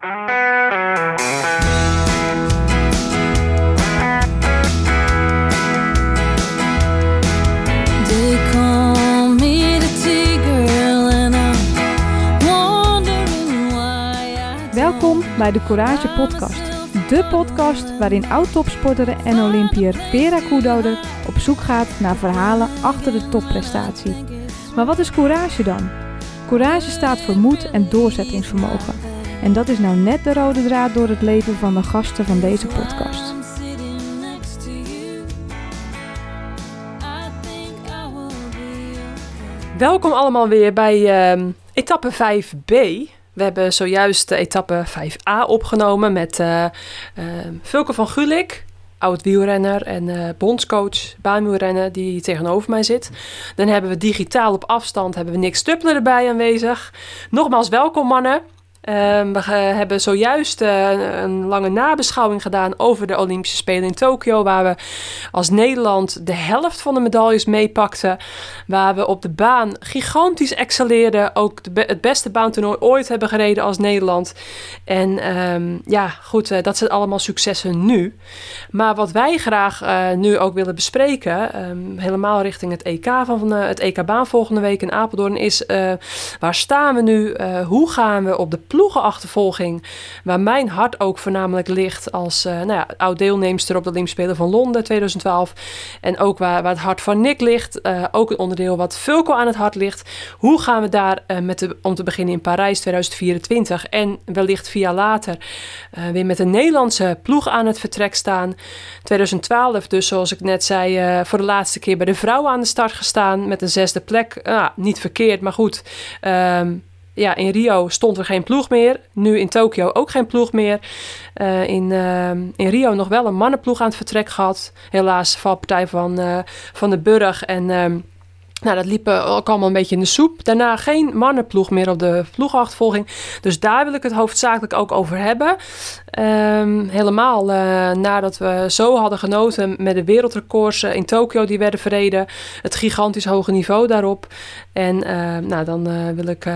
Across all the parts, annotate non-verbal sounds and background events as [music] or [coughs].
Welkom bij de Courage Podcast. De podcast waarin oud-topsporter en Olympiër Vera Koedoder op zoek gaat naar verhalen achter de topprestatie. Maar wat is courage dan? Courage staat voor moed en doorzettingsvermogen. En dat is nou net de rode draad door het leven van de gasten van deze podcast. Welkom allemaal weer bij ehm, etappe 5b. We hebben zojuist de etappe 5a opgenomen met eh ehm, Vulke van Gulik, oud wielrenner en eh, bondscoach baanwielrennen die tegenover mij zit. Dan hebben we digitaal op afstand hebben we Nick Stuppler erbij aanwezig. Nogmaals welkom mannen. Ehm, we hebben zojuist eh, een lange nabeschouwing gedaan over de Olympische Spelen in Tokio, waar we als Nederland de helft van de medailles meepakten. Waar we op de baan gigantisch excelleerden. Ook het beste baantoernooi ooit hebben gereden als Nederland. En ehm, ja, goed, eh, dat zijn allemaal successen nu. Maar wat wij graag eh, nu ook willen bespreken, ehm, helemaal richting het EK van het EK baan volgende week in Apeldoorn, is waar staan we nu? Hoe gaan we op de ploegenachtervolging, waar mijn hart ook voornamelijk ligt als eh, nou ja, oud-deelnemster op de Olympische Spelen van Londen 2012. En ook waar, waar het hart van Nick ligt, eh, ook een onderdeel wat Fulco aan het hart ligt. Hoe gaan we daar eh, met de, om te beginnen in Parijs 2024 en wellicht via later weer met een Nederlandse ploeg aan het vertrek staan. 2012 dus, zoals ik net zei, voor de laatste keer bij de vrouwen aan de start gestaan met een zesde plek. Ah, niet verkeerd, maar goed. Ehm, ja, in Rio stond er geen ploeg meer. Nu in Tokio ook geen ploeg meer. Eh, in, ehm, in Rio nog wel een mannenploeg aan het vertrek gehad. Helaas valpartij van, eh, van de Burg. En ehm, nou, dat liep ook allemaal een beetje in de soep. Daarna geen mannenploeg meer op de ploegachtervolging. Dus daar wil ik het hoofdzakelijk ook over hebben. Ehm, helemaal eh, nadat we zo hadden genoten met de wereldrecords eh, in Tokio die werden verreden. Het gigantisch hoge niveau daarop. En eh, nou, dan wil ik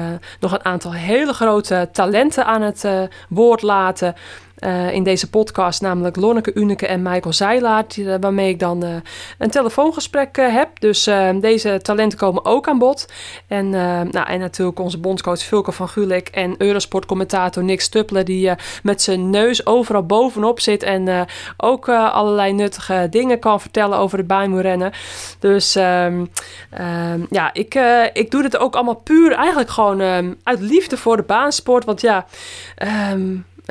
nog een aantal hele grote talenten aan het woord laten. Eh, in deze podcast, namelijk Lonneke Uneke en Michael Zeilaert, eh, waarmee ik dan eh, een telefoongesprek heb. Dus deze talenten komen ook aan bod. En, nou, en natuurlijk onze bondscoach Vulke van Gulik en Eurosport-commentator Nick Stuppler, die met zijn neus overal bovenop zit en ook allerlei nuttige dingen kan vertellen over het baanwielrennen. Dus ehm, ehm, ja, ik, ik doe dit ook allemaal puur eigenlijk gewoon ehm, uit liefde voor de baansport. Want ja,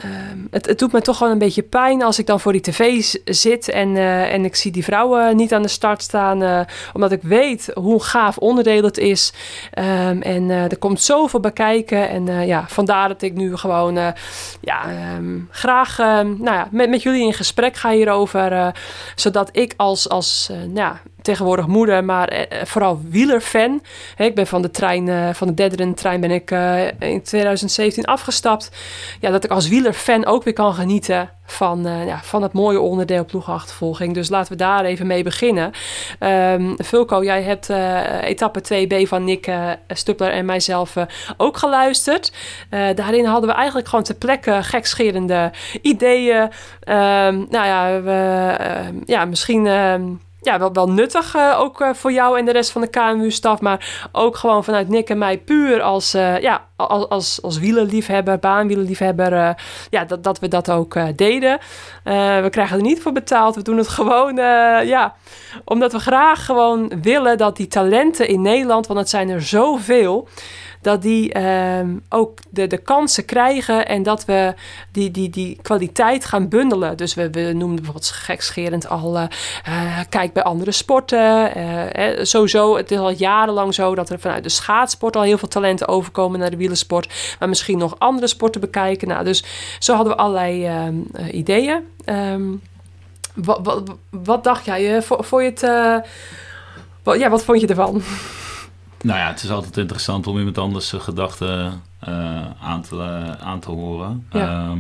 ehm, het, het doet me toch gewoon een beetje pijn als ik dan voor die tv zit en, eh, en ik zie die vrouwen niet aan de start staan. eh, omdat ik weet hoe gaaf onderdeel het is. Ehm, en eh, er komt zoveel bij kijken. En ja, vandaar dat ik nu gewoon ja, ehm, graag nou ja, met, met jullie in gesprek ga hierover. zodat ik als, als nou ja, tegenwoordig moeder, maar eh, vooral wielerfan. Ik ben van de trein, eh, van de derde trein ben ik eh, in 2017 afgestapt. Ja, dat ik als wielerfan ook weer kan genieten van, eh, ja, van het mooie onderdeel ploegachtervolging. Dus laten we daar even mee beginnen. Ehm Vulko, jij hebt eh, etappe 2b van Nick eh, Stuppler en mijzelf eh, ook geluisterd. Eh, daarin hadden we eigenlijk gewoon ter plekke gekscherende ideeën. Ehm, nou ja, we, ehm, ja misschien... ja, wel, wel nuttig eh, ook eh, voor jou en de rest van de KMU-staf. Maar ook gewoon vanuit Nick en mij puur als, eh, ja, als, als, als wielerliefhebber, baanwielerliefhebber. eh, ja, dat, dat we dat ook deden. We krijgen er niet voor betaald. We doen het gewoon, ja, omdat we graag gewoon willen dat die talenten in Nederland, want het zijn er zoveel dat die ehm, ook de, de kansen krijgen en dat we die, die, die kwaliteit gaan bundelen. Dus we, we noemden bijvoorbeeld gekscherend al, eh, eh, kijk bij andere sporten. eh, eh, sowieso, het is al jarenlang zo dat er vanuit de schaatsport al heel veel talenten overkomen naar de wielersport. Maar misschien nog andere sporten bekijken. Nou, dus zo hadden we allerlei ehm, eh, ideeën. Ehm, wat, wat, wat dacht jij? vo- Vond je het... wat, ja, wat vond je ervan? Nou ja, het is altijd interessant om iemand anders zijn gedachten eh, aan, te, eh, aan te horen. Ja. Ehm,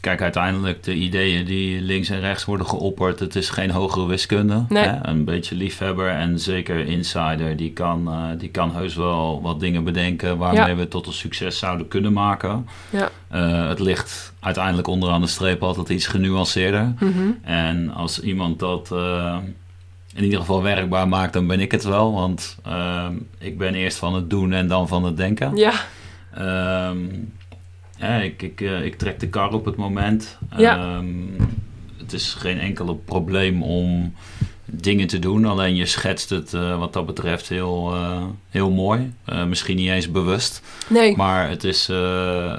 kijk, uiteindelijk de ideeën die links en rechts worden geopperd, het is geen hogere wiskunde. Nee. Hè? Een beetje liefhebber en zeker insider, die kan, eh, die kan heus wel wat dingen bedenken waarmee Ja. we tot een succes zouden kunnen maken. Ja. Het ligt uiteindelijk onderaan de streep altijd iets genuanceerder. Mhm. En als iemand dat in ieder geval werkbaar maakt, dan ben ik het wel. Want ehm, ik ben eerst van het doen en dan van het denken. Ja, Ehm, ja, ik, ik, eh, ik trek de kar op het moment. Ja. Ehm, het is geen enkel probleem om dingen te doen. Alleen je schetst het eh, wat dat betreft heel, eh, heel mooi. Misschien niet eens bewust. nee. Maar het is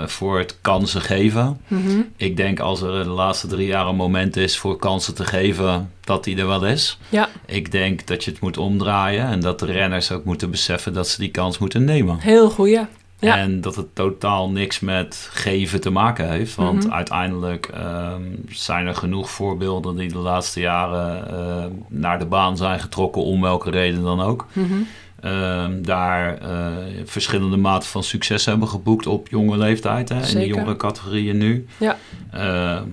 voor het kansen geven. Mhm. Ik denk als er de laatste drie jaar een moment is voor kansen te geven, dat die er wel is. Ja, Ik denk dat je het moet omdraaien en dat de renners ook moeten beseffen dat ze die kans moeten nemen. heel goeie. Ja. En dat het totaal niks met geven te maken heeft. Want Mhm. uiteindelijk ehm, zijn er genoeg voorbeelden die de laatste jaren eh, naar de baan zijn getrokken, om welke reden dan ook. Mhm. Ehm, daar eh, verschillende maten van succes hebben geboekt op jonge leeftijd. Hè, in de jongere categorieën nu. Ja. Ehm,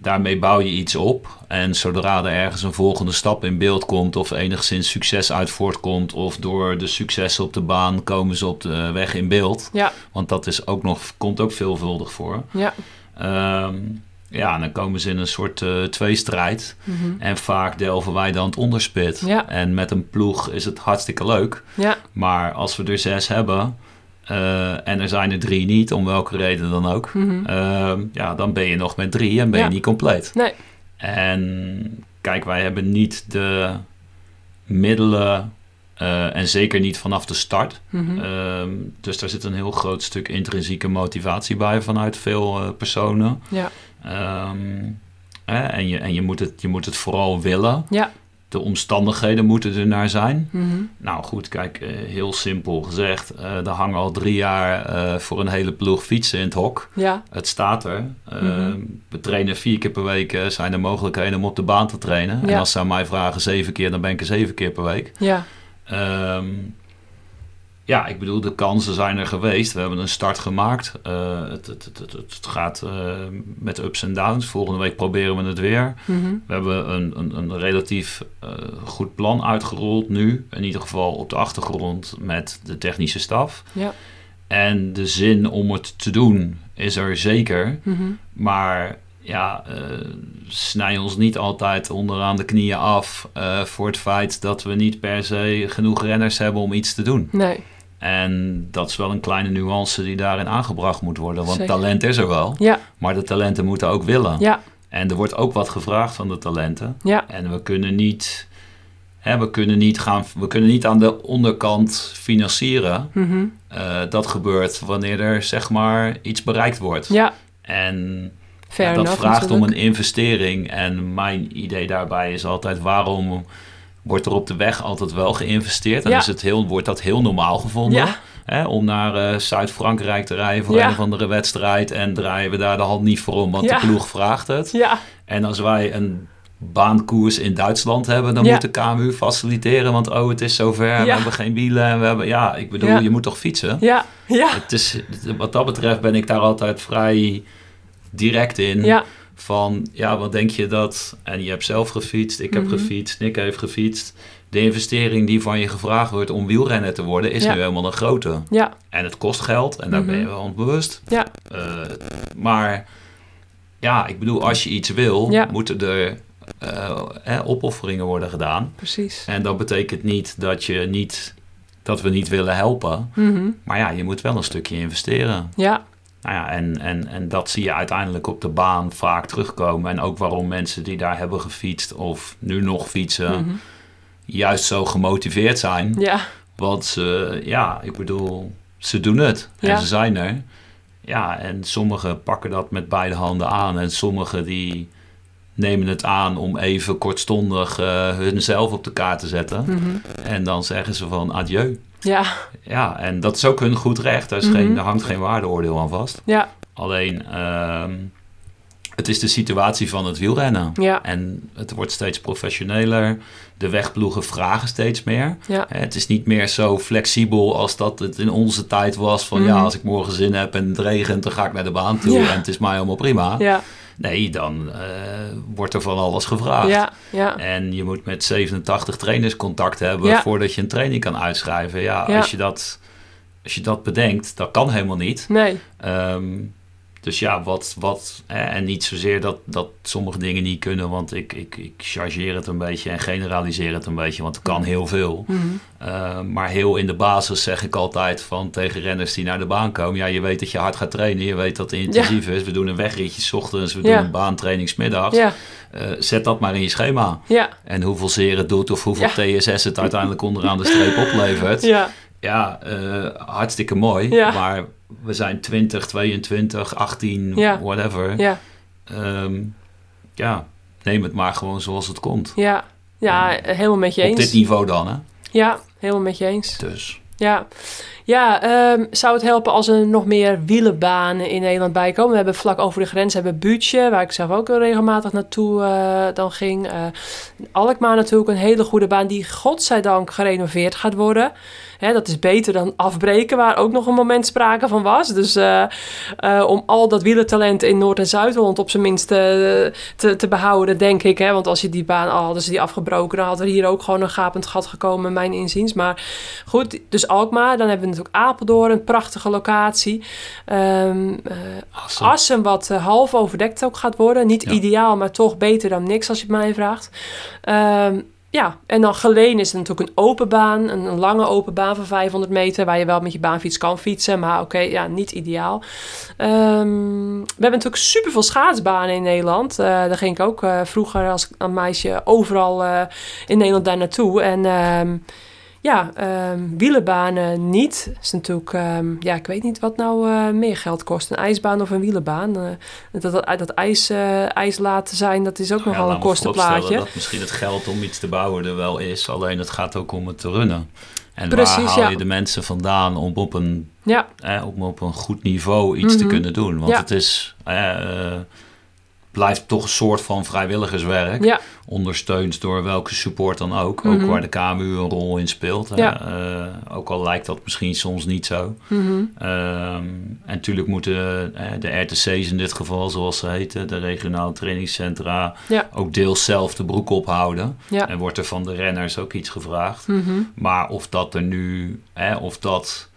daarmee bouw je iets op. En zodra er ergens een volgende stap in beeld komt, of enigszins succes uit voortkomt, of door de successen op de baan komen ze op de weg in beeld. Ja, Want dat is ook nog, komt ook veelvuldig voor. ja. Ehm, ja, dan komen ze in een soort eh, tweestrijd. Mhm. En vaak delven wij dan het onderspit. Ja. En met een ploeg is het hartstikke leuk. Ja, Maar als we er zes hebben eh, en er zijn er drie niet, om welke reden dan ook, Mhm. ehm, ja, dan ben je nog met drie en ben Ja. je niet compleet. nee. En kijk, wij hebben niet de middelen eh, en zeker niet vanaf de start. Mhm. Ehm, dus daar zit een heel groot stuk intrinsieke motivatie bij vanuit veel personen. Ja, Ehm, hè, en je, en je, moet het, je moet het vooral willen. ja. De omstandigheden moeten er naar zijn. Mhm. Nou goed, kijk, eh, heel simpel gezegd. eh er hangen al drie jaar eh, voor een hele ploeg fietsen in het hok. Ja, Het staat er. Eh, Mhm. We trainen vier keer per week. zijn er mogelijkheden om op de baan te trainen. En als ze aan mij vragen zeven keer, dan ben ik er zeven keer per week. ja. Ehm, ja, ik bedoel, de kansen zijn er geweest. We hebben een start gemaakt. Eh, het, het, het, het, gaat eh, met ups en downs. Volgende week proberen we het weer. Mhm. We hebben een, een, een relatief eh, goed plan uitgerold nu. In ieder geval op de achtergrond met de technische staf. Ja. En de zin om het te doen is er zeker. Mhm. Maar ja, snij ons niet altijd onderaan de knieën af voor het feit dat we niet per se genoeg renners hebben om iets te doen. Nee. En dat is wel een kleine nuance die daarin aangebracht moet worden. Want Zeker. talent is er wel, Ja, maar de talenten moeten ook willen. ja, En er wordt ook wat gevraagd van de talenten. ja. En we kunnen niet, hè, we kunnen niet, gaan, we kunnen niet aan de onderkant financieren. Mhm. Eh, dat gebeurt wanneer er zeg maar iets bereikt wordt. Ja, En ja, dat enough vraagt om een investering. En mijn idee daarbij is altijd waarom wordt er op de weg altijd wel geïnvesteerd? En Ja. is het heel, wordt dat heel normaal gevonden? Ja. Hè, om naar eh, Zuid-Frankrijk te rijden voor Ja. een of andere wedstrijd. En draaien we daar de hand niet voor om, want de ploeg vraagt het. Ja, En als wij een baankoers in Duitsland hebben, dan moet de KMU faciliteren. Want oh, het is zover, we hebben geen wielen. En we hebben, ja, ik bedoel, je moet toch fietsen? ja, ja, Het is, wat dat betreft ben ik daar altijd vrij direct in. ja, Van, ja, wat denk je dat... En je hebt zelf gefietst, ik heb Mhm. gefietst, Nick heeft gefietst. De investering die van je gevraagd wordt om wielrenner te worden... is Ja. nu helemaal een grote. ja, En het kost geld en daar Mhm. ben je wel onbewust. Ja. Eh, maar ja, ik bedoel, als je iets wil, Ja. moeten er eh, opofferingen worden gedaan. precies. En dat betekent niet dat, je niet dat we niet willen helpen. Mhm. Maar ja, je moet wel een stukje investeren. Ja, Nou ja, en, en, en dat zie je uiteindelijk op de baan vaak terugkomen. En ook waarom mensen die daar hebben gefietst of nu nog fietsen, Mhm. juist zo gemotiveerd zijn. ja, Want ze, ja, ik bedoel, ze doen het en Ja. ze zijn er. Ja, en sommigen pakken dat met beide handen aan. En sommigen die nemen het aan om even kortstondig eh hunzelf op de kaart te zetten. Mhm. En dan zeggen ze van adieu. Ja, Ja, en dat is ook hun goed recht. Daar, is Mhm. geen, daar hangt geen waardeoordeel aan vast. ja, Alleen, ehm, het is de situatie van het wielrennen. ja, En het wordt steeds professioneler. De wegploegen vragen steeds meer. ja, Hè, Het is niet meer zo flexibel als dat het in onze tijd was. Van Mhm. ja, als ik morgen zin heb en het regent, dan ga ik naar de baan toe. Ja. En het is mij allemaal prima. ja, Nee, dan eh, wordt er van alles gevraagd. Ja, ja. En je moet met 87 trainers contact hebben Ja. voordat je een training kan uitschrijven. Ja, Ja. Als, je dat, als je dat bedenkt, dat kan helemaal niet. Nee. Ehm, dus ja, wat, wat eh, en niet zozeer dat, dat sommige dingen niet kunnen, want ik, ik, ik chargeer het een beetje en generaliseer het een beetje, want er kan heel veel. Mhm. Uh, maar heel in de basis zeg ik altijd van tegen renners die naar de baan komen. Ja, je weet dat je hard gaat trainen. Je weet dat het intensief is. We doen een wegritje 's ochtends. We Ja. doen een baantraining 's middags. Ja, Uh, zet dat maar in je schema. ja, En hoeveel zeer het doet of hoeveel TSS het uiteindelijk onderaan de streep oplevert. ja, Ja, uh, hartstikke mooi. Ja. Maar we zijn 20, 22, 18, Ja. whatever. ja, Ehm, ja, neem het maar gewoon zoals het komt. ja. Ja, helemaal met je Op eens. dit niveau dan, hè? Ja, helemaal met je eens. Dus. Ja, ja ehm, zou het helpen als er nog meer wielenbanen in Nederland bij komen? We hebben vlak over de grens hebben Buutje, waar ik zelf ook regelmatig naartoe eh, dan ging. Eh, Alkmaar natuurlijk, een hele goede baan die godzijdank gerenoveerd gaat worden. Hè, dat is beter dan afbreken, waar ook nog een moment sprake van was. Dus eh, eh, om al dat wielertalent in Noord- en Zuid-Holland op zijn minst eh, te, te behouden, denk ik. Hè? Want als je die baan al hadden ze die afgebroken, dan had er hier ook gewoon een gapend gat gekomen, mijn inziens. Maar goed, dus Alkmaar, dan hebben we natuurlijk Apeldoorn, een prachtige locatie. Eh, Assen. Assen, wat half overdekt ook gaat worden. Niet Ja. ideaal, maar toch beter dan niks als je het mij vraagt. Ehm, ja, en dan Geleen is natuurlijk een open baan, een, lange open baan van 500 meter, waar je wel met je baanfiets kan fietsen, maar oké, ja, niet ideaal. Ehm, we hebben natuurlijk superveel schaatsbanen in Nederland. Eh, daar ging ik ook eh, vroeger als een meisje overal eh, in Nederland daar naartoe. En ehm, ja, ehm wielenbanen niet. is natuurlijk, ehm, ja, ik weet niet wat nou eh, meer geld kost. Een ijsbaan of een wielenbaan. Eh, dat, dat, dat ijs, eh, ijs laten zijn, dat is ook Ja, nogal een kostenplaatje. Dat misschien het geld om iets te bouwen er wel is. Alleen het gaat ook om het te runnen. En Precies, waar haal ja. je de mensen vandaan om op een, Ja, eh, om op een goed niveau iets te Mhm. kunnen doen? Want het is, eh, blijft toch een soort van vrijwilligerswerk. ja, Ondersteund door welke support dan ook. Ook Mhm. waar de KMU een rol in speelt. Ja. Eh, ook al lijkt dat misschien soms niet zo. mhm, Ehm, en natuurlijk moeten eh, de RTC's in dit geval, zoals ze heten, de regionale trainingscentra, Ja. ook deels zelf de broek ophouden. En wordt er van de renners ook iets gevraagd. mhm, Maar of dat er nu, hè, of dat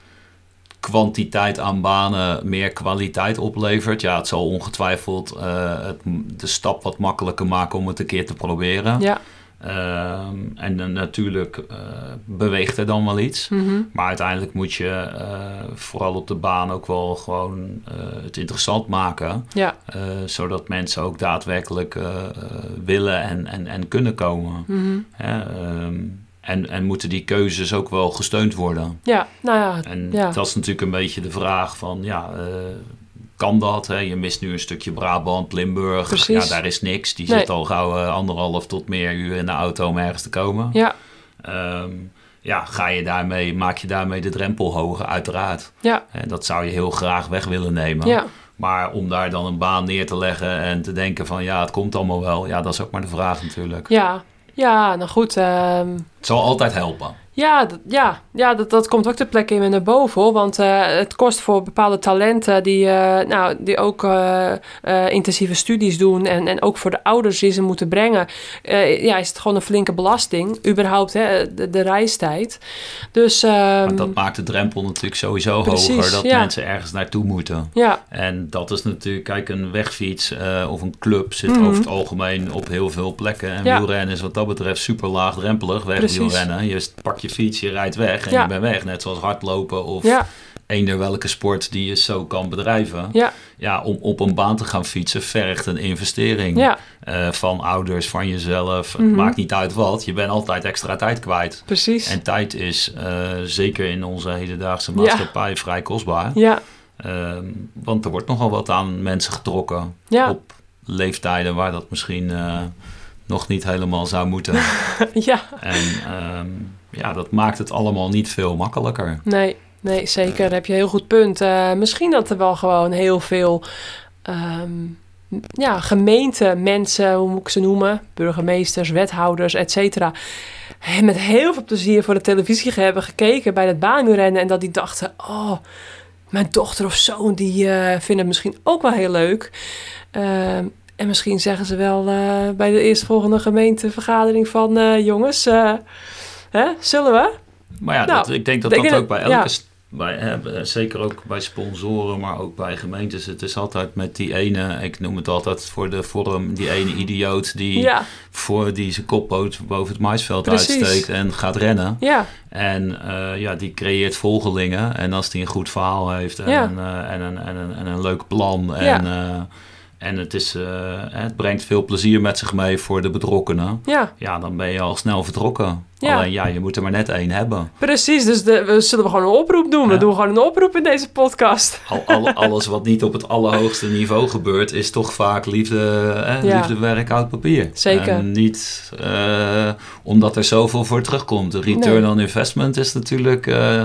kwantiteit aan banen meer kwaliteit oplevert, ja, het zal ongetwijfeld eh, het, de stap wat makkelijker maken om het een keer te proberen. ja, Ehm, en dan natuurlijk eh, beweegt er dan wel iets. mhm, Maar uiteindelijk moet je eh, vooral op de baan ook wel gewoon eh, het interessant maken. ja, eh, zodat mensen ook daadwerkelijk eh, eh, willen en, en, en kunnen komen. Ehm, en, en moeten die keuzes ook wel gesteund worden. ja, nou ja, En Ja. dat is natuurlijk een beetje de vraag van, ja, eh, kan dat? Hè? Je mist nu een stukje Brabant, Limburg. Precies. Ja, daar is niks. Die Nee. zit al gauw eh, anderhalf tot meer uur in de auto om ergens te komen. ja, Ehm, ja, ga je daarmee, maak je daarmee de drempel hoger? Uiteraard. ja, En dat zou je heel graag weg willen nemen. ja, Maar om daar dan een baan neer te leggen en te denken van ja, het komt allemaal wel. Ja, dat is ook maar de vraag natuurlijk. ja, ja, nou goed, ehm, Het zal altijd helpen. Ja, dat, ja, ja dat, dat komt ook ter plekke in me naar boven. hoor. Want eh, het kost voor bepaalde talenten die, eh, nou, die ook eh, intensieve studies doen. En, en ook voor de ouders die ze moeten brengen. ja, is het gewoon een flinke belasting. Überhaupt hè, de, de reistijd. Dus ehm, Maar dat maakt de drempel natuurlijk sowieso Precies, hoger. Dat ja. mensen ergens naartoe moeten. ja, En dat is natuurlijk, kijk, een wegfiets of een club zit Mhm. over het algemeen op heel veel plekken. En Ja. wielrennen is wat dat betreft super laagdrempelig. Wegwielrennen. Je pak je fiets, je rijdt weg en Ja. je bent weg. Net zoals hardlopen of ja, eender welke sport die je zo kan bedrijven. ja, Ja, om op een baan te gaan fietsen vergt een investering. ja, Eh, van ouders, van jezelf. Het maakt niet uit wat. Je bent altijd extra tijd kwijt. precies. En tijd is eh, zeker in onze hedendaagse maatschappij vrij kostbaar. ja, Ehm, want er wordt nogal wat aan mensen getrokken op leeftijden waar dat misschien eh, nog niet helemaal zou moeten. [laughs] ja. en ehm, ja, dat maakt het allemaal niet veel makkelijker. Nee, nee, zeker. Daar heb je een heel goed punt. Eh, misschien dat er wel gewoon heel veel ehm, ja, gemeenten, mensen, hoe moet ik ze noemen? Burgemeesters, wethouders, et cetera. Met heel veel plezier voor de televisie hebben gekeken bij het baanrennen. En dat die dachten, oh, mijn dochter of zoon, die eh vinden het misschien ook wel heel leuk. Ehm, En misschien zeggen ze wel eh, bij de eerstvolgende gemeentevergadering van... jongens, hè, zullen we? Maar ja, Nou, dat, ik denk dat denk dat ook bij elke... Bij, hè, zeker ook bij sponsoren, maar ook bij gemeentes. Het is altijd met die ene, ik noem het altijd voor de vorm, die ene idioot die, Ja, voor die zijn koppoot boven het maisveld Precies. uitsteekt en gaat rennen. ja, En eh, ja, die creëert volgelingen. En als die een goed verhaal heeft en, Ja. een, eh, en, een, en, een, en een leuk plan. En, Ja. Eh, en het, is, eh, het brengt veel plezier met zich mee voor de betrokkenen. ja. Ja, dan ben je al snel vertrokken. Ja. Alleen ja, je moet er maar net één hebben. Precies, dus de, we zullen we gewoon een oproep doen. We doen gewoon een oproep in deze podcast. [laughs] Al, al- alles wat niet op het allerhoogste niveau gebeurt, is toch vaak liefde, hè, Ja. liefdewerk oud papier. Zeker. En niet eh, omdat er zoveel voor terugkomt. De return Nee. on investment is natuurlijk eh,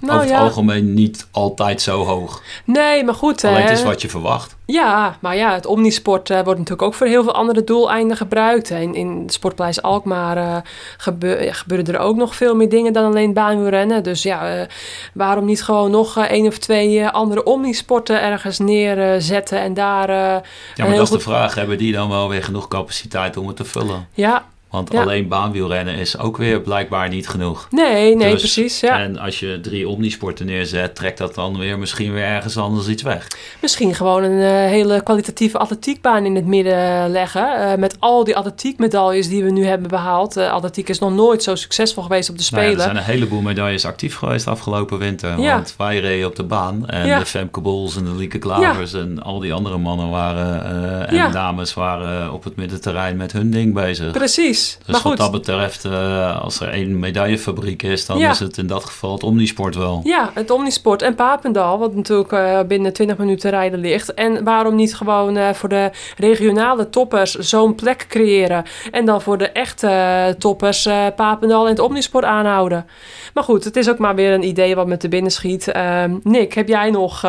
Nou over het ja, algemeen niet altijd zo hoog. nee, maar goed. Alleen het is wat je verwacht. Ja, maar ja, het omnisport eh, wordt natuurlijk ook voor heel veel andere doeleinden gebruikt. En in de Sportpaleis Alkmaar gebe- ja, gebeuren er ook nog veel meer dingen dan alleen baanwielrennen. Dus ja, eh, waarom niet gewoon nog één of twee andere omnisporten ergens neerzetten en daar... Ja, maar dat is de vraag. Hebben die dan wel weer genoeg capaciteit om het te vullen? Ja, Want Ja. alleen baanwielrennen is ook weer blijkbaar niet genoeg. nee, nee, Dus- precies. Ja. En als je drie omnisporten neerzet, trekt dat dan weer misschien weer ergens anders iets weg. Misschien gewoon een eh, hele kwalitatieve atletiekbaan in het midden leggen. eh, met al die atletiekmedailles die we nu hebben behaald. Eh, atletiek is nog nooit zo succesvol geweest op de Nou ja, Spelen. er zijn een heleboel medailles actief geweest afgelopen winter. Ja. Want wij reden op de baan. En de Femke Bols en de Lieke Klavers en al die andere mannen waren, en dames waren op het middenterrein met hun ding bezig. Precies. Dus maar goed, wat dat betreft, eh, als er één medaillefabriek is, dan Ja. is het in dat geval het Omnisport wel. Ja, het Omnisport en Papendal, wat natuurlijk eh, binnen 20 minuten rijden ligt. En waarom niet gewoon eh, voor de regionale toppers zo'n plek creëren. En dan voor de echte toppers Papendal en het Omnisport aanhouden. Maar goed, het is ook maar weer een idee wat me te binnen schiet. Ehm, Nick, heb jij nog,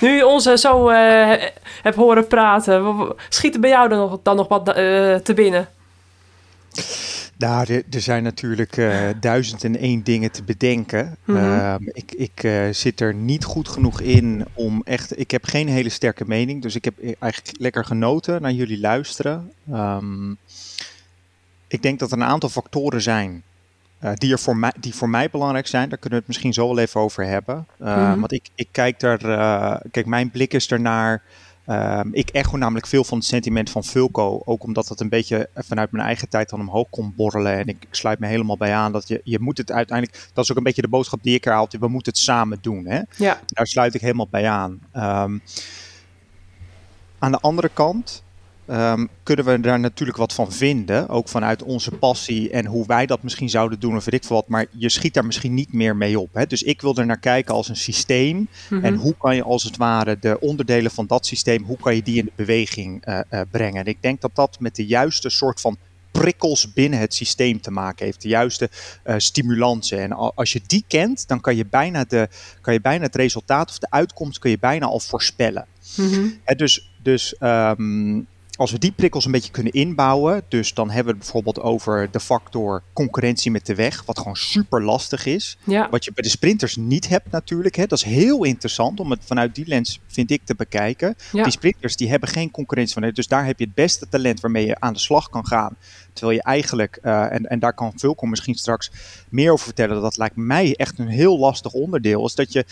nu je ons zo hebt horen praten, w- w- schiet er bij jou dan nog, dan nog wat te binnen? Nou, er, er zijn natuurlijk eh, duizend en één dingen te bedenken. Mhm. Ehm, ik ik eh, zit er niet goed genoeg in om echt. Ik heb geen hele sterke mening, dus ik heb eigenlijk lekker genoten naar jullie luisteren. Ehm, ik denk dat er een aantal factoren zijn eh, die, er voor mij, die voor mij belangrijk zijn. Daar kunnen we het misschien zo wel even over hebben. Ehm, Mhm. Want ik, ik kijk daar. kijk, mijn blik is ernaar. Ehm, ik echo namelijk veel van het sentiment van Vulco. Ook omdat het een beetje vanuit mijn eigen tijd dan omhoog kon borrelen. En ik, ik sluit me helemaal bij aan dat je, je moet het uiteindelijk. Dat is ook een beetje de boodschap die ik herhaal. We moeten het samen doen. Hè? Ja, Daar sluit ik helemaal bij aan. Ehm, aan de andere kant ehm, kunnen we daar natuurlijk wat van vinden. Ook vanuit onze passie en hoe wij dat misschien zouden doen of weet ik veel wat. Maar je schiet daar misschien niet meer mee op. Hè? Dus ik wil er naar kijken als een systeem. Mhm. En hoe kan je als het ware de onderdelen van dat systeem, hoe kan je die in de beweging eh, eh, brengen? En ik denk dat dat met de juiste soort van prikkels binnen het systeem te maken heeft. De juiste eh, stimulansen. En al- als je die kent, dan kan je, bijna de, kan je bijna het resultaat of de uitkomst kun je bijna al voorspellen. Mhm. Dus dus ehm, als we die prikkels een beetje kunnen inbouwen, dus dan hebben we het bijvoorbeeld over de factor concurrentie met de weg, wat gewoon super lastig is. ja. Wat je bij de sprinters niet hebt natuurlijk. Hè. Dat is heel interessant om het vanuit die lens, vind ik, te bekijken. Ja. Die sprinters die hebben geen concurrentie van. Dus daar heb je het beste talent waarmee je aan de slag kan gaan. Terwijl je eigenlijk, eh, en, en daar kan Vulko misschien straks meer over vertellen. Dat lijkt mij echt een heel lastig onderdeel. Is dat je,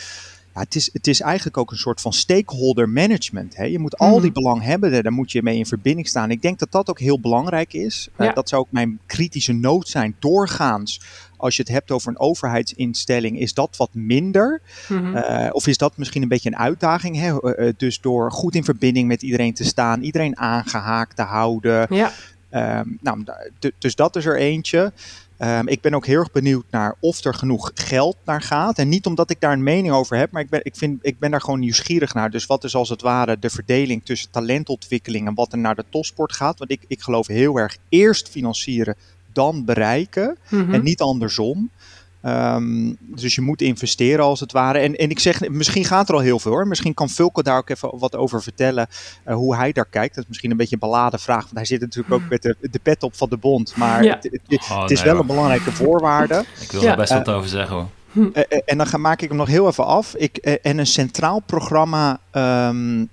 ja, het, is, het is eigenlijk ook een soort van stakeholder management. Hè. Je moet al Mhm. die belanghebbenden, daar moet je mee in verbinding staan. Ik denk dat dat ook heel belangrijk is. Eh, dat zou ook mijn kritische noot zijn, doorgaans als je het hebt over een overheidsinstelling, is dat wat minder? Mhm. Eh, of is dat misschien een beetje een uitdaging? Hè? Eh, dus door goed in verbinding met iedereen te staan, iedereen aangehaakt te houden. ja. Ehm, nou, dus dat is er eentje. Ehm, ik ben ook heel erg benieuwd naar of er genoeg geld naar gaat. En niet omdat ik daar een mening over heb, maar ik ben, ik vind, ik ben daar gewoon nieuwsgierig naar. Dus wat is als het ware de verdeling tussen talentontwikkeling en wat er naar de topsport gaat? Want ik, ik geloof heel erg eerst financieren, dan bereiken. Mhm. En niet andersom. Ehm, dus je moet investeren als het ware. En, en ik zeg, misschien gaat er al heel veel hoor. Misschien kan Vulko daar ook even wat over vertellen. eh, hoe hij daar kijkt. Dat is misschien een beetje een beladen vraag. Want hij zit natuurlijk ook met de, de pet op van de bond. Maar Ja. het, het- Oh, het is nee, wel hoor. een belangrijke voorwaarde. Ik wil Ja. er best wat over zeggen hoor. Eh, eh, en dan ga, maak ik hem nog heel even af. Ik, eh, en een centraal programma. ehm,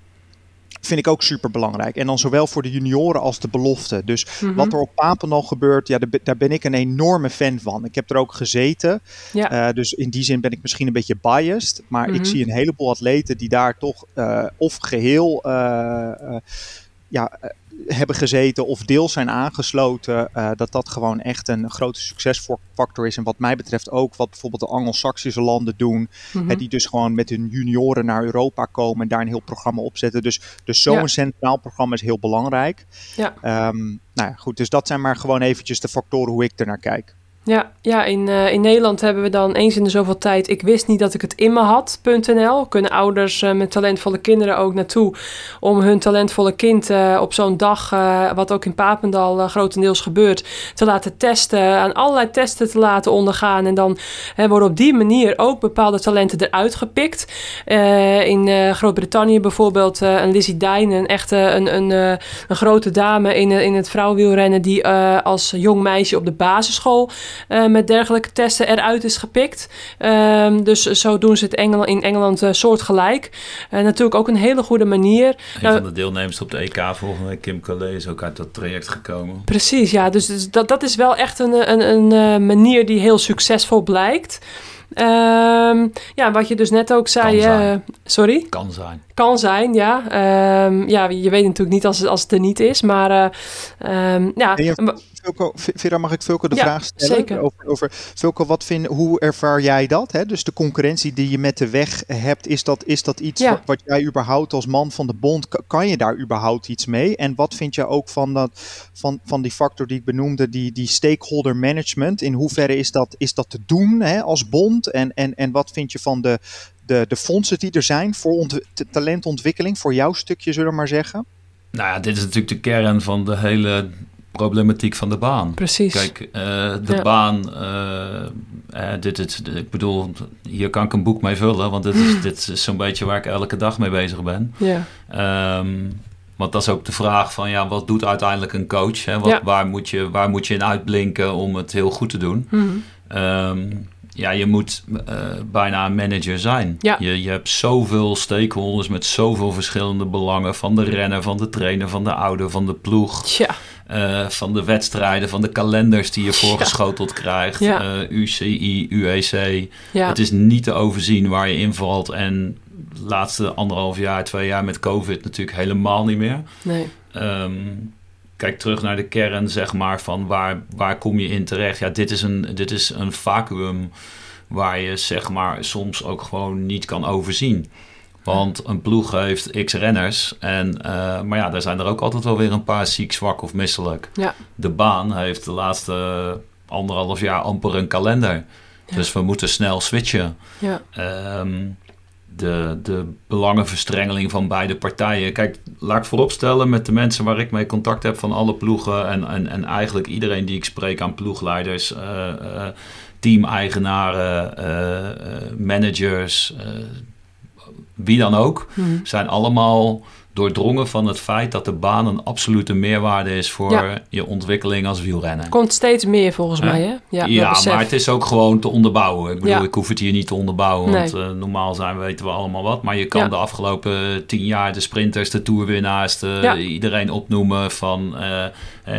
vind ik ook super belangrijk. En dan zowel voor de junioren als de belofte. Dus Mhm. wat er op Papendal gebeurt, ja, daar, ben- daar ben ik een enorme fan van. Ik heb er ook gezeten. Ja. Eh, dus in die zin ben ik misschien een beetje biased. Maar Mhm. ik zie een heleboel atleten die daar toch eh, of geheel eh, ja, hebben gezeten of deels zijn aangesloten. eh, dat dat gewoon echt een grote succesfactor is. En wat mij betreft ook wat bijvoorbeeld de Anglo-Saxische landen doen. Mhm. Hè, die dus gewoon met hun junioren naar Europa komen en daar een heel programma opzetten. Dus, dus zo'n Ja. centraal programma is heel belangrijk. Ja. Ehm, nou ja, goed, dus dat zijn maar gewoon eventjes de factoren hoe ik er naar kijk. Ja, ja in, eh, in Nederland hebben we dan eens in de zoveel tijd. Ik wist niet dat ik het in me had.nl. Kunnen ouders eh, met talentvolle kinderen ook naartoe om hun talentvolle kind eh, op zo'n dag, wat ook in Papendal grotendeels gebeurt, te laten testen, aan allerlei testen te laten ondergaan. En dan worden op die manier ook bepaalde talenten eruit gepikt. In Groot-Brittannië bijvoorbeeld een Lizzie Dijn, een echte een, een, een grote dame in, in het vrouwenwielrennen die als jong meisje op de basisschool eh, met dergelijke testen eruit is gepikt. Ehm, dus zo doen ze het Engel- in Engeland eh, soortgelijk. Eh, natuurlijk ook een hele goede manier. Een Nou- van de deelnemers op de EK volgende week, Kim Collet, is ook uit dat traject gekomen. Precies, ja. Dus, dus dat, dat is wel echt een, een, een eh, manier die heel succesvol blijkt. Ehm, ja, wat je dus net ook zei. Kan zijn. eh, sorry? Kan zijn. Kan zijn, ja. Ehm, ja, je weet natuurlijk niet als, het- als het er niet is. Maar eh, ehm, ja, En je- en wa- Fulco, V- Vera, mag ik Fulco de Ja, vraag stellen? zeker. Over, over wat vind, hoe ervaar jij dat? Hè? Dus de concurrentie die je met de weg hebt, is dat, is dat iets Ja. wat, wat jij überhaupt als man van de bond, ka- kan je daar überhaupt iets mee? En wat vind je ook van, dat, van, van die factor die ik benoemde, die, die stakeholder management? In hoeverre is dat, is dat te doen hè, als bond? En, en, en wat vind je van de, de, de fondsen die er zijn voor talentontwikkeling, voor jouw stukje, zullen we maar zeggen? Nou ja, dit is natuurlijk de kern van de hele problematiek van de baan. precies. Kijk, eh, de Ja. baan, eh, eh, dit, dit, ik bedoel, hier kan ik een boek mee vullen, want dit is, [laughs] dit is zo'n beetje waar ik elke dag mee bezig ben. Ja, Ehm, want dat is ook de vraag van, ja, wat doet uiteindelijk een coach? Hè? Wat, Ja. waar, moet je, waar moet je in uitblinken om het heel goed te doen? Ehm, ja, je moet eh, bijna een manager zijn. Ja. Je, je hebt zoveel stakeholders met zoveel verschillende belangen. Van de renner, van de trainer, van de ouder, van de ploeg. Tja, eh, van de wedstrijden, van de kalenders die je voorgeschoteld krijgt. Ja. eh, UCI, UEC. ja. Het is niet te overzien waar je invalt. En de laatste anderhalf jaar, twee jaar met COVID natuurlijk helemaal niet meer. nee. Ehm, kijk terug naar de kern, zeg maar, van waar, waar kom je in terecht? Ja, dit is een, dit is een vacuüm waar je, zeg maar, soms ook gewoon niet kan overzien. Want een ploeg heeft x renners. En, eh, maar ja, daar zijn er ook altijd wel weer een paar ziek, zwak of misselijk. Ja. De baan heeft de laatste anderhalf jaar amper een kalender. Ja. Dus we moeten snel switchen. Ja, Ehm, de, de belangenverstrengeling van beide partijen. Kijk, laat ik vooropstellen met de mensen waar ik mee contact heb van alle ploegen en, en, en eigenlijk iedereen die ik spreek aan ploegleiders, eh, teameigenaren, eh, managers, wie dan ook, Mhm. zijn allemaal doordrongen van het feit dat de baan een absolute meerwaarde is voor Ja. je ontwikkeling als wielrenner. komt steeds meer volgens mij, hè? Ja, Ja, maar het is ook gewoon te onderbouwen. Ik bedoel, Ja. ik hoef het hier niet te onderbouwen, Nee. want eh, normaal zijn weten we allemaal wat. Maar je kan de afgelopen tien jaar de sprinters, de toerwinnaars, de, Ja. iedereen opnoemen van... eh,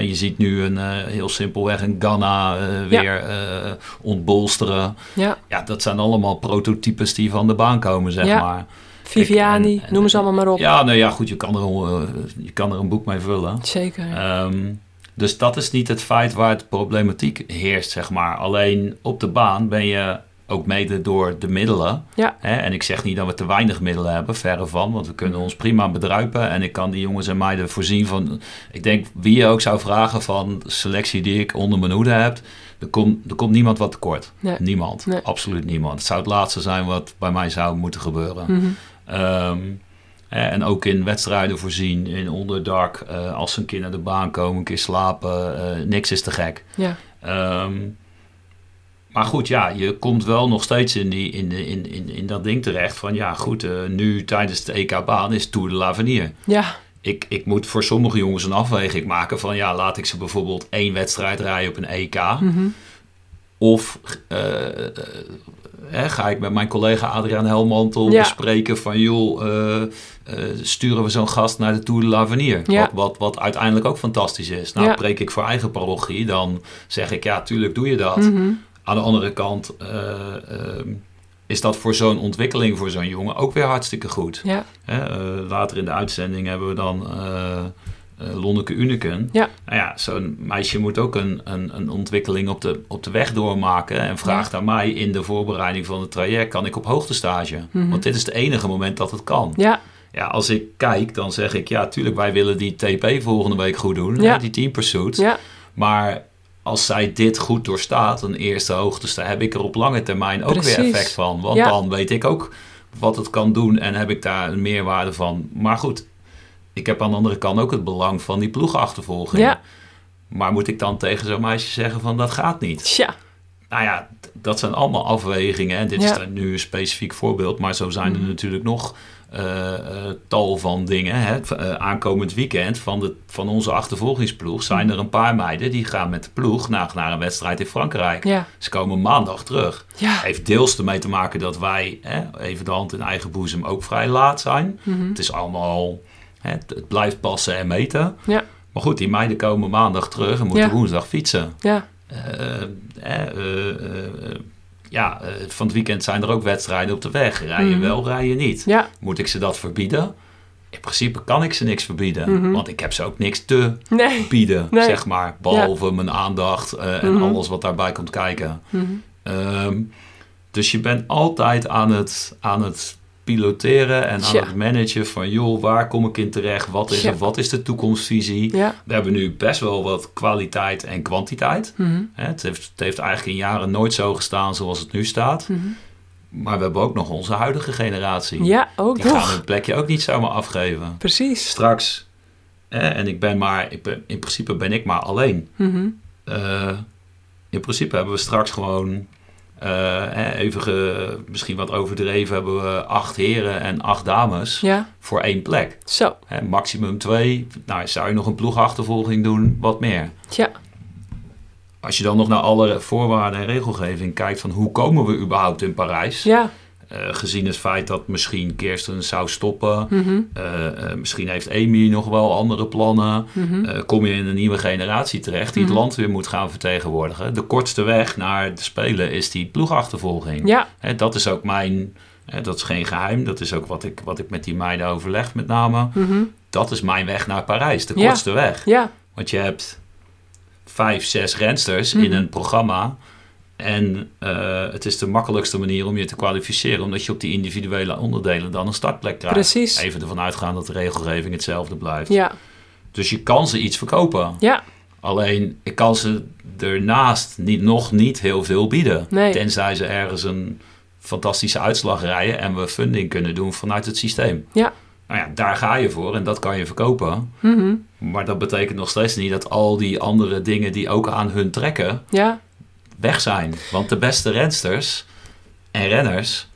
je ziet nu een, heel simpelweg een Ghana weer ontbolsteren. Ja, Ja, dat zijn allemaal prototypes die van de baan komen, zeg Ja. maar. Viviani, en- en- noem ze allemaal maar op. Ja, nou ja, goed, je kan er, eh, je kan er een boek mee vullen. Zeker. Ehm, dus dat is niet het feit waar het problematiek heerst, zeg maar. Alleen op de baan ben je ook mede door de middelen. Ja. Hè? En ik zeg niet dat we te weinig middelen hebben, verre van. Want we kunnen ons prima bedruipen. En ik kan die jongens en meiden voorzien van... Ik denk, wie je ook zou vragen van de selectie die ik onder mijn hoede heb... Er komt, er komt niemand wat tekort. Nee. Niemand. Nee. Absoluut niemand. Het zou het laatste zijn wat bij mij zou moeten gebeuren. Mhm. Hè, en ook in wedstrijden voorzien, in onderdak, eh, als ze een keer naar de baan komen, een keer slapen, eh, niks is te gek. Ja, Ehm, maar goed, ja, je komt wel nog steeds in, die, in, in, in, in dat ding terecht van, ja goed, eh, nu tijdens de EK-baan is Tour de l'Avenir. ja, Ik, ik moet voor sommige jongens een afweging maken van, ja, laat ik ze bijvoorbeeld één wedstrijd rijden op een EK. mhm. Of hè, ga ik met mijn collega Adriaan Helmantel Ja. bespreken van joh, eh, eh, sturen we zo'n gast naar de Tour de l'Avenir. Ja. Wat, wat, wat uiteindelijk ook fantastisch is. Nou, Ja. preek ik voor eigen parochie, dan zeg ik ja, tuurlijk doe je dat. Mhm. Aan de andere kant eh, ehm, is dat voor zo'n ontwikkeling voor zo'n jongen ook weer hartstikke goed. Ja, Hè, later in de uitzending hebben we dan eh, Lonneke Uneken. Ja. Nou ja, zo'n meisje moet ook een, een, een ontwikkeling op de, op de weg doormaken. En vraagt aan mij in de voorbereiding van het traject, kan ik op hoogtestage? Mhm. Want dit is het enige moment dat het kan. ja, Ja, als ik kijk, dan zeg ik, ja, tuurlijk, wij willen die TP volgende week goed doen. Ja. Hè, die team pursuit. ja, Maar als zij dit goed doorstaat, een eerste hoogtestage, heb ik er op lange termijn ook weer effect van. Want Ja. dan weet ik ook wat het kan doen en heb ik daar een meerwaarde van. Maar goed, ik heb aan de andere kant ook het belang van die ploegachtervolging. ja, Maar moet ik dan tegen zo'n meisje zeggen van dat gaat niet? tja, Nou ja, dat zijn allemaal afwegingen. En dit Ja. is nu een specifiek voorbeeld. Maar zo zijn er Mhm. natuurlijk nog eh, tal van dingen. Hè. Eh, aankomend weekend van, de, van onze achtervolgingsploeg zijn Mhm. er een paar meiden die gaan met de ploeg naar, naar een wedstrijd in Frankrijk. ja, Ze komen maandag terug. ja, Heeft deels ermee te maken dat wij, hè, even de hand in eigen boezem, ook vrij laat zijn. Mhm. Het is allemaal, het, het blijft passen en meten. Ja. Maar goed, die meiden komen maandag terug en moeten Ja. woensdag fietsen. ja, Eh, eh, eh, ja, van het weekend zijn er ook wedstrijden op de weg. Rij je Mhm. wel, rij je niet. ja, Moet ik ze dat verbieden? In principe kan ik ze niks verbieden. Mhm. Want ik heb ze ook niks te nee, bieden, Nee. zeg maar. Behalve mijn aandacht en Mhm. alles wat daarbij komt kijken. Ehm, dus je bent altijd aan het, aan het piloteren en aan Ja. het managen van... joh, waar kom ik in terecht? Wat is, Ja. er, wat is de toekomstvisie? ja, We hebben nu best wel wat kwaliteit en kwantiteit. Mhm. Het heeft, het heeft eigenlijk in jaren nooit zo gestaan zoals het nu staat. Mhm. Maar we hebben ook nog onze huidige generatie. ja, ook Die gaan nog, hun plekje ook niet zomaar afgeven. precies, Straks, hè, en ik ben maar, ik ben, in principe ben ik maar alleen. Mhm. Eh, in principe hebben we straks gewoon, hè, even ge- misschien wat overdreven, hebben we acht heren en acht dames ja, voor één plek. zo, Hè, maximum twee. Nou, zou je nog een ploegachtervolging doen, wat meer. ja, Als je dan nog naar alle voorwaarden en regelgeving kijkt van hoe komen we überhaupt in Parijs? ja, gezien het feit dat misschien Kirsten zou stoppen. Mhm. eh, eh, misschien heeft Amy nog wel andere plannen. Mhm. Eh, kom je in een nieuwe generatie terecht die Mhm. het land weer moet gaan vertegenwoordigen. De kortste weg naar de Spelen is die ploegachtervolging. ja, Hè, dat is ook mijn... dat is geen geheim. Dat is ook wat ik, wat ik met die meiden overleg met name. Mhm. Dat is mijn weg naar Parijs. De Ja. kortste weg. ja, Want je hebt vijf, zes rensters Mhm. in een programma. En eh, het is de makkelijkste manier om je te kwalificeren, omdat je op die individuele onderdelen dan een startplek krijgt. Precies. Even ervan uitgaan dat de regelgeving hetzelfde blijft. ja, Dus je kan ze iets verkopen. ja, Alleen ik kan ze ernaast niet, nog niet heel veel bieden. Nee. Tenzij ze ergens een fantastische uitslag rijden en we funding kunnen doen vanuit het systeem. Ja. Nou ja, daar ga je voor en dat kan je verkopen. Mhm. Maar dat betekent nog steeds niet dat al die andere dingen die ook aan hun trekken, ja, weg zijn. Want de beste rensters en renners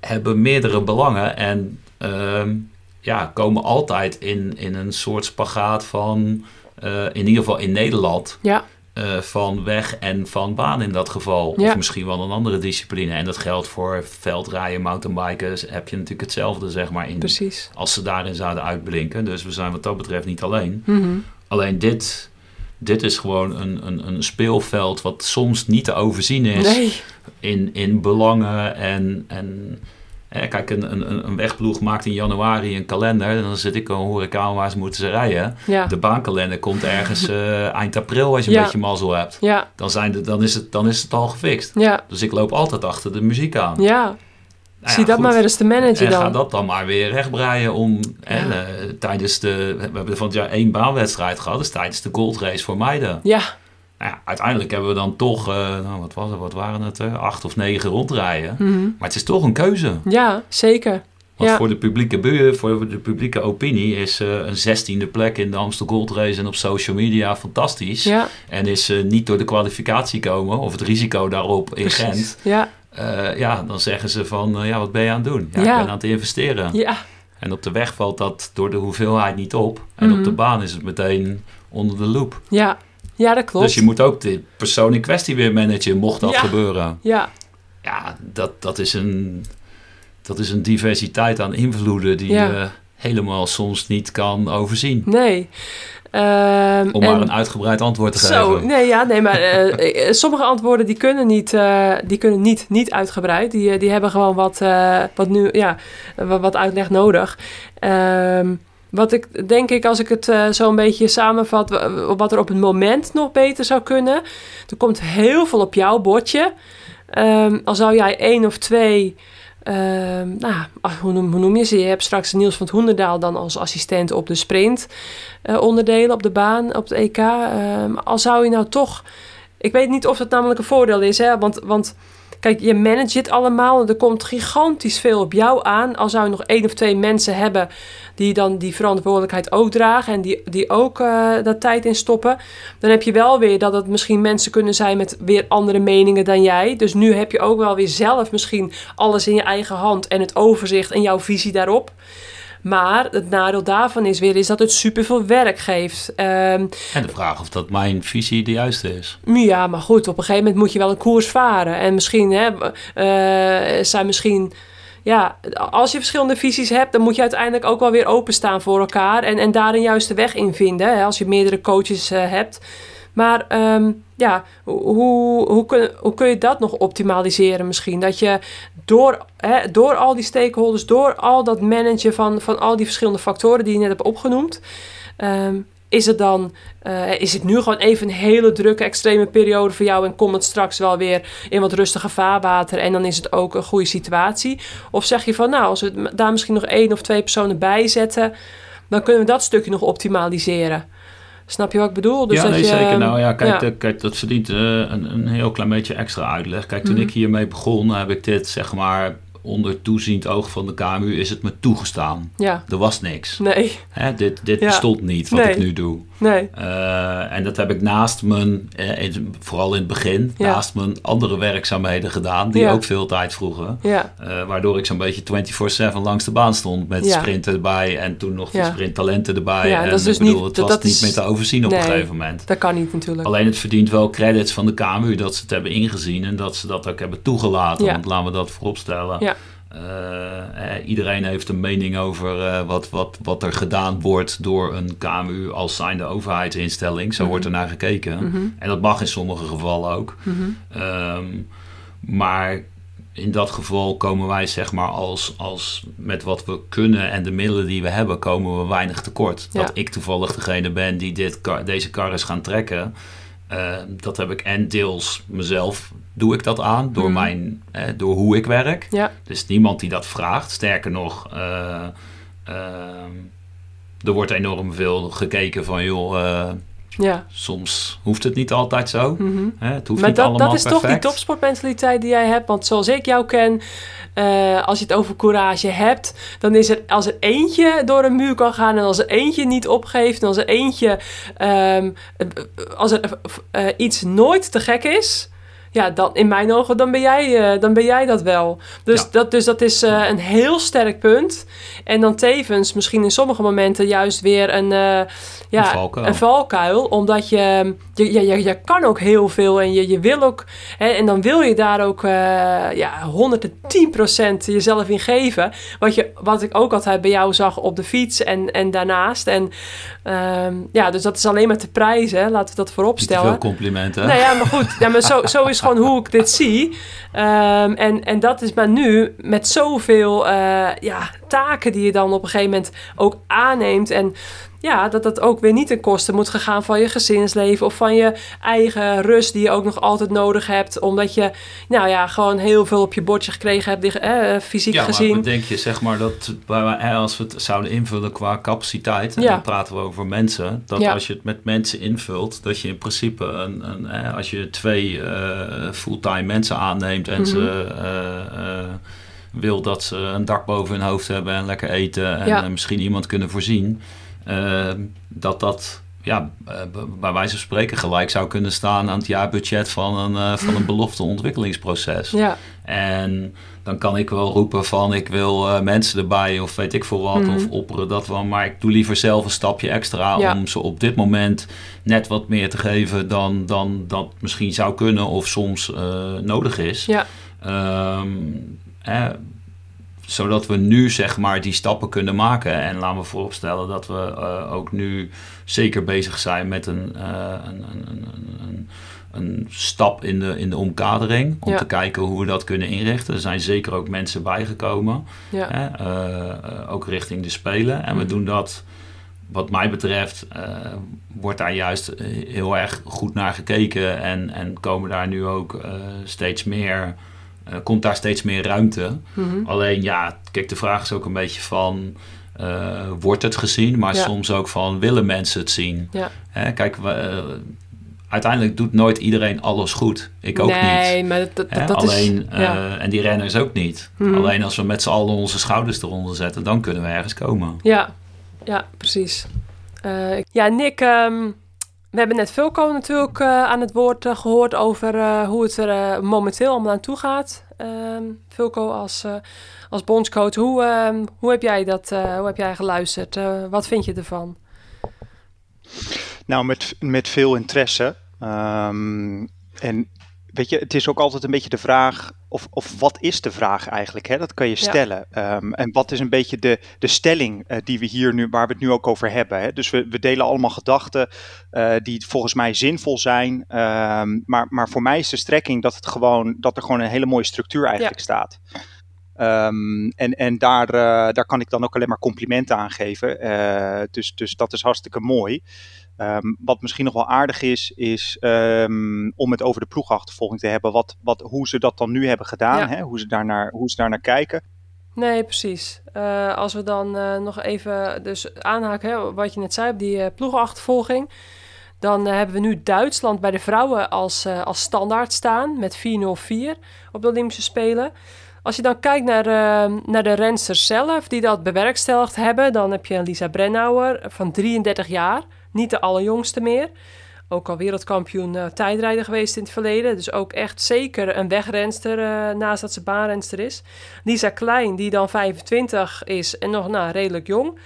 hebben meerdere belangen en ehm, ja, komen altijd in, in een soort spagaat van, eh, in ieder geval in Nederland, ja, eh, van weg en van baan in dat geval. Ja. Of misschien wel een andere discipline. En dat geldt voor veldrijden, mountainbiken, dus heb je natuurlijk hetzelfde zeg maar in. precies. Als ze daarin zouden uitblinken. Dus we zijn wat dat betreft niet alleen. Mhm. Alleen dit, dit is gewoon een, een, een speelveld wat soms niet te overzien is Nee, in, in belangen. En, en hè, kijk, een, een, een wegploeg maakt in januari een kalender. En dan zit ik ik aan waar ze moeten ze rijden. ja, De baankalender komt ergens [laughs] eh, eind april als je een beetje mazzel hebt. ja, Dan, zijn de, dan, is het, dan is het al gefixt. Dus ik loop altijd achter de muziek aan. ja. Nou Zie ja, dat goed. maar weer eens te managen En ga dan. dat dan maar weer rechtbreien om Ja. eh, tijdens de. We hebben van het jaar één baanwedstrijd gehad, dus tijdens de Gold Race voor meiden. Ja, Nou ja, uiteindelijk hebben we dan toch, eh, nou, wat, was het, wat waren het? Acht of negen rondrijden. mhm. Maar het is toch een keuze. ja, zeker. Want Ja. voor de publieke buur, voor de publieke opinie, is eh, een zestiende plek in de Amstel Gold Race en op social media fantastisch. Ja, En is eh, niet door de kwalificatie komen of het risico daarop in precies. Gent. Ja, eh, ja, dan zeggen ze van, eh, ja, wat ben je aan het doen? Ja, Ja. ik ben aan het investeren. ja, En op de weg valt dat door de hoeveelheid niet op. En Mhm. op de baan is het meteen onder de loep. ja, Ja, dat klopt. Dus je moet ook de persoon in kwestie weer managen, mocht dat Ja. gebeuren. Ja, Ja, dat, dat, is een, dat is een diversiteit aan invloeden die Ja. je helemaal soms niet kan overzien. nee. Ehm, Om maar en- een uitgebreid antwoord te Zo, geven. nee, ja, nee, maar eh, eh, sommige antwoorden die kunnen niet, eh, die kunnen niet, niet uitgebreid. Die, die hebben gewoon wat, wat, nu, ja, wat, wat uitleg nodig. Ehm, wat ik denk ik, als ik het zo een beetje samenvat, wa- wat er op het moment nog beter zou kunnen. Er komt heel veel op jouw bordje. Ehm, al zou jij één of twee, ehm, nou, hoe, noem, je ze? Je hebt straks Niels van het dan als assistent op de sprint eh, onderdelen op de baan, op de EK. Ehm, al zou je nou toch... Ik weet niet of dat namelijk een voordeel is, hè? Want, want kijk, je managt het allemaal. Er komt gigantisch veel op jou aan. Al zou je nog één of twee mensen hebben die dan die verantwoordelijkheid ook dragen... en die, die ook eh daar tijd in stoppen... dan heb je wel weer dat het misschien mensen kunnen zijn... met weer andere meningen dan jij. Dus nu heb je ook wel weer zelf misschien alles in je eigen hand... en het overzicht en jouw visie daarop... Maar het nadeel daarvan is weer is dat het superveel werk geeft. Ehm, En de vraag of dat mijn visie de juiste is. ja, maar goed, op een gegeven moment moet je wel een koers varen. En misschien hè, eh, zijn misschien. Ja, als je verschillende visies hebt, dan moet je uiteindelijk ook wel weer openstaan voor elkaar. En, en daar een juiste weg in vinden. Hè, als je meerdere coaches eh, hebt. Maar ehm, ja, hoe, hoe, kun, hoe kun je dat nog optimaliseren misschien? Dat je door, hè, door al die stakeholders, door al dat managen van, van al die verschillende factoren die je net hebt opgenoemd. ehm, is het dan, eh, is het nu gewoon even een hele drukke, extreme periode voor jou en komt het straks wel weer in wat rustige vaarwater en dan is het ook een goede situatie? Of zeg je van, nou, als we daar misschien nog één of twee personen bij zetten, dan kunnen we dat stukje nog optimaliseren. Snap je wat ik bedoel? Dus ja, dat nee, je, zeker. Nou ja, kijk, ja. de- kijk dat verdient eh, een, een heel klein beetje extra uitleg. Kijk, toen Mhm. ik hiermee begon, heb ik dit zeg maar onder toeziend oog van de KMU is het me toegestaan. Ja, Er was niks. nee, Hè, dit dit Ja. bestond niet, wat Nee. ik nu doe. Nee. Eh, en dat heb ik naast mijn, eh, in- vooral in het begin, Ja. naast mijn andere werkzaamheden gedaan, die Ja. ook veel tijd vroegen. Ja, Eh, waardoor ik zo'n beetje 24-7 langs de baan stond met sprinten erbij en toen nog de sprinttalenten erbij. Ja, en dat is dus ik bedoel, niet- het dat- was dat niet is- meer te overzien op Nee. een gegeven moment. dat kan niet natuurlijk. Alleen het verdient wel credits van de KMU dat ze het hebben ingezien en dat ze dat ook hebben toegelaten. Want laten we dat vooropstellen. Ja. Eh, eh, iedereen heeft een mening over eh, wat, wat, wat er gedaan wordt door een KMU als zijnde overheidsinstelling. Zo Mhm. wordt er naar gekeken. Mhm, En dat mag in sommige gevallen ook. mhm. Ehm, maar in dat geval komen wij zeg maar als, als met wat we kunnen en de middelen die we hebben, komen we weinig tekort. Ja. Dat ik toevallig degene ben die dit, kar- deze kar is gaan trekken. dat heb ik en deels mezelf doe ik dat aan door, Mhm. mijn, eh, door hoe ik werk. Ja, Dus niemand die dat vraagt. Sterker nog, eh, ehm, er wordt enorm veel gekeken van joh, eh, ja. soms hoeft het niet altijd zo. mhm. Hè? Het hoeft Maar niet dat, allemaal dat is toch die topsportmentaliteit die jij hebt. Want zoals ik jou ken, eh, als je het over courage hebt, dan is er als er eentje door een muur kan gaan en als er eentje niet opgeeft en als er eentje, ehm, eh, als er eh, eh, iets nooit te gek is. Ja, dan, in mijn ogen, dan ben jij, eh, dan ben jij dat wel. Dus, Ja. dat, dus dat is eh, een heel sterk punt. En dan tevens, misschien in sommige momenten, juist weer een, eh, ja, Een valkuil. een valkuil. Omdat je, je, je, je, kan ook heel veel en je, je wil ook. Hè, en dan wil je daar ook ja, 110% jezelf in geven. Wat, je, wat ik ook altijd bij jou zag op de fiets en, en daarnaast. En ehm, ja, dus dat is alleen maar te prijzen. Laten we dat voorop te veel stellen. complimenten. Nou ja, maar goed. Ja, maar zo, zo is gewoon hoe ik dit zie. Ehm, en, en dat is maar nu met zoveel eh, ja, taken die je dan op een gegeven moment ook aanneemt. En ja, dat dat ook weer niet ten koste moet gegaan van je gezinsleven of van je eigen rust die je ook nog altijd nodig hebt. Omdat je, nou ja, gewoon heel veel op je bordje gekregen hebt, die- eh, fysiek ja, maar gezien. denk je zeg maar dat hè, als we het zouden invullen qua capaciteit, en Ja. dan praten we over mensen, dat Ja. als je het met mensen invult, dat je in principe een, een hè, als je twee eh, fulltime mensen aanneemt en Mhm. ze eh, eh, wil dat ze een dak boven hun hoofd hebben en lekker eten en Ja. eh, misschien iemand kunnen voorzien, eh, dat dat ja, eh, bij wijze van spreken gelijk zou kunnen staan aan het jaarbudget van een, van een [laughs] belofte ontwikkelingsproces. Ja, En dan kan ik wel roepen van ik wil mensen erbij of weet ik veel wat. Mhm. Of opperen dat wel. Maar ik doe liever zelf een stapje extra Ja. om ze op dit moment net wat meer te geven dan, dan dat misschien zou kunnen of soms nodig is. ja, Ehm, zodat we nu zeg maar die stappen kunnen maken. En laten we vooropstellen dat we eh, ook nu zeker bezig zijn met een, eh, een, een, een, een, een stap in de, in de omkadering. Om Ja. te kijken hoe we dat kunnen inrichten. Er zijn zeker ook mensen bijgekomen. ja. Hè, eh, ook richting de Spelen. En we Mhm. doen dat, wat mij betreft, wordt daar juist heel erg goed naar gekeken. En, en komen daar nu ook steeds meer, eh, komt daar steeds meer ruimte. Mhm. Alleen ja, kijk, de vraag is ook een beetje van. eh, wordt het gezien, maar Ja. soms ook van willen mensen het zien? Ja. Hè, kijk, we, eh, uiteindelijk doet nooit iedereen alles goed. Ik ook niet. nee, maar dat, dat, Hè, dat alleen, is... Ja. en die renners ook niet. Mhm. Alleen als we met z'n allen onze schouders eronder zetten, dan kunnen we ergens komen. Ja, ja precies. Ik- ja, Nick, ehm, we hebben net Vulko natuurlijk eh, aan het woord eh, gehoord over eh, hoe het er momenteel allemaal aan toe gaat. Ehm Vulko als, als bondscoach, hoe, ehm, hoe, heb jij dat, hoe heb jij geluisterd? Wat vind je ervan? Nou, met, met veel interesse. Ehm, en weet je, het is ook altijd een beetje de vraag, of, of wat is de vraag eigenlijk? Hè? Dat kan je Ja. stellen. Ehm, en wat is een beetje de, de stelling eh, die we hier nu, waar we het nu ook over hebben? Hè? Dus we, we delen allemaal gedachten eh, die volgens mij zinvol zijn. Ehm, maar, maar voor mij is de strekking dat, het gewoon, dat er gewoon een hele mooie structuur eigenlijk staat. Ehm, en en daar, eh, daar kan ik dan ook alleen maar complimenten aan geven. Dus, dus dat is hartstikke mooi. Ehm, wat misschien nog wel aardig is, is ehm, om het over de ploegachtervolging te hebben. Wat, wat, hoe ze dat dan nu hebben gedaan. Ja. Hè? Hoe, ze daarnaar, hoe ze daarnaar kijken. Nee, precies. Eh, als we dan eh, nog even dus aanhaken, hè, wat je net zei op die eh, ploegenachtervolging. Dan hebben we nu Duitsland bij de vrouwen als, als standaard staan met 4-0-4 op de Olympische Spelen. Als je dan kijkt naar, eh, naar de rensters zelf die dat bewerkstelligd hebben, dan heb je Lisa Brennauer van 33 jaar, niet de allerjongste meer. Ook al wereldkampioen eh, tijdrijden geweest in het verleden. Dus ook echt zeker een wegrenster eh, naast dat ze baanrenster is. Lisa Klein, die dan 25 is en nog nou, redelijk jong.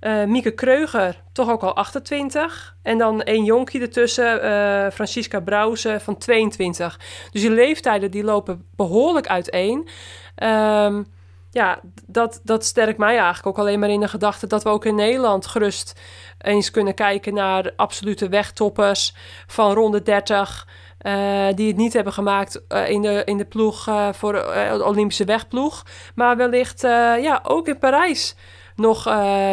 Eh, Mieke Kreuger, toch ook al 28. En dan één jonkie ertussen, eh Francisca Brouwse van 22. Dus die leeftijden die lopen behoorlijk uiteen. Ehm, ja, dat, dat sterkt mij eigenlijk ook alleen maar in de gedachte dat we ook in Nederland gerust eens kunnen kijken naar absolute wegtoppers van ronde 30. eh, die het niet hebben gemaakt eh, in, de, in de ploeg eh, voor de Olympische wegploeg. Maar wellicht ja, ook in Parijs nog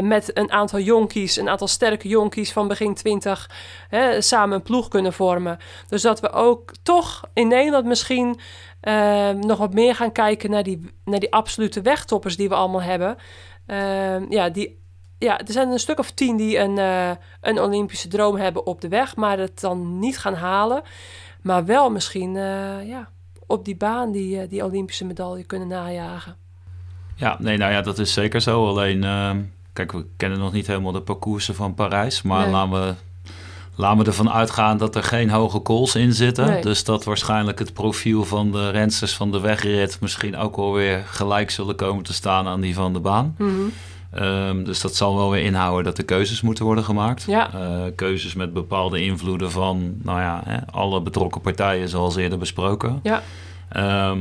met een aantal jonkies, een aantal sterke jonkies van begin 20, hè, samen een ploeg kunnen vormen. Dus dat we ook toch in Nederland misschien eh, nog wat meer gaan kijken naar die, naar die absolute wegtoppers die we allemaal hebben. Eh, ja, die, ja, er zijn een stuk of tien die een, eh, een Olympische droom hebben op de weg, maar het dan niet gaan halen. Maar wel misschien eh, ja, op die baan die, eh, die Olympische medaille kunnen najagen. Ja, nee, nou ja, dat is zeker zo. Alleen, eh, kijk, we kennen nog niet helemaal de parcoursen van Parijs. Maar Nee. laten, we, laten we ervan uitgaan dat er geen hoge calls in zitten. Nee. Dus dat waarschijnlijk het profiel van de rensters van de wegrit misschien ook wel weer gelijk zullen komen te staan aan die van de baan. Mhm. Ehm, dus dat zal wel weer inhouden dat er keuzes moeten worden gemaakt. Ja. Eh, keuzes met bepaalde invloeden van nou ja, hè, alle betrokken partijen, zoals eerder besproken. Ja. Ehm,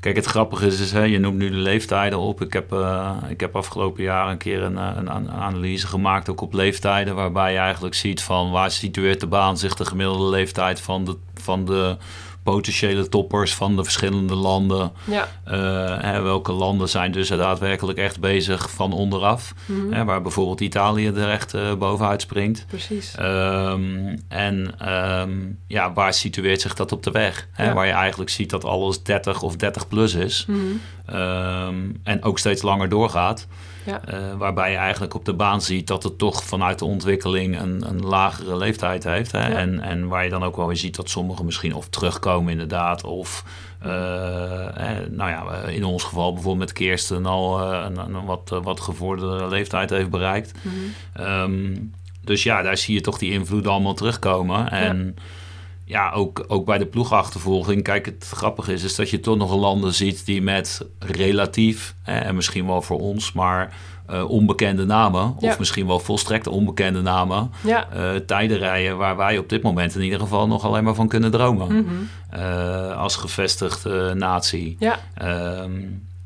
kijk, het grappige is, is hè, je noemt nu de leeftijden op. Ik heb, eh, ik heb afgelopen jaar een keer een, eh, een, een analyse gemaakt, ook op leeftijden, waarbij je eigenlijk ziet van waar situeert de baan zich de gemiddelde leeftijd van de, van de potentiële toppers van de verschillende landen. Ja. Eh, hè, welke landen zijn dus daadwerkelijk echt bezig van onderaf. Mhm. Hè, waar bijvoorbeeld Italië er echt eh, bovenuit springt. Precies. Ehm, en ehm, ja, waar situeert zich dat op de weg? Hè? Ja. Waar je eigenlijk ziet dat alles 30 of 30 plus is. Mhm. Ehm, en ook steeds langer doorgaat. Ja. Eh, waarbij je eigenlijk op de baan ziet dat het toch vanuit de ontwikkeling een, een lagere leeftijd heeft. Hè? Ja. En, en waar je dan ook wel weer ziet dat sommigen misschien of terugkomen inderdaad. Of eh, eh, nou ja, in ons geval bijvoorbeeld met Kirsten al een, een wat, wat gevorderde leeftijd heeft bereikt. Mhm. Ehm, dus ja, daar zie je toch die invloed allemaal terugkomen. En ja, ook, ook bij de ploegachtervolging. Kijk, het grappige is, is dat je toch nog landen ziet die met relatief, hè, en misschien wel voor ons, maar eh, onbekende namen, Ja. of misschien wel volstrekt onbekende namen, Ja. eh, tijden rijden waar wij op dit moment in ieder geval nog alleen maar van kunnen dromen. Mhm. Eh, als gevestigde natie. Ja. Ehm,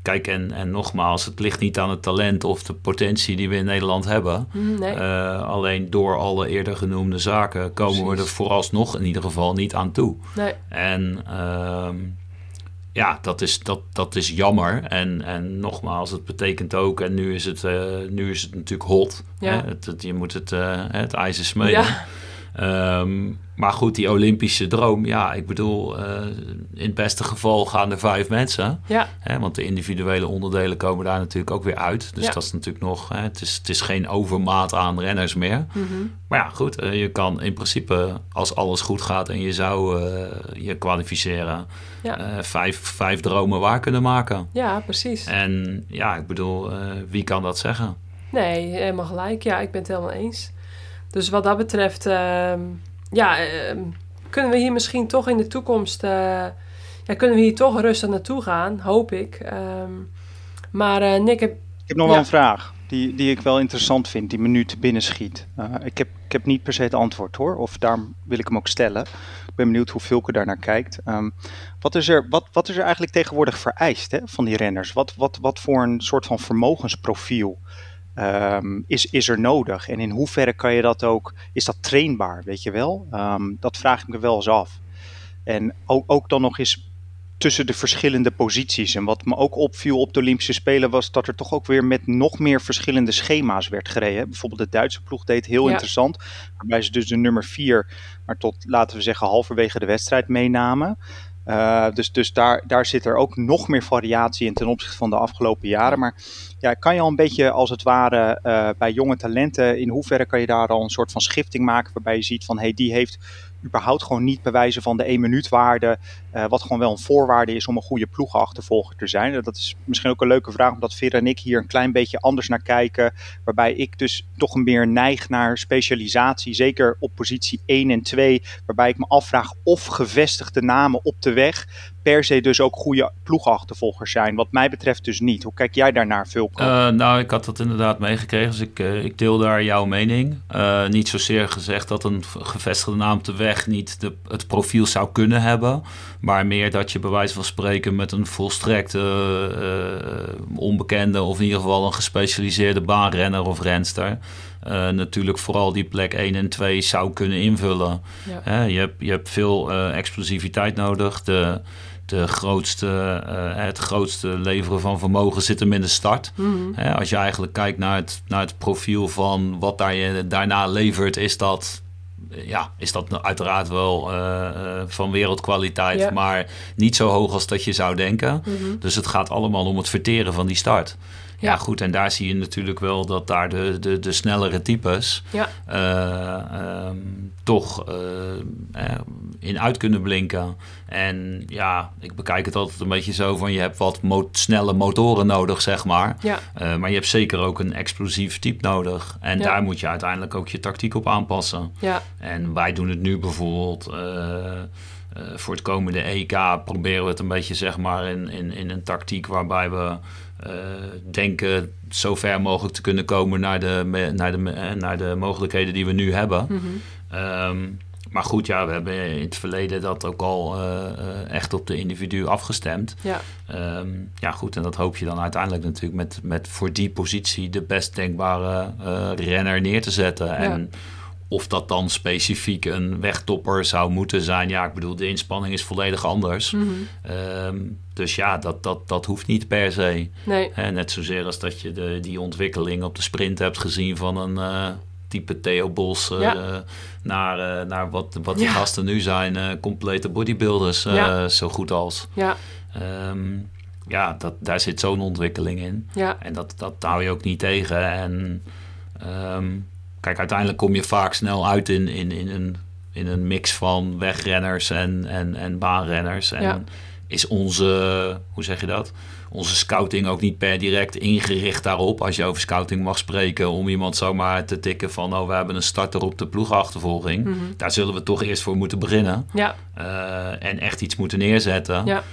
kijk, en, en nogmaals, het ligt niet aan het talent of de potentie die we in Nederland hebben. Nee. Eh, alleen door alle eerder genoemde zaken komen we er vooralsnog in ieder geval niet aan toe. nee. En ehm, ja, dat is, dat, dat is jammer. En, en nogmaals, het betekent ook, en nu is het, eh, nu is het natuurlijk hot. Ja. Hè? Het, het- je moet het, eh, het ijs is smeden. Ja. Ehm, maar goed, die Olympische droom, ja, ik bedoel, eh, in het beste geval gaan er vijf mensen. Ja. Hè, want de individuele onderdelen komen daar natuurlijk ook weer uit. Dus Ja. dat is natuurlijk nog, hè, het, is, het is geen overmaat aan renners meer. Mhm. Maar ja, goed, eh, je kan in principe, als alles goed gaat en je zou eh, je kwalificeren, Ja. vijf, vijf dromen waar kunnen maken. ja, precies. En ja, ik bedoel, wie kan dat zeggen? Nee, helemaal gelijk. Ja, ik ben het helemaal eens. Dus wat dat betreft, ehm, ja, ehm, kunnen we hier misschien toch in de toekomst, eh, ja, kunnen we hier toch rustig naartoe gaan, hoop ik. Ehm, maar eh, Nick, heb, Ik heb nog Ja. wel een vraag die, die ik wel interessant vind, die me nu te binnen schiet. Eh, ik, heb, ik heb niet per se het antwoord hoor, of daarom wil ik hem ook stellen. Ik ben benieuwd hoe Vulke daar naar kijkt. Ehm, wat, is er, wat, wat is er eigenlijk tegenwoordig vereist hè, van die renners? Wat, wat, wat voor een soort van vermogensprofiel ehm, is, is er nodig? En in hoeverre kan je dat ook, is dat trainbaar, weet je wel? Ehm, dat vraag ik me wel eens af. En ook, ook dan nog eens tussen de verschillende posities. En wat me ook opviel op de Olympische Spelen was dat er toch ook weer met nog meer verschillende schema's werd gereden. Bijvoorbeeld de Duitse ploeg deed heel Ja. interessant. Waarbij ze dus de nummer 4, maar tot laten we zeggen halverwege de wedstrijd meenamen. Eh, dus dus daar, daar zit er ook nog meer variatie in ten opzichte van de afgelopen jaren. Maar ja, kan je al een beetje als het ware eh, bij jonge talenten, in hoeverre kan je daar al een soort van schifting maken waarbij je ziet van hé, hey, die heeft überhaupt gewoon niet bewijzen van de 1 minuut waarde, eh, wat gewoon wel een voorwaarde is om een goede ploegenachtervolger te zijn. Dat is misschien ook een leuke vraag, omdat Vera en ik hier een klein beetje anders naar kijken, waarbij ik dus toch meer neig naar specialisatie, zeker op positie 1 en 2, waarbij ik me afvraag of gevestigde namen op de weg per se dus ook goede ploegenachtervolgers zijn. Wat mij betreft dus niet. Hoe kijk jij daarnaar, Vulko? Eh, nou, ik had dat inderdaad meegekregen, dus ik, eh, ik deel daar jouw mening. Eh, niet zozeer gezegd dat een gevestigde naam op de weg niet de, het profiel zou kunnen hebben, maar meer dat je bij wijze van spreken met een volstrekt eh, eh, onbekende of in ieder geval een gespecialiseerde baanrenner of renster eh, natuurlijk vooral die plek 1 en 2 zou kunnen invullen. Ja. Je, hebt, je hebt veel eh, explosiviteit nodig. De, de grootste, eh, het grootste leveren van vermogen zit hem in de start. Mhm. Als je eigenlijk kijkt naar het, naar het profiel van wat daar je daarna levert, is dat, eh, ja, is dat uiteraard wel eh, eh, van wereldkwaliteit, Ja. maar niet zo hoog als dat je zou denken. Mhm. Dus het gaat allemaal om het verteren van die start. Ja, Ja. goed, en daar zie je natuurlijk wel dat daar de, de, de snellere types Ja. eh, ehm, toch eh, eh, in uit kunnen blinken. En ja, ik bekijk het altijd een beetje zo van je hebt wat mo- snelle motoren nodig, zeg maar. Ja. Eh, maar je hebt zeker ook een explosief type nodig. En Ja. daar moet je uiteindelijk ook je tactiek op aanpassen. Ja. En wij doen het nu bijvoorbeeld eh, eh, voor het komende EK proberen we het een beetje zeg maar in, in, in een tactiek waarbij we denken zo ver mogelijk te kunnen komen naar de, naar, de, naar de mogelijkheden die we nu hebben. Ehm, maar goed, ja, we hebben in het verleden dat ook al eh, eh, echt op de individu afgestemd. Ja. Ehm, ja, goed, en dat hoop je dan uiteindelijk natuurlijk met, met voor die positie de best denkbare eh, renner neer te zetten. En of dat dan specifiek een wegtopper zou moeten zijn, ja, ik bedoel, de inspanning is volledig anders. Mhm. Ehm, dus ja, dat, dat, dat hoeft niet per se. Nee. Hè, net zozeer als dat je de, die ontwikkeling op de sprint hebt gezien van een type Theo Bos eh, Ja. naar, eh, naar wat, wat die gasten nu zijn, eh, complete bodybuilders, zo goed als. Ja. Ehm, ja, dat, daar zit zo'n ontwikkeling in. Ja. En dat, dat hou je ook niet tegen. En ehm, kijk, uiteindelijk kom je vaak snel uit in, in, in, een, in een mix van wegrenners en, en, en baanrenners. En Ja. is onze, hoe zeg je dat? Onze scouting ook niet per direct ingericht daarop. Als je over scouting mag spreken, om iemand zomaar te tikken van, oh, we hebben een starter op de ploegachtervolging. Mhm. Daar zullen we toch eerst voor moeten beginnen. Ja, eh, en echt iets moeten neerzetten. ja,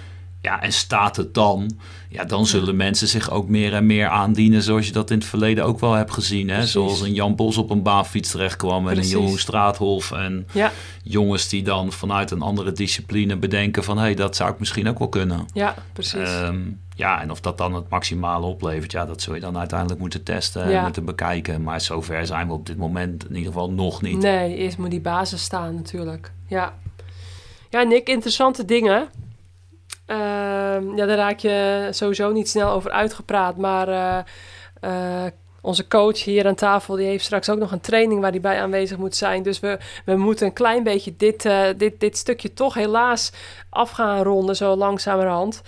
Ja, en staat het dan, ja, dan zullen mensen zich ook meer en meer aandienen zoals je dat in het verleden ook wel hebt gezien. Hè? Precies. Zoals een Jan Bos op een baanfiets terecht kwam en een Jeroen Straathof. En ja, jongens die dan vanuit een andere discipline bedenken van... hé, hey, dat zou ik misschien ook wel kunnen. ja, precies. Ehm, ja, en of dat dan het maximale oplevert, ja, dat zul je dan uiteindelijk moeten testen Ja. en moeten bekijken. Maar zover zijn we op dit moment in ieder geval nog niet. Nee, eerst moet die basis staan natuurlijk. Ja. Ja, Nick, interessante dingen. Ehm, ja, daar raak je sowieso niet snel over uitgepraat. Maar eh, eh, onze coach hier aan tafel, die heeft straks ook nog een training waar hij bij aanwezig moet zijn. Dus we, we moeten een klein beetje dit, eh, dit, dit stukje toch helaas af gaan ronden, zo langzamerhand.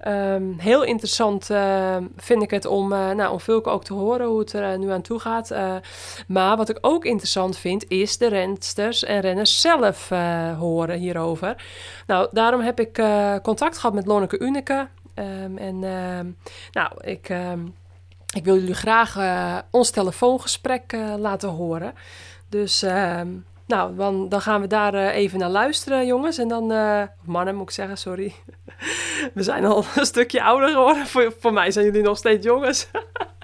Ehm, heel interessant eh, vind ik het om, eh nou, om Vulke ook te horen hoe het er eh, nu aan toe gaat. Eh, maar wat ik ook interessant vind, is de rensters en renners zelf horen hierover. Nou, daarom heb ik contact gehad met Lonneke Uneke. Ehm, en ehm, nou, ik, ehm, ik wil jullie graag ons telefoongesprek laten horen. Dus ehm, nou, dan, gaan we daar eh, even naar luisteren, jongens. En dan, eh, mannen moet ik zeggen, sorry. [laughs] We zijn al [laughs] een stukje ouder geworden. Voor, voor mij zijn jullie nog steeds jongens.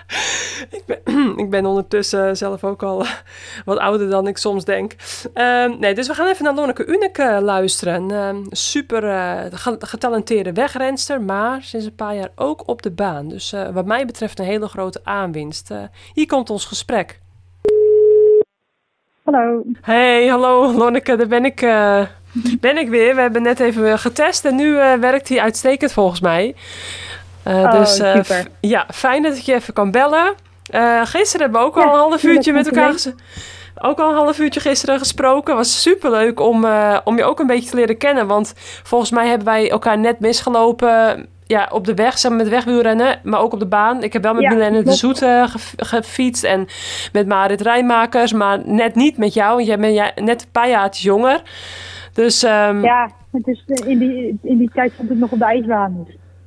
[laughs] ik, ben, [clears throat] ik ben ondertussen zelf ook al eh, wat ouder dan ik soms denk. Ehm, nee, dus we gaan even naar Lonneke Uneke luisteren. Ehm, super ge- getalenteerde wegrenster, maar sinds een paar jaar ook op de baan. Dus wat mij betreft een hele grote aanwinst. Hier komt ons gesprek. Hallo. Hey, hallo Lonneke, daar ben ik, eh, ben ik weer. We hebben net even getest en nu eh, werkt hij uitstekend volgens mij. Eh, Oh, dus super. ja, fijn dat ik je even kan bellen. Gisteren hebben we ook al een half uurtje met elkaar ook al een half uurtje gisteren gesproken. Was super leuk om, om je ook een beetje te leren kennen. Want volgens mij hebben wij elkaar net misgelopen. Ja, op de weg, samen met wegwielrennen, maar ook op de baan. Ik heb wel met Ja, de klopt. Zoet eh, ge- gefietst en met Marit Rijmakers, maar net niet met jou. want Jij bent ja, net een paar jaartjes jonger. Dus ehm, Ja, het is, eh, in, die, in die tijd stond ik nog op de ijsbaan.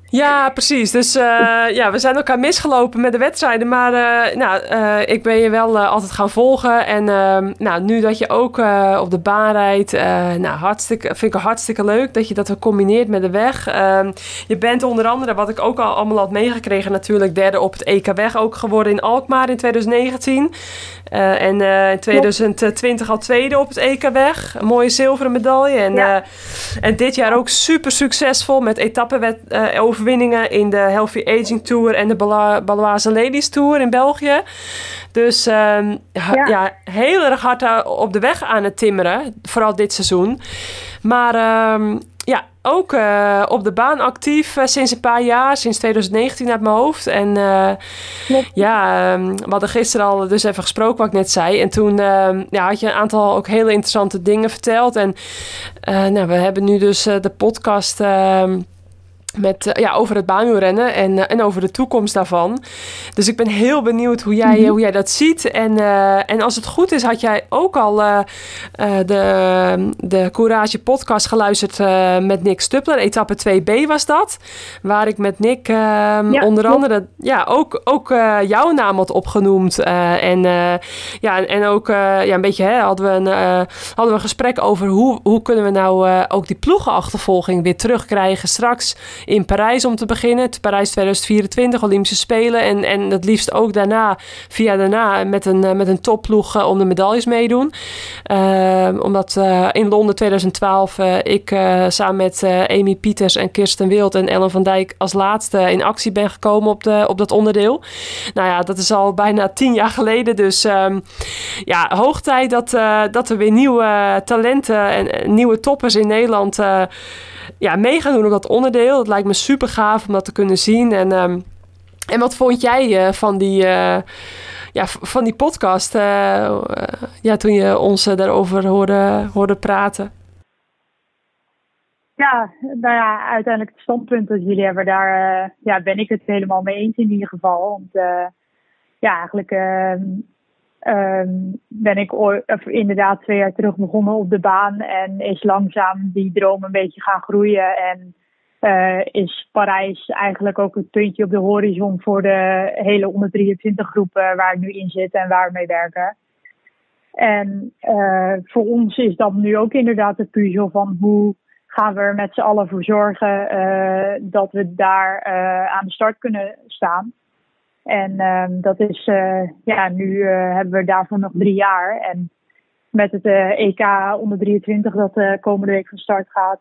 Ja, precies. Dus eh, ja, we zijn elkaar misgelopen met de wedstrijden. Maar eh, nou, eh, ik ben je wel altijd gaan volgen. En ehm, nou, nu dat je ook op de baan rijdt, nou, hartstikke, vind ik hartstikke leuk dat je dat combineert met de weg. Ehm, je bent onder andere, wat ik ook al allemaal had meegekregen, natuurlijk derde op het EK Weg ook geworden in Alkmaar in 2019. Eh, en in 2020 al tweede op het EK Weg. Een mooie zilveren medaille. En, Ja. en dit jaar ook super succesvol met etappe-overwinningen in de Healthy Aging Tour en de Baloise Ladies Tour in België. Dus ehm, ja. Ja. heel erg hard eh, op de weg aan het timmeren. Vooral dit seizoen. Maar ehm, ja, ook eh, op de baan actief eh, sinds een paar jaar. Sinds 2019 uit mijn hoofd. En ja, ehm, we hadden gisteren al dus even gesproken wat ik net zei. En toen ja, had je een aantal ook hele interessante dingen verteld. En nou, we hebben nu dus de podcast met, eh, ja, over het baanwielrennen en, eh, en over de toekomst daarvan. Dus ik ben heel benieuwd hoe jij, hoe jij dat ziet. En, eh, en als het goed is, had jij ook al eh, eh, de, de Courage podcast geluisterd eh, met Nick Stuppler. Etappe 2b was dat. Waar ik met Nick Ja, onder andere ja, ook, ook eh, jouw naam had opgenoemd. Eh, en, eh, ja, en ook eh, ja, een beetje hè, hadden, we een, eh, hadden we een gesprek over hoe, hoe kunnen we nou eh, ook die ploegenachtervolging weer terugkrijgen straks in Parijs om te beginnen. Parijs 2024, Olympische Spelen. En, en het liefst ook daarna, via daarna, met een, eh, met een topploeg eh, om de medailles meedoen. Eh, omdat in Londen 2012 eh, ik samen met Amy Pieters en Kirsten Wild en Ellen van Dijk als laatste in actie ben gekomen op, de, op dat onderdeel. Nou ja, dat is al bijna tien jaar geleden. Dus ehm, ja, hoog tijd dat, dat er weer nieuwe talenten en nieuwe toppers in Nederland ja, mee gaan doen op dat onderdeel. Het lijkt me super gaaf om dat te kunnen zien. En, ehm, en wat vond jij eh, van die... eh, ja, van die podcast, eh, ja, toen je ons daarover hoorde, hoorde praten. Ja, nou ja, uiteindelijk het standpunt dat jullie hebben, daar ja, ben ik het helemaal mee eens in ieder geval. Want ja, eigenlijk ehm, ben ik of inderdaad twee jaar terug begonnen op de baan en is langzaam die droom een beetje gaan groeien. En eh, is Parijs eigenlijk ook het puntje op de horizon voor de hele onder 23 groepen waar ik nu in zit en waar we mee werken. En eh, voor ons is dat nu ook inderdaad de puzzel van hoe gaan we er met z'n allen voor zorgen eh, dat we daar aan de start kunnen staan. En ehm, dat is, eh, ja, nu eh, hebben we daarvoor nog drie jaar. En met het eh, EK onder 23 dat de komende week van start gaat,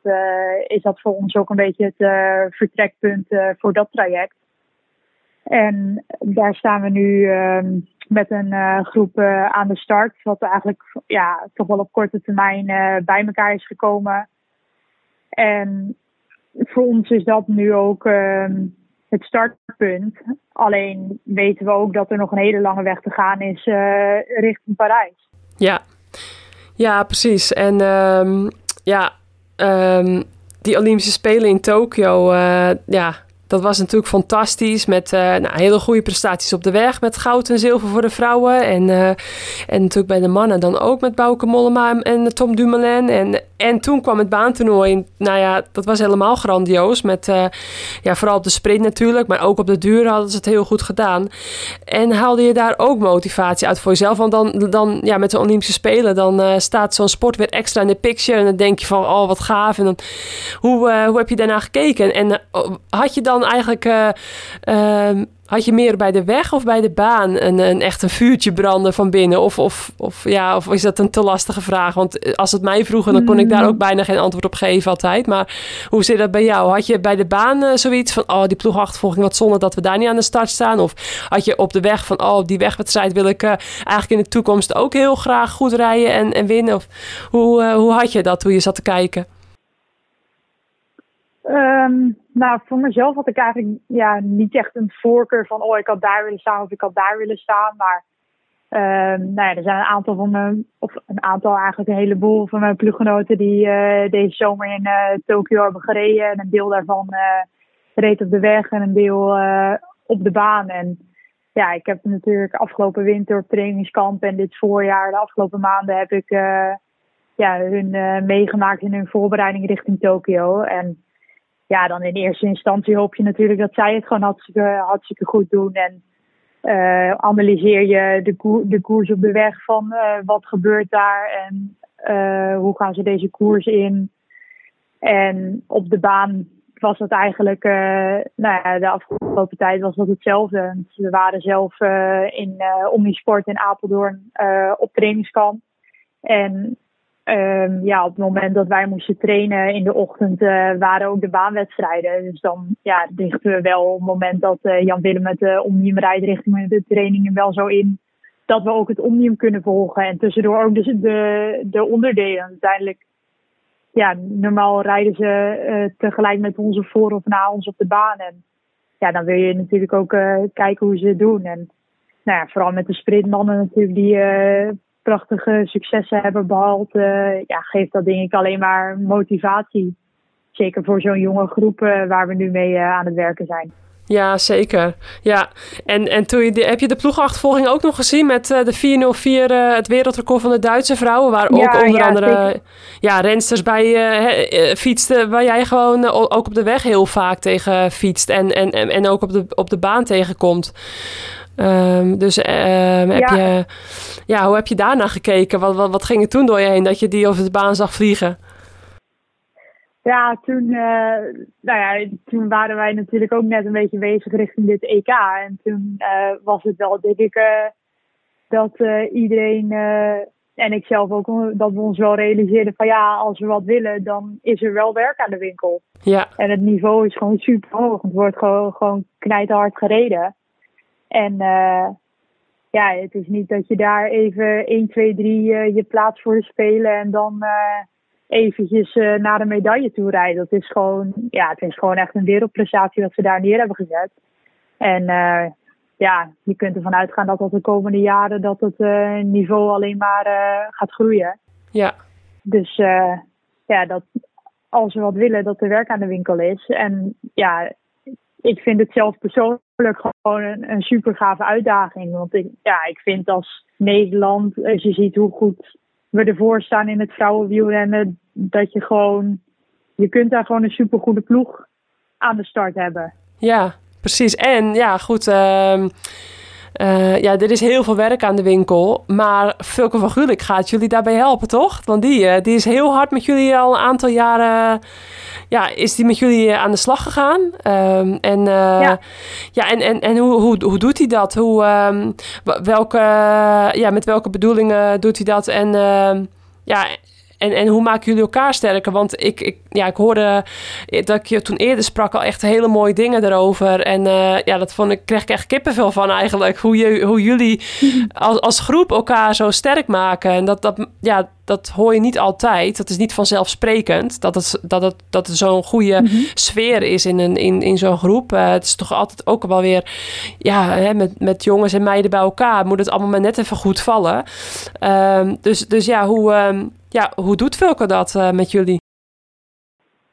is dat voor ons ook een beetje het vertrekpunt voor dat traject. En daar staan we nu ehm, met een groep aan de start, wat eigenlijk ja, toch wel op korte termijn bij elkaar is gekomen. En voor ons is dat nu ook ehm, het startpunt. Alleen weten we ook dat er nog een hele lange weg te gaan is eh, richting Parijs. Ja, ja precies. En ehm, ja, ehm, die Olympische Spelen in Tokio, eh, ja, dat was natuurlijk fantastisch. Met eh, nou, hele goede prestaties op de weg. Met goud en zilver voor de vrouwen. En, en natuurlijk bij de mannen dan ook met Bouke Mollema en Tom Dumoulin. En, en toen kwam het baantoernooi. Nou ja, dat was helemaal grandioos. Met eh, ja, vooral op de sprint natuurlijk. Maar ook op de duur hadden ze het heel goed gedaan. En haalde je daar ook motivatie uit voor jezelf? Want dan, dan ja, met de Olympische Spelen, dan eh, staat zo'n sport weer extra in de picture. En dan denk je van, oh wat gaaf. En dan, hoe, eh, hoe heb je daarna gekeken? En had je dan eigenlijk, eh, ehm, had je meer bij de weg of bij de baan een, een echt een vuurtje branden van binnen? Of, of, of, ja, of is dat een te lastige vraag? Want eh, als het mij vroegen, dan kon ik daar ook bijna geen antwoord op geven altijd. Maar hoe zit dat bij jou? Had je bij de baan eh, zoiets van, oh die ploegachtervolging, wat zonde dat we daar niet aan de start staan? Of had je op de weg van, oh die wegwedstrijd wil ik eh, eigenlijk in de toekomst ook heel graag goed rijden en, en winnen? Of hoe, hoe had je dat toen je zat te kijken? Ehm, nou, voor mezelf had ik eigenlijk ja, niet echt een voorkeur van, oh, ik had daar willen staan of ik had daar willen staan. Maar ehm, nou ja, er zijn een aantal van mijn, of een aantal eigenlijk een heleboel van mijn ploeggenoten die eh, deze zomer in eh Tokio hebben gereden. En een deel daarvan eh, reed op de weg en een deel op de baan. En ja, ik heb natuurlijk afgelopen winter op trainingskamp en dit voorjaar, de afgelopen maanden, heb ik ja, hun meegemaakt in hun voorbereiding richting Tokio. En ja, dan in eerste instantie hoop je natuurlijk dat zij het gewoon hartstikke, hartstikke goed doen. En eh, analyseer je de, de koers op de weg van eh, wat gebeurt daar en eh, hoe gaan ze deze koers in. En op de baan was dat eigenlijk, nou ja, de afgelopen tijd was dat hetzelfde. We waren zelf in Omnisport in Apeldoorn op trainingskamp. En Ehm, ja, op het moment dat wij moesten trainen in de ochtend eh, waren ook de baanwedstrijden. Dus dan ja, richten we wel op het moment dat eh, Jan Willem met de Omnium rijdt richting de trainingen wel zo in. Dat we ook het Omnium kunnen volgen. En tussendoor ook de, de, de onderdelen. Uiteindelijk, ja, normaal rijden ze eh, tegelijk met onze voor of na ons op de baan. En ja, dan wil je natuurlijk ook eh, kijken hoe ze het doen. En nou ja, vooral met de sprintmannen natuurlijk die eh, prachtige successen hebben behaald, eh, ja, geeft dat denk ik alleen maar motivatie. Zeker voor zo'n jonge groep eh, waar we nu mee eh, aan het werken zijn. Ja, zeker. Ja, en, en toen je de, heb je de ploegachtervolging ook nog gezien met eh, de 404, eh, het wereldrecord van de Duitse vrouwen, waar ook Ja, onder ja, andere zeker. ja, rensters bij eh, fietsten, waar jij gewoon ook op de weg heel vaak tegen fietst en, en, en, en ook op de, op de baan tegenkomt. Ehm, dus ehm, heb Ja. je, ja, hoe heb je daarna gekeken? Wat, wat, wat ging er toen door je heen dat je die over de baan zag vliegen? Ja, toen, eh, nou ja, toen waren wij natuurlijk ook net een beetje bezig richting dit EK. En toen eh, was het wel, denk ik, eh, dat iedereen en ik zelf ook, dat we ons wel realiseerden van ja, als we wat willen, dan is er wel werk aan de winkel. Ja, En het niveau is gewoon super hoog. Het wordt gewoon, gewoon knijterhard gereden. En eh, ja, het is niet dat je daar even 1, 2, 3 eh, je plaats voor spelen en dan eh, eventjes eh, naar de medaille toe rijden. Dat is gewoon, ja, het is gewoon echt een wereldprestatie dat ze daar neer hebben gezet. En ja, je kunt ervan uitgaan dat dat de komende jaren dat het niveau alleen maar gaat groeien. ja, Dus ja, dat als we wat willen, dat er werk aan de winkel is. En ja, ik vind het zelf persoonlijk gewoon een, super gave uitdaging. Want ik, ja, ik vind als Nederland, als je ziet hoe goed we ervoor staan in het vrouwenwielrennen, dat je gewoon, je kunt daar gewoon een super goede ploeg aan de start hebben. Ja, precies. En ja, goed. ehm, eh, ja, er is heel veel werk aan de winkel. Maar Vulke van Gulik gaat jullie daarbij helpen, toch? Want die, eh, die is heel hard met jullie al een aantal jaren. Ja, is die met jullie eh, aan de slag gegaan? Ehm, en ja. Ja. en, en, en hoe, hoe, hoe doet hij dat? Hoe, ehm, welke, ja, met welke bedoelingen doet hij dat? En ehm, ja. En, en hoe maken jullie elkaar sterker? Want ik, ik, ja, ik hoorde dat ik je toen eerder sprak al echt hele mooie dingen erover. En eh, ja, dat vond ik, kreeg ik echt kippenvel van eigenlijk. Hoe, je, hoe jullie [laughs] als, als groep elkaar zo sterk maken. En dat, dat, ja, dat hoor je niet altijd. Dat is niet vanzelfsprekend. Dat het, dat het, dat zo'n goede sfeer is in, een, in, in zo'n groep. Eh, het is toch altijd ook wel weer... Ja, hè, met, met jongens en meiden bij elkaar moet het allemaal maar net even goed vallen. Ehm, dus, dus ja, hoe, ehm, ja, hoe doet Vulke dat eh, met jullie?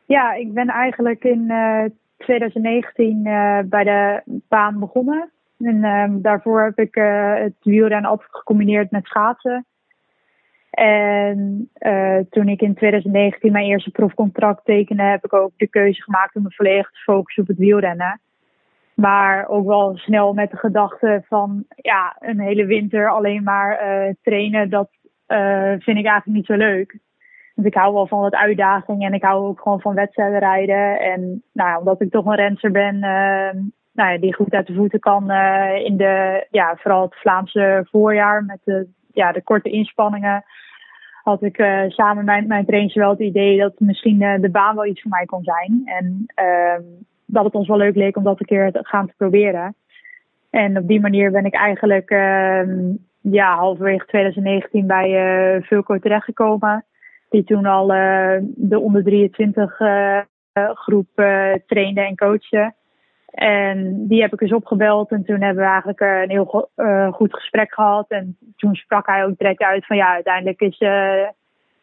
Ja, ik ben eigenlijk in eh, 2019 eh, bij de baan begonnen. En ehm, daarvoor heb ik eh, het wielrennen altijd gecombineerd met schaatsen. En eh, toen ik in 2019 mijn eerste profcontract tekende, heb ik ook de keuze gemaakt om me volledig te focussen op het wielrennen. Maar ook wel snel met de gedachte van ja, een hele winter alleen maar eh, trainen, dat eh, vind ik eigenlijk niet zo leuk. Want ik hou wel van wat uitdaging en ik hou ook gewoon van wedstrijden rijden. En nou, ja, omdat ik toch een renster ben eh, nou ja, die goed uit de voeten kan eh, in de, ja, vooral het Vlaamse voorjaar met de, ja, de korte inspanningen. Had ik samen met mijn, trainers wel het idee dat misschien de baan wel iets voor mij kon zijn. En ehm, dat het ons wel leuk leek om dat een keer te gaan te proberen. En op die manier ben ik eigenlijk ehm, ja, halverwege 2019 bij eh Vulco terechtgekomen. Die toen al eh, de onder 23 eh, groep trainde en coachte. En die heb ik eens opgebeld en toen hebben we eigenlijk een heel go- goed gesprek gehad. En toen sprak hij ook direct uit van ja, uiteindelijk is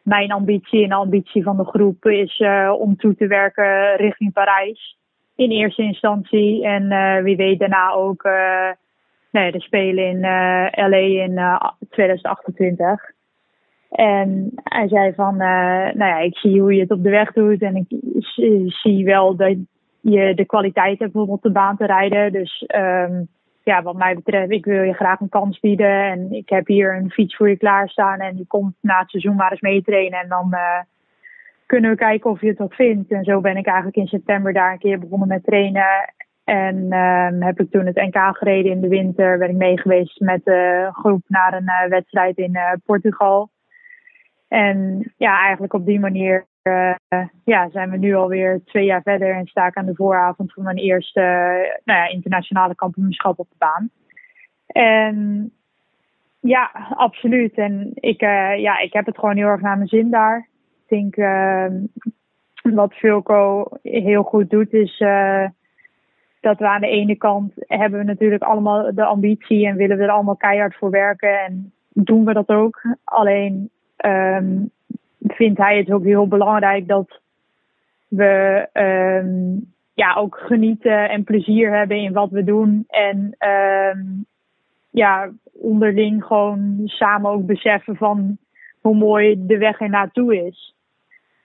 mijn ambitie en de ambitie van de groep is om toe te werken richting Parijs. In eerste instantie en wie weet daarna ook nee, de Spelen in eh, LA in eh, 2028. En hij zei van, eh, nou ja, ik zie hoe je het op de weg doet en ik zie- wel dat je de kwaliteit hebt om op de baan te rijden. Dus ehm, ja, wat mij betreft, ik wil je graag een kans bieden. En ik heb hier een fiets voor je klaarstaan en je komt na het seizoen maar eens meetrainen. En dan eh, kunnen we kijken of je het wat vindt. En zo ben ik eigenlijk in september daar een keer begonnen met trainen. En ehm, heb ik toen het NK gereden in de winter. Ben ik meegeweest met de groep naar een eh, wedstrijd in eh, Portugal. En ja, eigenlijk op die manier eh, ja, zijn we nu alweer twee jaar verder en sta ik aan de vooravond van mijn eerste nou ja, internationale kampioenschap op de baan. En ja, absoluut. En ik, ja, ik heb het gewoon heel erg naar mijn zin daar. Ik denk eh, wat Vilco heel goed doet is dat we aan de ene kant hebben we natuurlijk allemaal de ambitie en willen we er allemaal keihard voor werken en doen we dat ook. Alleen ehm, vindt hij het ook heel belangrijk dat we ehm, ja, ook genieten en plezier hebben in wat we doen. En ehm, ja, onderling gewoon samen ook beseffen van hoe mooi de weg er naartoe is.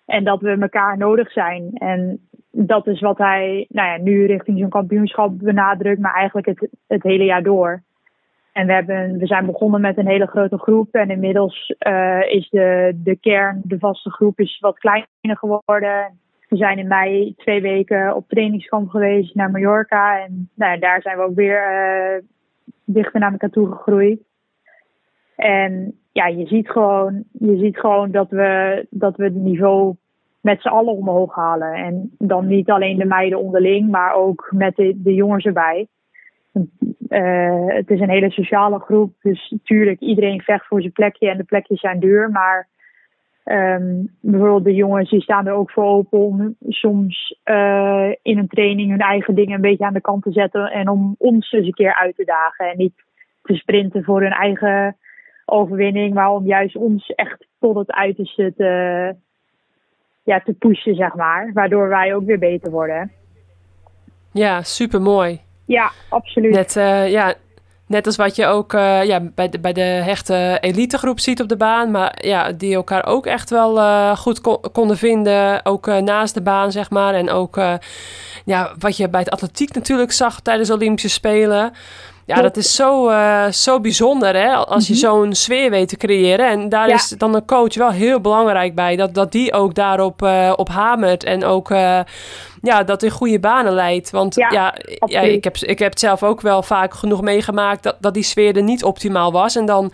En dat we elkaar nodig zijn. En dat is wat hij nou ja, nu richting zo'n kampioenschap benadrukt, maar eigenlijk het, het hele jaar door. En we, hebben, we zijn begonnen met een hele grote groep. En inmiddels eh, is de, de kern, de vaste groep, is wat kleiner geworden. We zijn in mei twee weken op trainingskamp geweest naar Mallorca. En nou, ja, daar zijn we ook weer eh, dichter naar elkaar toe gegroeid. En ja, je ziet gewoon, je ziet gewoon dat, we, dat we het niveau met z'n allen omhoog halen. En dan niet alleen de meiden onderling, maar ook met de, de jongens erbij. Uh, het is een hele sociale groep, dus natuurlijk iedereen vecht voor zijn plekje en de plekjes zijn duur. Maar um, bijvoorbeeld de jongens die staan er ook voor open om soms uh, in een training hun eigen dingen een beetje aan de kant te zetten en om ons eens een keer uit te dagen. En niet te sprinten voor hun eigen overwinning, maar om juist ons echt tot het uiterste te, ja, te pushen, zeg maar. Waardoor wij ook weer beter worden. Ja, super mooi. Ja, absoluut. Net, uh, ja, Net als wat je ook eh, ja, bij, de, bij de hechte elitegroep ziet op de baan. Maar ja, die elkaar ook echt wel eh, goed kon- konden vinden. Ook eh, naast de baan, zeg maar. En ook eh, ja, wat je bij het atletiek natuurlijk zag tijdens de Olympische Spelen. Ja, dat is zo, eh, zo bijzonder hè, als je Mhm. zo'n sfeer weet te creëren. En daar Ja. is dan een coach wel heel belangrijk bij. Dat, dat die ook daarop eh, op hamert en ook eh, ja, dat in goede banen leidt. Want ja, Ja, ik, heb, ik heb het zelf ook wel vaak genoeg meegemaakt dat, dat die sfeer er niet optimaal was. En dan,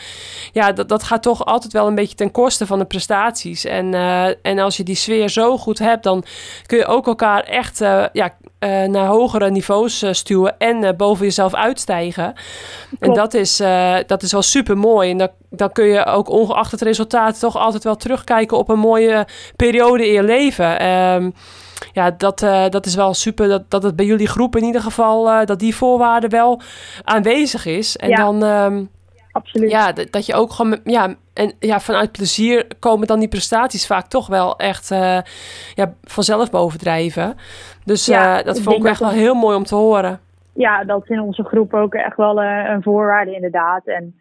ja, dat, dat gaat toch altijd wel een beetje ten koste van de prestaties. En, en als je die sfeer zo goed hebt, dan kun je ook elkaar echt ja, eh, naar hogere niveaus eh, stuwen en eh, boven jezelf uitstijgen. En dat is, dat is wel super mooi. En dan, dan kun je ook ongeacht het resultaat toch altijd wel terugkijken op een mooie periode in je leven. Ehm, ja, dat, dat is wel super dat, dat het bij jullie groep in ieder geval, dat die voorwaarde wel aanwezig is. En Ja. dan, ehm, Absoluut. ja, dat je ook gewoon, ja, en ja, vanuit plezier komen dan die prestaties vaak toch wel echt eh, ja, vanzelf bovendrijven. Dus Ja, eh, dat vond ik echt wel heel mooi om te horen. ja, dat is in onze groep ook echt wel eh, een voorwaarde inderdaad. En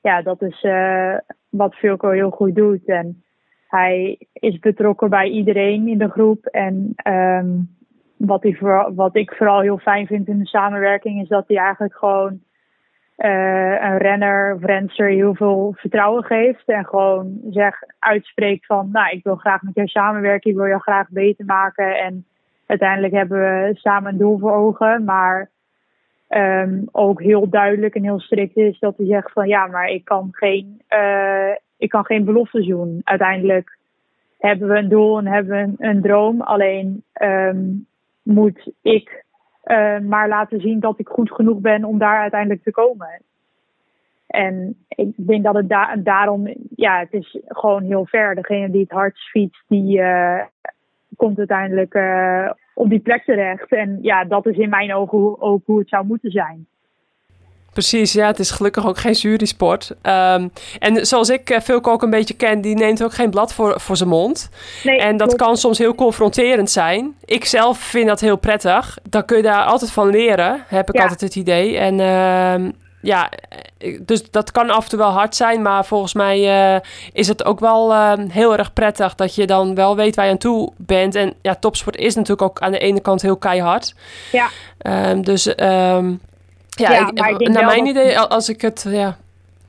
ja, dat is wat Vilko heel goed doet. En hij is betrokken bij iedereen in de groep. En ehm, wat, hij vooral, wat ik vooral heel fijn vind in de samenwerking is dat hij eigenlijk gewoon een renner of renster heel veel vertrouwen geeft. En gewoon zeg, uitspreekt van, nou, ik wil graag met jou samenwerken, ik wil jou graag beter maken. En uiteindelijk hebben we samen een doel voor ogen. Maar ehm, ook heel duidelijk en heel strikt is dat hij zegt van, ja, maar ik kan geen, eh, ik kan geen beloftes doen. Uiteindelijk hebben we een doel en hebben we een, een droom. Alleen ehm, moet ik eh, maar laten zien dat ik goed genoeg ben om daar uiteindelijk te komen. En ik denk dat het da- daarom, ja, het is gewoon heel ver. Degene die het hardst fietst, die eh, komt uiteindelijk eh, op die plek terecht. En ja, dat is in mijn ogen ook hoe het zou moeten zijn. Precies, ja, het is gelukkig ook geen jurysport. Ehm, en zoals ik uh, Philco ook een beetje ken, die neemt ook geen blad voor, voor zijn mond. Nee, En dat kan soms heel confronterend zijn. Ik zelf vind dat heel prettig. Dan kun je daar altijd van leren, heb ik Ja. altijd het idee. En ehm, ja, eh, dus dat kan af en toe wel hard zijn. Maar volgens mij eh, is het ook wel ehm, heel erg prettig dat je dan wel weet waar je aan toe bent. En ja, topsport is natuurlijk ook aan de ene kant heel keihard. Ja. Dus ja, Ja, ik- maar ik denk naar mijn dat- idee, als ik het, ja,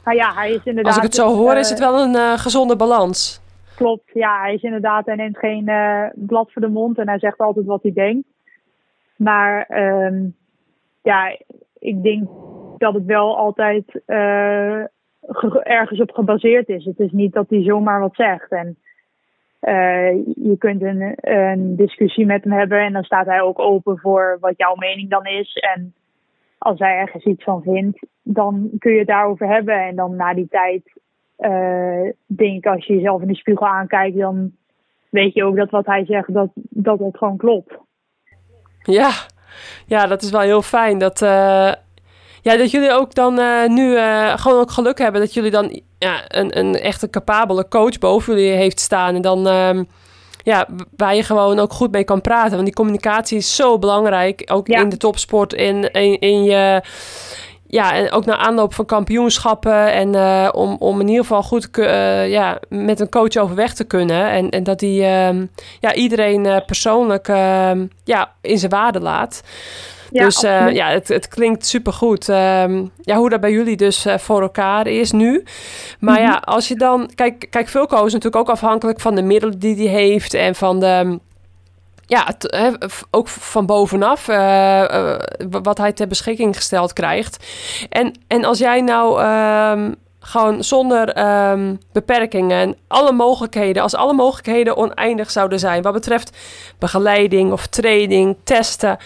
Nou ja, hij is inderdaad. als ik het zo hoor, is eh, het wel een eh, gezonde balans. Klopt, ja, hij is inderdaad, hij neemt geen eh, blad voor de mond en hij zegt altijd wat hij denkt. Maar ehm, ja, ik denk dat het wel altijd ge- ergens op gebaseerd is. Het is niet dat hij zomaar wat zegt. En je kunt een, een discussie met hem hebben en dan staat hij ook open voor wat jouw mening dan is. En als hij ergens iets van vindt, dan kun je het daarover hebben. En dan na die tijd eh, denk ik, als je jezelf in de spiegel aankijkt, dan weet je ook dat wat hij zegt, dat dat, gewoon klopt. Ja. ja, dat is wel heel fijn. Dat, eh, ja, dat jullie ook dan eh, nu gewoon ook geluk hebben dat jullie dan ja, een, een echte capabele coach boven jullie heeft staan. En dan ehm, ja, waar je gewoon ook goed mee kan praten. Want die communicatie is zo belangrijk. Ook Ja. in de topsport, in, in, in je. Ja, en ook na aanloop van kampioenschappen. En eh, om, om in ieder geval goed eh, ja, met een coach overweg te kunnen. En, en dat die ehm, ja, iedereen eh, persoonlijk ehm, ja, in zijn waarde laat. Ja, dus eh, ja, het, het klinkt supergoed. Ehm ja, hoe dat bij jullie dus eh, voor elkaar is nu. Maar ja, als je dan... Kijk, kijk, Vulco is natuurlijk ook afhankelijk van de middelen die hij heeft... en van de... Ja, hè, f- ook van bovenaf, eh, wat hij ter beschikking gesteld krijgt. En, en als jij nou ehm, gewoon zonder ehm, beperkingen en alle mogelijkheden, als alle mogelijkheden oneindig zouden zijn, wat betreft begeleiding of training, testen,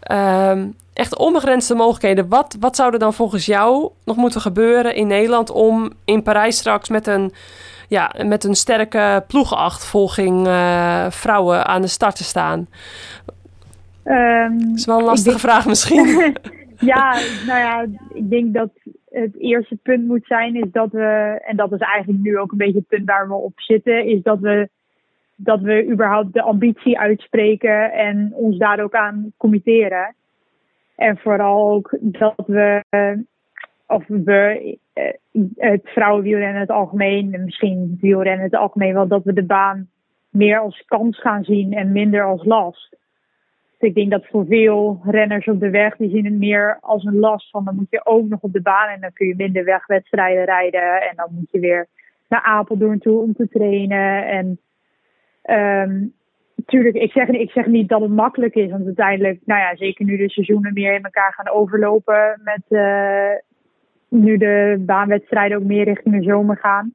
ehm, echt onbegrensde mogelijkheden. Wat, wat zou er dan volgens jou nog moeten gebeuren in Nederland om in Parijs straks met een, ja, met een sterke ploegenachtervolging eh, vrouwen aan de start te staan? Ehm, Dat is wel een lastige denk- vraag misschien. [laughs] ja, [laughs] nou ja, ik denk dat het eerste punt moet zijn is dat we, en dat is eigenlijk nu ook een beetje het punt waar we op zitten, is dat we, dat we überhaupt de ambitie uitspreken en ons daar ook aan committeren. En vooral ook dat we of we, eh, het vrouwenwielrennen in het algemeen, en misschien wielrennen in het algemeen wel, dat we de baan meer als kans gaan zien en minder als last. Dus ik denk dat voor veel renners op de weg, die zien het meer als een last van dan moet je ook nog op de baan en dan kun je minder wegwedstrijden rijden en dan moet je weer naar Apeldoorn toe om te trainen. En ehm tuurlijk, ik zeg, ik zeg niet dat het makkelijk is, want uiteindelijk, nou ja, zeker nu de seizoenen meer in elkaar gaan overlopen met eh, nu de baanwedstrijden ook meer richting de zomer gaan.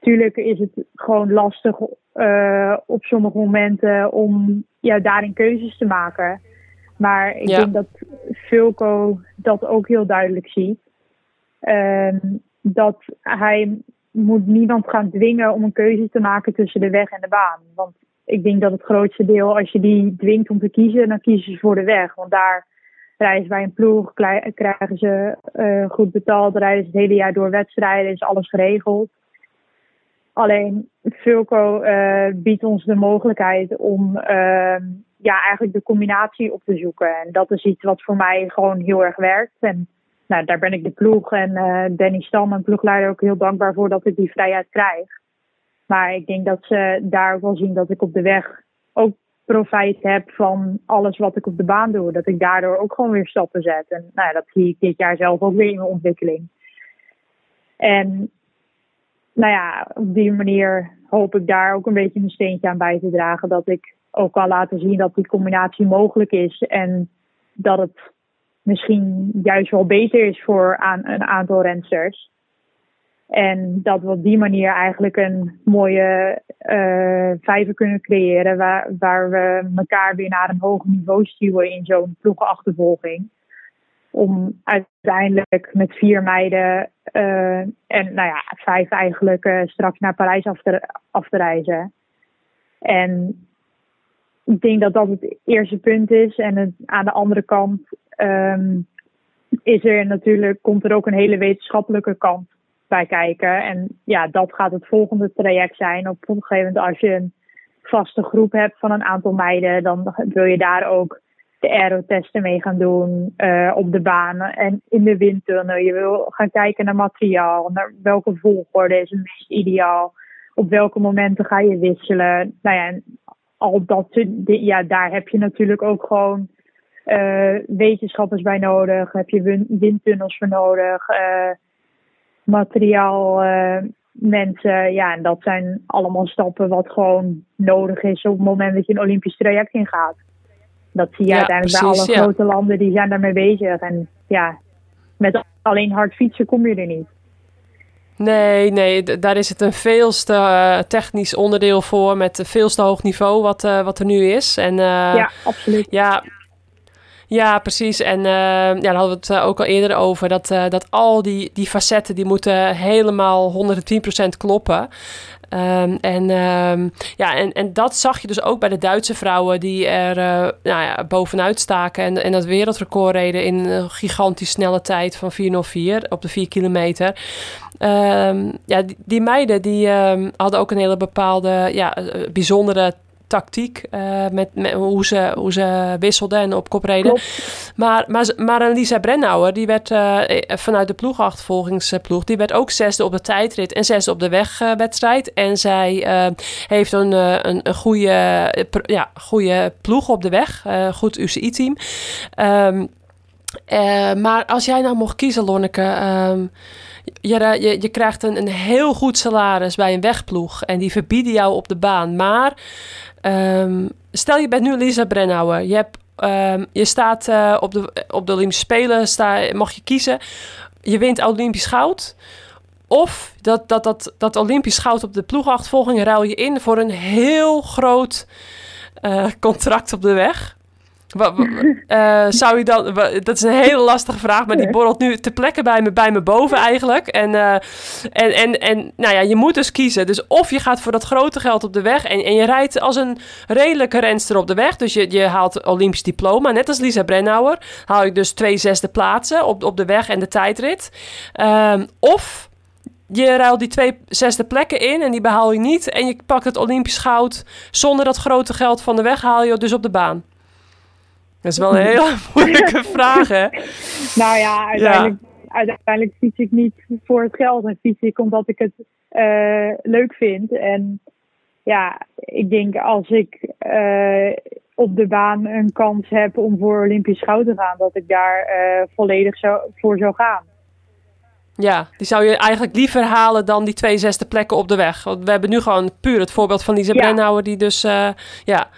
Tuurlijk is het gewoon lastig eh, op sommige momenten om ja, daarin keuzes te maken. Maar ik Ja. denk dat Fulco dat ook heel duidelijk ziet. Ehm, dat hij moet niemand gaan dwingen om een keuze te maken tussen de weg en de baan. Want ik denk dat het grootste deel, als je die dwingt om te kiezen, dan kiezen ze voor de weg. Want daar rijden ze bij een ploeg, krijgen ze eh, goed betaald, rijden ze het hele jaar door wedstrijden, is alles geregeld. Alleen Fulco eh, biedt ons de mogelijkheid om ehm, ja, eigenlijk de combinatie op te zoeken. En dat is iets wat voor mij gewoon heel erg werkt. En nou, daar ben ik de ploeg en eh, Danny Stam, mijn ploegleider, ook heel dankbaar voor dat ik die vrijheid krijg. Maar ik denk dat ze daar ook wel zien dat ik op de weg ook profijt heb van alles wat ik op de baan doe. Dat ik daardoor ook gewoon weer stappen zet. En nou, dat zie ik dit jaar zelf ook weer in mijn ontwikkeling. En nou ja, op die manier hoop ik daar ook een beetje een steentje aan bij te dragen. Dat ik ook kan laten zien dat die combinatie mogelijk is. En dat het misschien juist wel beter is voor aan, een aantal rensters. En dat we op die manier eigenlijk een mooie eh vijver kunnen creëren. Waar, waar we elkaar weer naar een hoger niveau stuwen in zo'n ploegenachtervolging. Om uiteindelijk met vier meiden eh, en nou ja, vijf eigenlijk eh, straks naar Parijs af te, reizen. En ik denk dat dat het eerste punt is. En aan de andere kant ehm, is er natuurlijk, komt er ook een hele wetenschappelijke kant bij kijken. En ja, dat gaat het volgende traject zijn. Op een gegeven moment als je een vaste groep hebt van een aantal meiden, dan wil je daar ook de aerotesten mee gaan doen eh, op de baan en in de windtunnel. Je wil gaan kijken naar materiaal, naar welke volgorde is het meest ideaal. Op welke momenten ga je wisselen. Nou ja, en al dat, ja, daar heb je natuurlijk ook gewoon eh, wetenschappers bij nodig. Heb je win- windtunnels voor nodig. eh, materiaal, mensen. Ja, en dat zijn allemaal stappen wat gewoon nodig is op het moment dat je een Olympisch traject ingaat. Dat zie je Ja, uiteindelijk precies, bij alle grote landen, die zijn daarmee bezig. En ja, met alleen hard fietsen kom je er niet. Nee, nee, daar is het een veel te eh, technisch onderdeel voor met een veel te hoog niveau wat, eh, wat er nu is. En eh, ja, absoluut. Ja, ja, precies. En eh, ja, daar hadden we het eh, ook al eerder over. Dat, eh, dat al die, die facetten die moeten helemaal 110% kloppen. Ehm, en, ehm, ja, en, en dat zag je dus ook bij de Duitse vrouwen die er nou ja, bovenuit staken. En, en dat wereldrecord reden in een gigantisch snelle tijd van 404 op de 4 kilometer. Ehm, ja, die, die meiden die hadden ook een hele bepaalde ja, bijzondere tactiek eh, met, met hoe, ze, hoe ze wisselden en op kop reden. Maar, maar, maar Lisa Brennauer, die werd eh, eh, vanuit de ploegachtervolgingsploeg, die werd ook zesde op de tijdrit en zesde op de wegwedstrijd. en zij heeft een, een, een goede, ja, goede ploeg op de weg, goed UCI-team. Ehm, eh, maar als jij nou mocht kiezen, Lonneke, ehm, je, je, je krijgt een, een heel goed salaris bij een wegploeg en die verbieden jou op de baan. Maar ehm, stel je bent nu Lisa Brennauer, je, hebt, ehm, je staat eh, op, de, op de Olympische Spelen, sta, mag je kiezen. Je wint Olympisch goud. Of dat, dat, dat, dat Olympisch goud op de ploegachtervolging ruil je in voor een heel groot eh, contract op de weg. [laughs] Eh, zou je dan, dat is een hele lastige vraag, maar die borrelt nu ter plekke bij me, bij me boven eigenlijk. En, eh, en, en, en nou ja, je moet dus kiezen. Dus of je gaat voor dat grote geld op de weg en, en je rijdt als een redelijke renster op de weg. Dus je, je haalt Olympisch diploma, net als Lisa Brennauer. Haal je dus twee zesde plaatsen op, op de weg en de tijdrit. Ehm, of je ruilt die twee zesde plekken in en die behaal je niet. En je pakt het Olympisch goud zonder dat grote geld van de weg haal je dus op de baan. Dat is wel een hele [laughs] moeilijke vraag, hè? Nou ja, uiteindelijk, uiteindelijk fiets ik niet voor het geld en fiets ik omdat ik het eh, leuk vind. En ja, ik denk als ik eh, op de baan een kans heb om voor Olympisch goud te gaan, dat ik daar eh, volledig zo, voor zou gaan. Ja, die zou je eigenlijk liever halen dan die twee zesde plekken op de weg. Want we hebben nu gewoon puur het voorbeeld van Lisa Ja. Brennauer die dus, ja,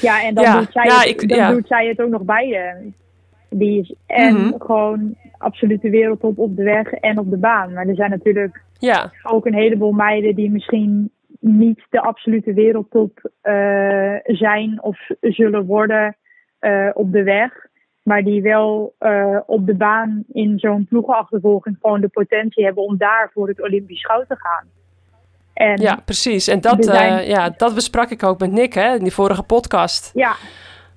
Ja, en dan, Ja, doet, zij ja, het, ik- dan ja. doet zij het ook nog beide. Die is en Mhm. gewoon absolute wereldtop op de weg en op de baan. Maar er zijn natuurlijk ja, ook een heleboel meiden die misschien niet de absolute wereldtop eh, zijn of zullen worden eh, op de weg. Maar die wel eh, op de baan in zo'n ploegenachtervolging gewoon de potentie hebben om daar voor het Olympisch goud te gaan. En ja, precies. En dat, zijn- eh, ja, dat besprak ik ook met Nick hè, in die vorige podcast. ja,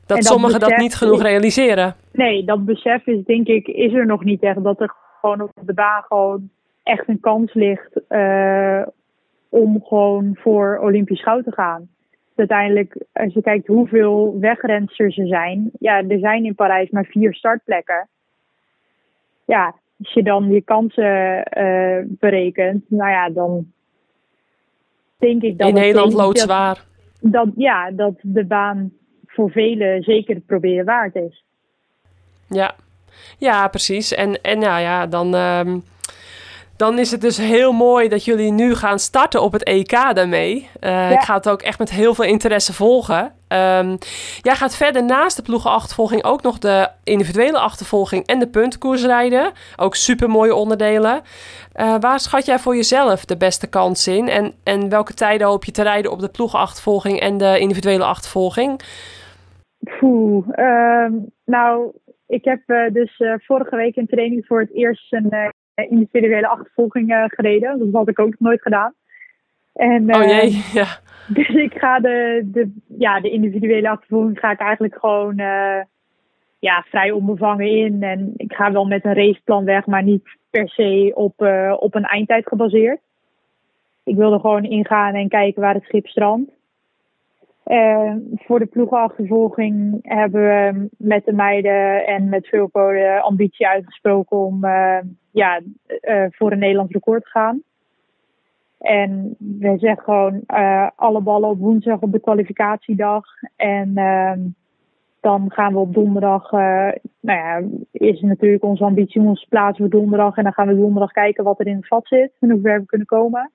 Dat, dat sommigen dat niet genoeg realiseren. nee, dat besef is denk ik, is er nog niet echt. Dat er gewoon op de baan gewoon echt een kans ligt eh, om gewoon voor Olympisch goud te gaan. Uiteindelijk, als je kijkt hoeveel wegrensters er zijn. Ja, er zijn in Parijs maar vier startplekken. Ja, als je dan je kansen eh, berekent, nou ja, dan denk ik dat in Nederland loodzwaar. dat, ja, dat de baan voor velen zeker het proberen waard is. Ja, ja precies. En, en nou ja, dan, ehm, dan is het dus heel mooi dat jullie nu gaan starten op het EK daarmee. Eh, Ik ga het ook echt met heel veel interesse volgen. Ehm, jij gaat verder naast de ploegenachtervolging ook nog de individuele achtervolging en de puntenkoers rijden. Ook super mooie onderdelen. Eh, waar schat jij voor jezelf de beste kans in? En, en welke tijden hoop je te rijden op de ploegenachtervolging en de individuele achtervolging? Poeh, ehm, nou, ik heb eh, dus vorige week in training voor het eerst een individuele achtervolging eh, gereden. Dat had ik ook nog nooit gedaan. En, Oh eh, jee, [laughs] ja. Dus ik ga de, de, ja, de individuele achtervolging ga ik eigenlijk gewoon eh, ja, vrij onbevangen in. En ik ga wel met een raceplan weg, maar niet per se op, eh, op een eindtijd gebaseerd. Ik wil er gewoon ingaan en kijken waar het schip strandt. Eh, voor de ploegenachtervolging hebben we met de meiden en met Vulko de ambitie uitgesproken om eh, ja, eh, voor een Nederlands record gaan. En we zeggen gewoon eh, alle ballen op woensdag op de kwalificatiedag. En ehm, dan gaan we op donderdag, eh, nou ja, is natuurlijk onze ambitie om ons te plaatsen voor donderdag. En dan gaan we donderdag kijken wat er in het vat zit en hoe ver we kunnen komen.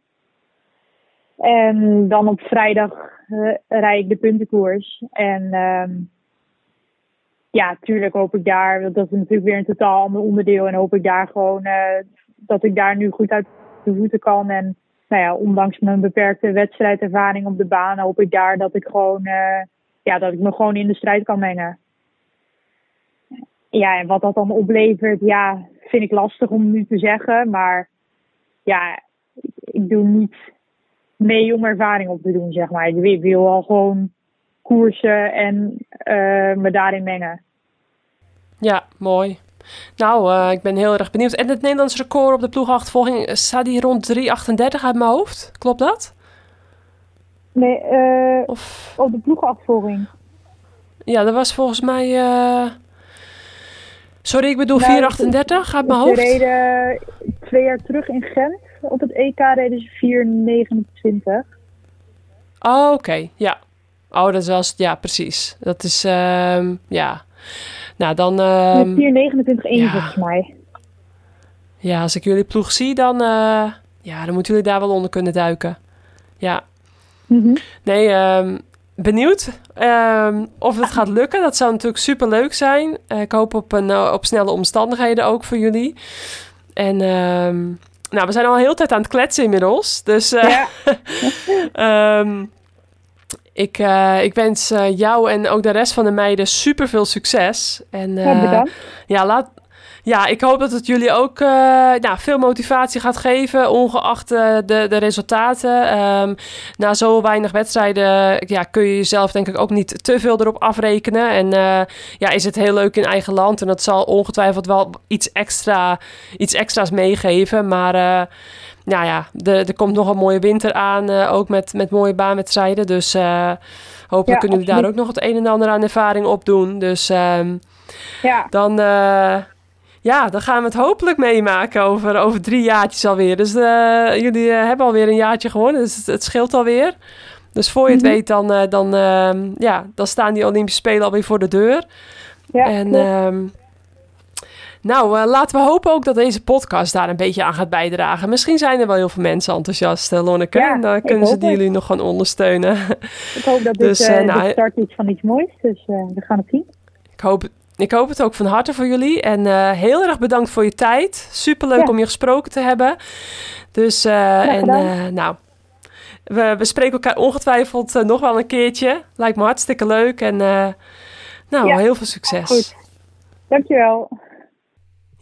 En dan op vrijdag rijd ik de puntenkoers. En ehm, ja, tuurlijk hoop ik daar, want dat is natuurlijk weer een totaal ander onderdeel. En hoop ik daar gewoon eh, dat ik daar nu goed uit de voeten kan. En nou ja, ondanks mijn beperkte wedstrijdervaring op de baan, hoop ik daar dat ik gewoon, eh, ja, dat ik me gewoon in de strijd kan mengen. Ja, en wat dat dan oplevert, ja, vind ik lastig om nu te zeggen. Maar ja, ik, doe niet mee om ervaring op te doen, zeg maar. Ik wil- ik wil al gewoon koersen en eh, me daarin mengen. Ja, mooi. Nou, eh, ik ben heel erg benieuwd. En het Nederlands record op de ploegachtervolging, eh, staat die rond 3,38 uit mijn hoofd? Klopt dat? Nee, Of, op de ploegenachtervolging. ja, dat was volgens mij... Sorry, ik bedoel Nou, 4,38 uit mijn Ze hoofd. reden twee jaar terug in Gent. Op het EK reden ze 4,29. Oh, oké. Ja. Oh, dat was... Ja, precies. Dat is... ehm, ja. Nou, dan... ehm, 4,29,1 ja. volgens mij. ja, als ik jullie ploeg zie, dan... eh, ja, dan moeten jullie daar wel onder kunnen duiken. Ja. Mhm. Nee, ehm, benieuwd of het gaat lukken. Dat zou natuurlijk super leuk zijn. Eh, ik hoop op, een, eh, op snelle omstandigheden ook voor jullie. En nou, we zijn al heel tijd aan het kletsen inmiddels. Dus eh, Ja. [laughs] ik, eh, ik wens eh, jou en ook de rest van de meiden super veel succes. En, Ja, eh, bedankt. ja, laat, ja, ik hoop dat het jullie ook nou, veel motivatie gaat geven, ongeacht de, de resultaten. Ehm, na zo weinig wedstrijden ja, kun je jezelf denk ik ook niet te veel erop afrekenen. En ja, is het heel leuk in eigen land. En dat zal ongetwijfeld wel iets, extra, iets extra's meegeven. Maar nou ja, er, er komt nog een mooie winter aan, eh, ook met, met mooie baanwedstrijden. Dus eh, hopelijk Ja, kunnen jullie daar ook nog het een en ander aan ervaring opdoen. Dus... ehm, Ja, dan, eh, ja, dan gaan we het hopelijk meemaken over, over drie jaartjes alweer. Dus jullie hebben alweer een jaartje gewonnen, dus het, het scheelt alweer. Dus voor je het Mhm. weet, dan, dan, ehm, ja, dan staan die Olympische Spelen alweer voor de deur. Ja, en klopt. Nou, eh, laten we hopen ook dat deze podcast daar een beetje aan gaat bijdragen. Misschien zijn er wel heel veel mensen enthousiast, eh, Lonneke. Ja, en dan ik kunnen ze die het. jullie nog gaan ondersteunen. [laughs] ik hoop dat dit dus, eh, eh, nou, de start is van iets moois. Dus eh, we gaan het zien. ik, hoop, ik hoop het ook van harte voor jullie. En eh, heel erg bedankt voor je tijd. Superleuk Ja. om je gesproken te hebben. Dus, eh, en eh, nou, we, we spreken elkaar ongetwijfeld eh, nog wel een keertje. Lijkt me hartstikke leuk. En eh, nou, Ja, heel veel succes. Goed. Dankjewel.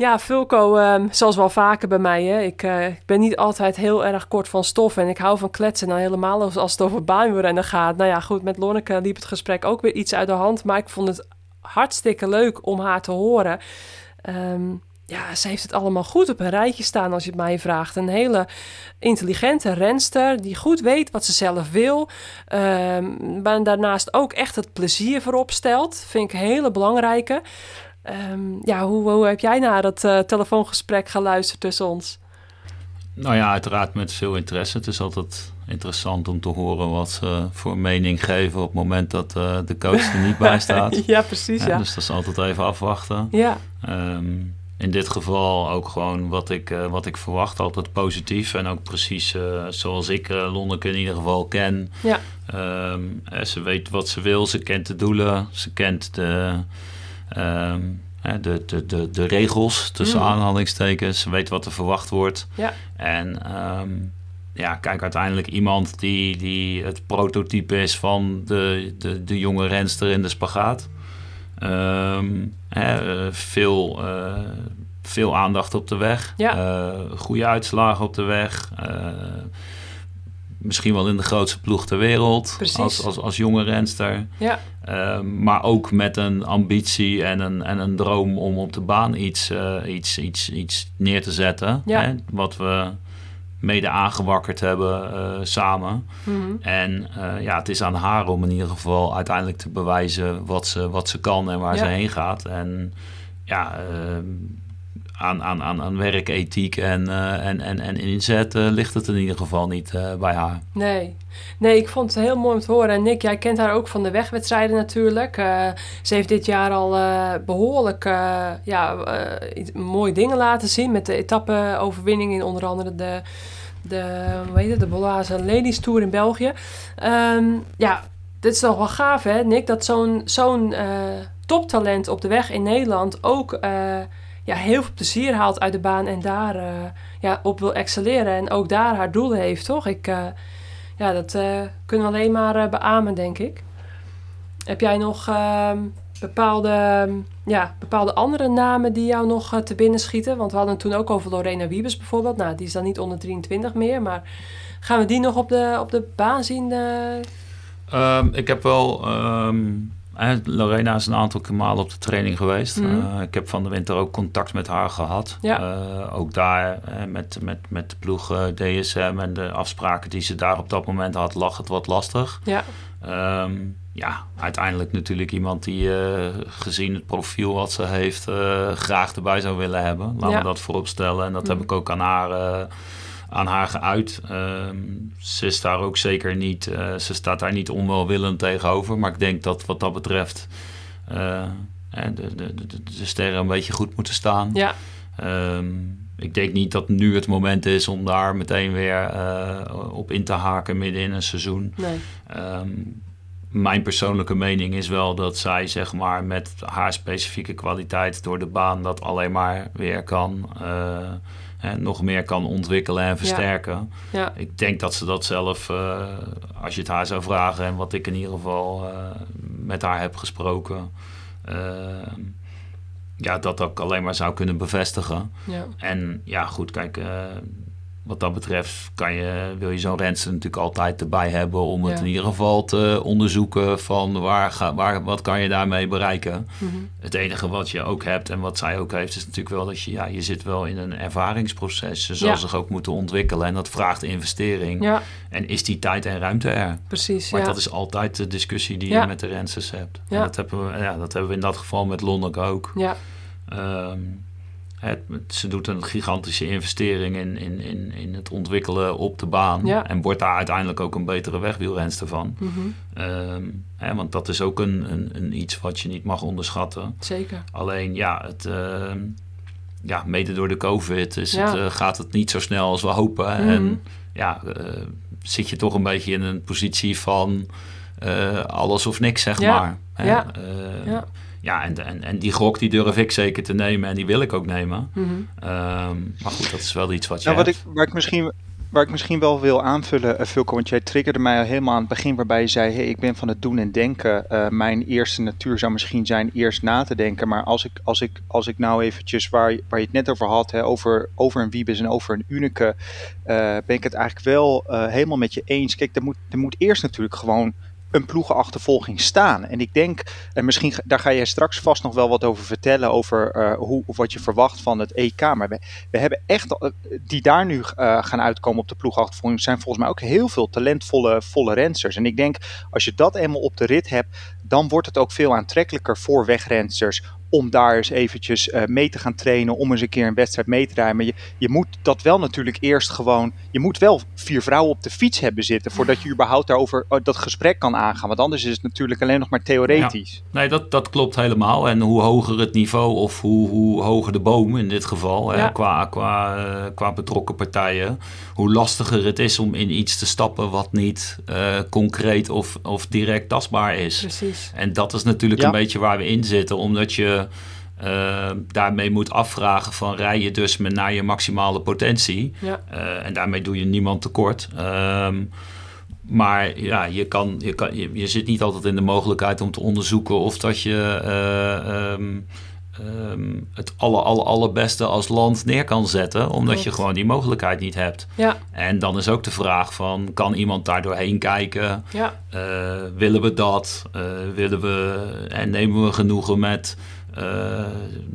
Ja, Fulco, ehm, zoals wel vaker bij mij. Hè. Ik, eh, ik ben niet altijd heel erg kort van stof. En ik hou van kletsen. Nou, helemaal als, als het over baanwielrennen gaat. Nou ja, goed, met Lonneke liep het gesprek ook weer iets uit de hand. Maar ik vond het hartstikke leuk om haar te horen. Ehm, ja, ze heeft het allemaal goed op een rijtje staan als je het mij vraagt. Een hele intelligente renster die goed weet wat ze zelf wil. Ehm, maar daarnaast ook echt het plezier voorop stelt. Vind ik een hele belangrijke. Ehm, ja, hoe, hoe heb jij naar dat eh, telefoongesprek geluisterd tussen ons? Nou ja, uiteraard met veel interesse. Het is altijd interessant om te horen wat ze voor mening geven op het moment dat eh, de coach er niet bij staat. [laughs] ja, precies, Ja, ja. Dus dat is altijd even afwachten. Ja, Ehm, in dit geval ook gewoon wat ik, eh, wat ik verwacht, altijd positief. En ook precies zoals ik uh, Lonneke in ieder geval ken. ja, Ehm, eh, ze weet wat ze wil, ze kent de doelen, ze kent de, ehm, de, de, de, de regels tussen Mm. aanhalingstekens. Weet wat er verwacht wordt. ja, En ehm, ja, kijk, uiteindelijk iemand die, die het prototype is van de, de, de jonge renster in de spagaat. Ehm, hè, eh, veel, eh, veel aandacht op de weg. Ja. Eh, goede uitslagen op de weg. Misschien wel in de grootste ploeg ter wereld. Precies. Als, als, als jonge renster. ja, Ehm, maar ook met een ambitie en een, en een droom om op de baan iets, eh, iets, iets, iets neer te zetten. Ja. Hè, wat we mede aangewakkerd hebben eh, samen. mhm. En eh, ja, het is aan haar om in ieder geval uiteindelijk te bewijzen wat ze, wat ze kan en waar Ja. ze heen gaat. En ja, ehm, aan, aan, aan, werkethiek en, eh, en, en, en inzet eh, ligt het in ieder geval niet eh, bij haar. Nee. nee, ik vond het heel mooi om te horen. En Nick, jij kent haar ook van de wegwedstrijden natuurlijk. Ze heeft dit jaar al eh, behoorlijk eh, ja, mooie dingen laten zien. Met de etappe-overwinning in onder andere de, de, hoe heet de Ladies Tour in België. Ehm, ja, dit is toch wel gaaf hè, Nick? Dat zo'n zo'n toptalent op de weg in Nederland ook... ja, heel veel plezier haalt uit de baan en daar eh, ja, op wil excelleren. En ook daar haar doelen heeft, toch? Ik, eh, ja, dat eh, kunnen we alleen maar beamen, denk ik. Heb jij nog ehm, bepaalde, ehm, ja, bepaalde andere namen die jou nog te binnen schieten? Want we hadden het toen ook over Lorena Wiebes bijvoorbeeld. Nou, die is dan niet onder 23 meer, maar gaan we die nog op de, op de baan zien? eh? Ehm, ik heb wel. Lorena is een aantal keer malen op de training geweest. Mhm. Eh, ik heb van de winter ook contact met haar gehad. Ja. Eh, ook daar met, met, met de ploeg eh, DSM en de afspraken die ze daar op dat moment had, lag het wat lastig. Ja, Ehm, ja, uiteindelijk natuurlijk iemand die gezien het profiel wat ze heeft, graag erbij zou willen hebben. Laten Ja. we dat voorop stellen. En dat heb Mhm. ik ook aan haar, aan haar geuit. Ehm, ze is daar ook zeker niet, eh, ze staat daar niet onwelwillend tegenover. Maar ik denk dat wat dat betreft hè, de, de, de, de sterren een beetje goed moeten staan. ja, Ehm, ik denk niet dat nu het moment is om daar meteen weer eh, op in te haken midden in een seizoen. nee. Ehm, mijn persoonlijke mening is wel dat zij zeg maar met haar specifieke kwaliteit door de baan dat alleen maar weer kan hè, nog meer kan ontwikkelen en versterken. Ja, Ik denk dat ze dat zelf, eh, als je het haar zou vragen en wat ik in ieder geval eh, met haar heb gesproken, eh, ja, dat ook alleen maar zou kunnen bevestigen. ja, En ja, goed, kijk, wat dat betreft kan je, wil je zo'n renster natuurlijk altijd erbij hebben om het Ja. in ieder geval te onderzoeken van waar, ga, waar, wat kan je daarmee bereiken. mhm. Het enige wat je ook hebt en wat zij ook heeft, is natuurlijk wel dat je, ja, je zit wel in een ervaringsproces. Ze zal Ja. zich ook moeten ontwikkelen en dat vraagt investering. ja En is die tijd en ruimte er? precies. Maar dat is altijd de discussie die je met de rensters hebt. En dat hebben, we, ja, dat hebben we in dat geval met Lonneke ook. ja, Ehm, het, ze doet een gigantische investering in, in, in, in het ontwikkelen op de baan. Ja. En wordt daar uiteindelijk ook een betere wegwielrenster van. Mhm. Ehm, hè, want dat is ook een, een, een iets wat je niet mag onderschatten. Zeker. Alleen ja, het, ehm, ja mede door de COVID is Ja. het, eh, gaat het niet zo snel als we hopen. Mhm. En ja, eh, zit je toch een beetje in een positie van eh, alles of niks, zeg Ja. maar. Hè? Ja. Ja. en, en, en die gok die durf ik zeker te nemen en die wil ik ook nemen. Mhm. Ehm, maar goed, dat is wel iets wat je Nou, wat ik, hebt. waar, ik misschien, waar ik misschien wel wil aanvullen, Vulko, want jij triggerde mij al helemaal aan het begin waarbij je zei, hey, ik ben van het doen en denken. Eh, mijn eerste natuur zou misschien zijn eerst na te denken. Maar als ik, als ik, als ik nou eventjes, waar, je- waar je het net over had, hè, over, over een Wiebes en over een Unike, eh, ben ik het eigenlijk wel eh, helemaal met je eens. Kijk, er moet, er moet eerst natuurlijk gewoon een ploegenachtervolging staan. En ik denk, en misschien daar ga jij straks vast nog wel wat over vertellen, over eh, hoe, of wat je verwacht van het EK. Maar we, hebben echt, al- die daar nu eh, gaan uitkomen op de ploegachtervolging, zijn volgens mij ook heel veel talentvolle volle rensters. En ik denk, als je dat eenmaal op de rit hebt, dan wordt het ook veel aantrekkelijker voor wegrensters om daar eens eventjes eh, mee te gaan trainen, om eens een keer een wedstrijd mee te rijden. Maar je, je moet dat wel natuurlijk eerst gewoon, je moet wel vier vrouwen op de fiets hebben zitten, voordat je überhaupt daarover eh, dat gesprek kan aangaan. Want anders is het natuurlijk alleen nog maar theoretisch. Nee, dat, dat klopt helemaal. En hoe hoger het niveau of hoe, hoe hoger de boom in dit geval, hè, qua, qua, eh, qua betrokken partijen, hoe lastiger het is om in iets te stappen wat niet eh, concreet of, of direct tastbaar is. Precies. En dat is natuurlijk Ja. een beetje waar we in zitten, omdat je eh, daarmee moet afvragen van rij je dus met naar je maximale potentie. Ja. Eh, en daarmee doe je niemand tekort. Ehm, maar ja, je, kan, je, kan, je, je zit niet altijd in de mogelijkheid om te onderzoeken of dat je eh, ehm, ehm, het aller, aller, allerbeste als land neer kan zetten, omdat je gewoon die mogelijkheid niet hebt. Ja, En dan is ook de vraag van, kan iemand daar doorheen kijken? ja, willen we dat? Willen we, en nemen we genoegen met eh,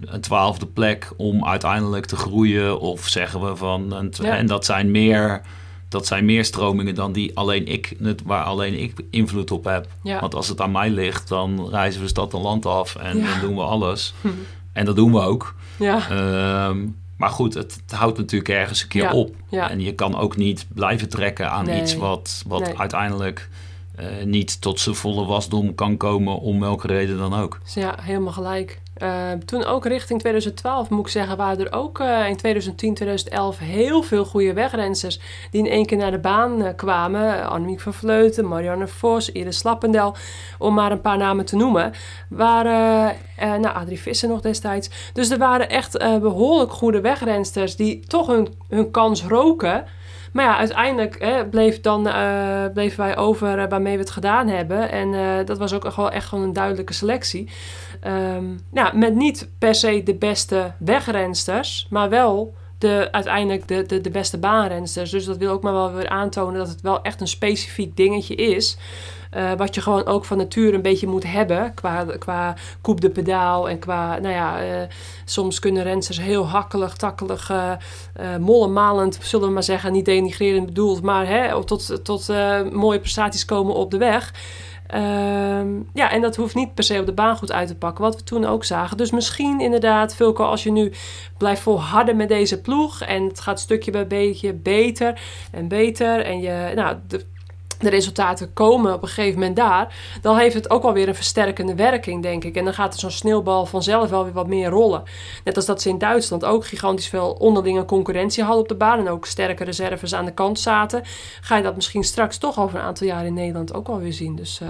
een twaalfde plek om uiteindelijk te groeien? Of zeggen we van, een tw- Ja. en dat zijn meer... Dat zijn meer stromingen dan die alleen ik, het- waar alleen ik invloed op heb. ja. Want als het aan mij ligt, dan reizen we stad en land af en dan doen we alles. Hm. [laughs] En dat doen we ook. ja. Ehm, maar goed, het, het houdt natuurlijk ergens een keer Ja, op. ja. En je kan ook niet blijven trekken aan Nee, iets wat, wat nee. uiteindelijk eh, niet tot zijn volle wasdom kan komen, om welke reden dan ook. Dus ja, helemaal gelijk. Eh, toen ook richting 2012, moet ik zeggen, waren er ook eh, in 2010, 2011 heel veel goede wegrensters die in één keer naar de baan eh, kwamen. Annemiek van Vleuten, Marianne Vos, Iris Slappendel, om maar een paar namen te noemen. Waren, nou, Adrie Visser nog destijds. Dus er waren echt eh, behoorlijk goede wegrensters die toch hun, hun kans roken. Maar ja, uiteindelijk hè, bleef dan, bleven wij over waarmee we het gedaan hebben. En dat was ook echt gewoon een duidelijke selectie. Ehm, ja, met niet per se de beste wegrensters, maar wel de, uiteindelijk de, de, de beste baanrensters. Dus dat wil ook maar wel weer aantonen dat het wel echt een specifiek dingetje is. Eh, wat je gewoon ook van nature een beetje moet hebben. Qua, qua coupe de pedaal en qua, nou ja, eh, soms kunnen rensters heel hakkelig, takkelig, eh eh, mollenmalend, zullen we maar zeggen. Niet denigrerend bedoeld, maar hè, tot, tot mooie prestaties komen op de weg. Ehm, ja, en dat hoeft niet per se op de baan goed uit te pakken, wat we toen ook zagen. Dus misschien inderdaad, Vulko, als je nu blijft volharden met deze ploeg en het gaat stukje bij beetje beter en beter en je, nou, de, de resultaten komen op een gegeven moment daar, dan heeft het ook wel weer een versterkende werking, denk ik. En dan gaat er zo'n sneeuwbal vanzelf wel weer wat meer rollen. Net als dat ze in Duitsland ook gigantisch veel onderlinge concurrentie hadden op de baan en ook sterke reserves aan de kant zaten, ga je dat misschien straks toch over een aantal jaar in Nederland ook wel weer zien. Dus eh,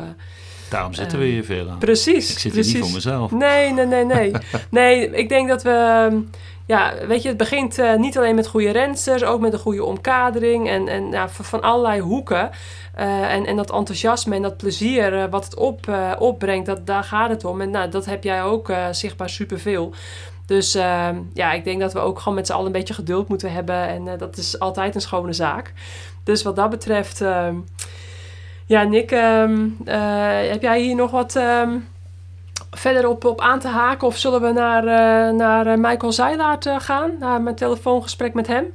Daarom zitten Eh, we hier, Vera. precies. Ik zit hier niet voor mezelf. Nee, nee, nee, nee. [laughs] nee, ik denk dat we... Ja, weet je, het begint eh, niet alleen met goede rensters, ook met een goede omkadering en, en ja, van allerlei hoeken. Eh, en, en dat enthousiasme en dat plezier eh, wat het op, opbrengt, dat, daar gaat het om. En nou, dat heb jij ook zichtbaar superveel. Dus ehm, ja, ik denk dat we ook gewoon met z'n allen een beetje geduld moeten hebben. En dat is altijd een schone zaak. Dus wat dat betreft... ehm, ja, Nick, ehm, eh, heb jij hier nog wat verder op, op aan te haken? Of zullen we naar, eh, naar eh, Michael Zeilaert eh, gaan? Naar mijn telefoongesprek met hem?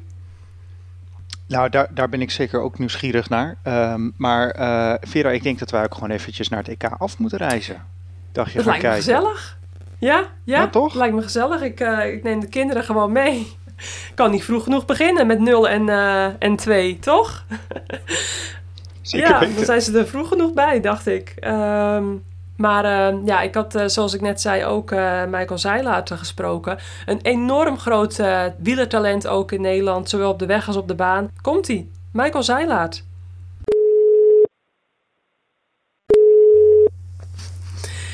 Nou, daar, daar ben ik zeker ook nieuwsgierig naar. Ehm, maar Vera, ik denk dat wij ook gewoon eventjes naar het EK af moeten reizen. Dacht je, Dat lijkt me kijken. gezellig. Ja, ja, toch? Lijkt me gezellig. Ik, ik neem de kinderen gewoon mee. [laughs] Kan niet vroeg genoeg beginnen met 0 en, en 2, toch? [laughs] Zeker ja, weten. dan zijn ze er vroeg genoeg bij, dacht ik. Ehm, maar eh, ja, ik had, eh, zoals ik net zei, ook eh, Michael Zeilaert gesproken. Een enorm groot eh, wielertalent ook in Nederland, zowel op de weg als op de baan. Komt-ie, Michael Zeilaert.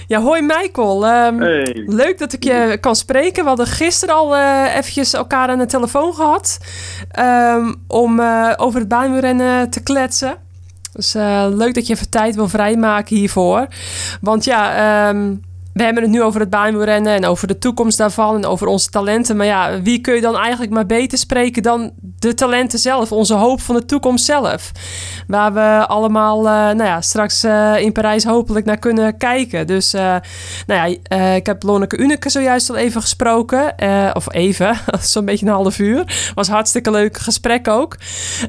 Ja, hoi Michael. Ehm, Hey. Leuk dat ik je kan spreken. We hadden gisteren al eh eventjes elkaar aan de telefoon gehad. ehm, om over het baanwielrennen te kletsen. Dus eh, leuk dat je even tijd wil vrijmaken hiervoor. Want ja, ehm, we hebben het nu over het baanwielrennen en over de toekomst daarvan en over onze talenten. Maar ja, wie kun je dan eigenlijk maar beter spreken dan de talenten zelf, onze hoop van de toekomst zelf. Waar we allemaal eh, nou ja, straks eh, in Parijs hopelijk naar kunnen kijken. Dus uh, nou ja, uh, ik heb Lonneke Uneke zojuist al even gesproken. Uh, of even, [laughs] zo'n beetje een half uur. Was hartstikke leuk gesprek ook.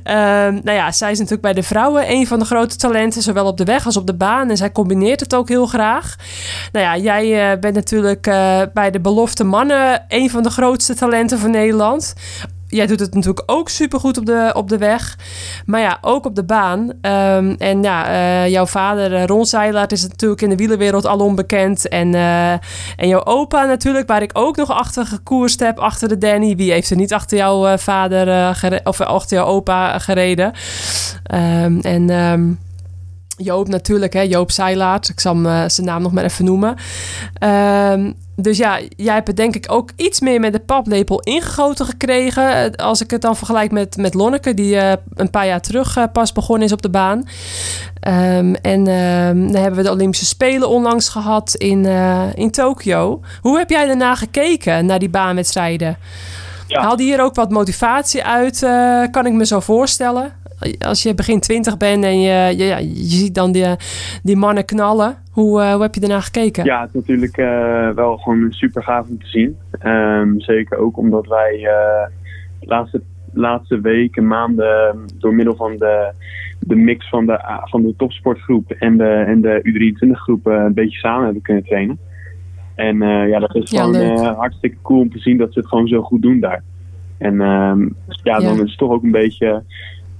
nou ja, zij is natuurlijk bij de vrouwen een van de grote talenten, zowel op de weg als op de baan. En zij combineert het ook heel graag. Nou ja, jij uh, bent natuurlijk uh, bij de belofte mannen een van de grootste talenten van Nederland. Jij doet het natuurlijk ook supergoed op de, op de weg. Maar ja, ook op de baan. Um, en ja, uh, jouw vader Ron Zeilaert is natuurlijk in de wielerwereld al onbekend. En, en jouw opa natuurlijk, waar ik ook nog achter gekoerst heb, achter de Danny. Wie heeft er niet achter jouw vader of achter jouw opa gereden? Um, en... Um, Joop natuurlijk, hè, Joop Zeilaert. Ik zal hem, uh, zijn naam nog maar even noemen. Um, dus ja, jij hebt het denk ik ook iets meer met de paplepel ingegoten gekregen. Als ik het dan vergelijk met, met Lonneke, die uh, een paar jaar terug uh, pas begonnen is op de baan. Um, en um, dan hebben we de Olympische Spelen onlangs gehad in, uh, in Tokio. Hoe heb jij daarna gekeken, naar die baanwedstrijden? Ja. Haalde hier ook wat motivatie uit, kan ik me zo voorstellen? Als je begin twintig bent en je, je, je, ziet dan die, die mannen knallen, hoe, uh, hoe heb je daarna gekeken? Ja, het is natuurlijk uh, wel gewoon super gaaf om te zien. Um, zeker ook omdat wij uh, de laatste, laatste weken, maanden, door middel van de, de mix van de, van de topsportgroep en de, en de U23-groep een beetje samen hebben kunnen trainen. En ja, dat is gewoon hartstikke cool om te zien dat ze het gewoon zo goed doen daar. En um, ja, dan ja. is het toch ook een beetje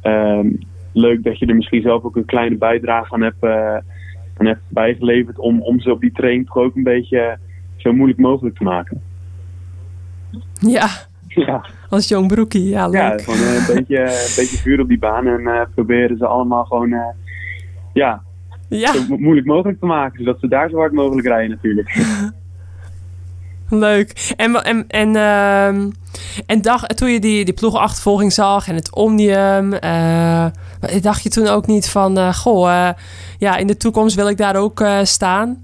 um, leuk dat je er misschien zelf ook een kleine bijdrage aan hebt, uh, aan hebt bijgeleverd om, om ze op die training toch ook een beetje zo moeilijk mogelijk te maken. Ja, ja. als jong broekie, ja leuk. Ja, gewoon uh, een, beetje, [laughs] een beetje vuur op die baan en uh, proberen ze allemaal gewoon ja, ja. zo mo moeilijk mogelijk te maken, zodat ze daar zo hard mogelijk rijden natuurlijk. [laughs] Leuk. En, en, en, uh, en toen je die, die ploegenachtervolging zag en het Omnium, uh, dacht je toen ook niet van, uh, goh, uh, ja, in de toekomst wil ik daar ook staan?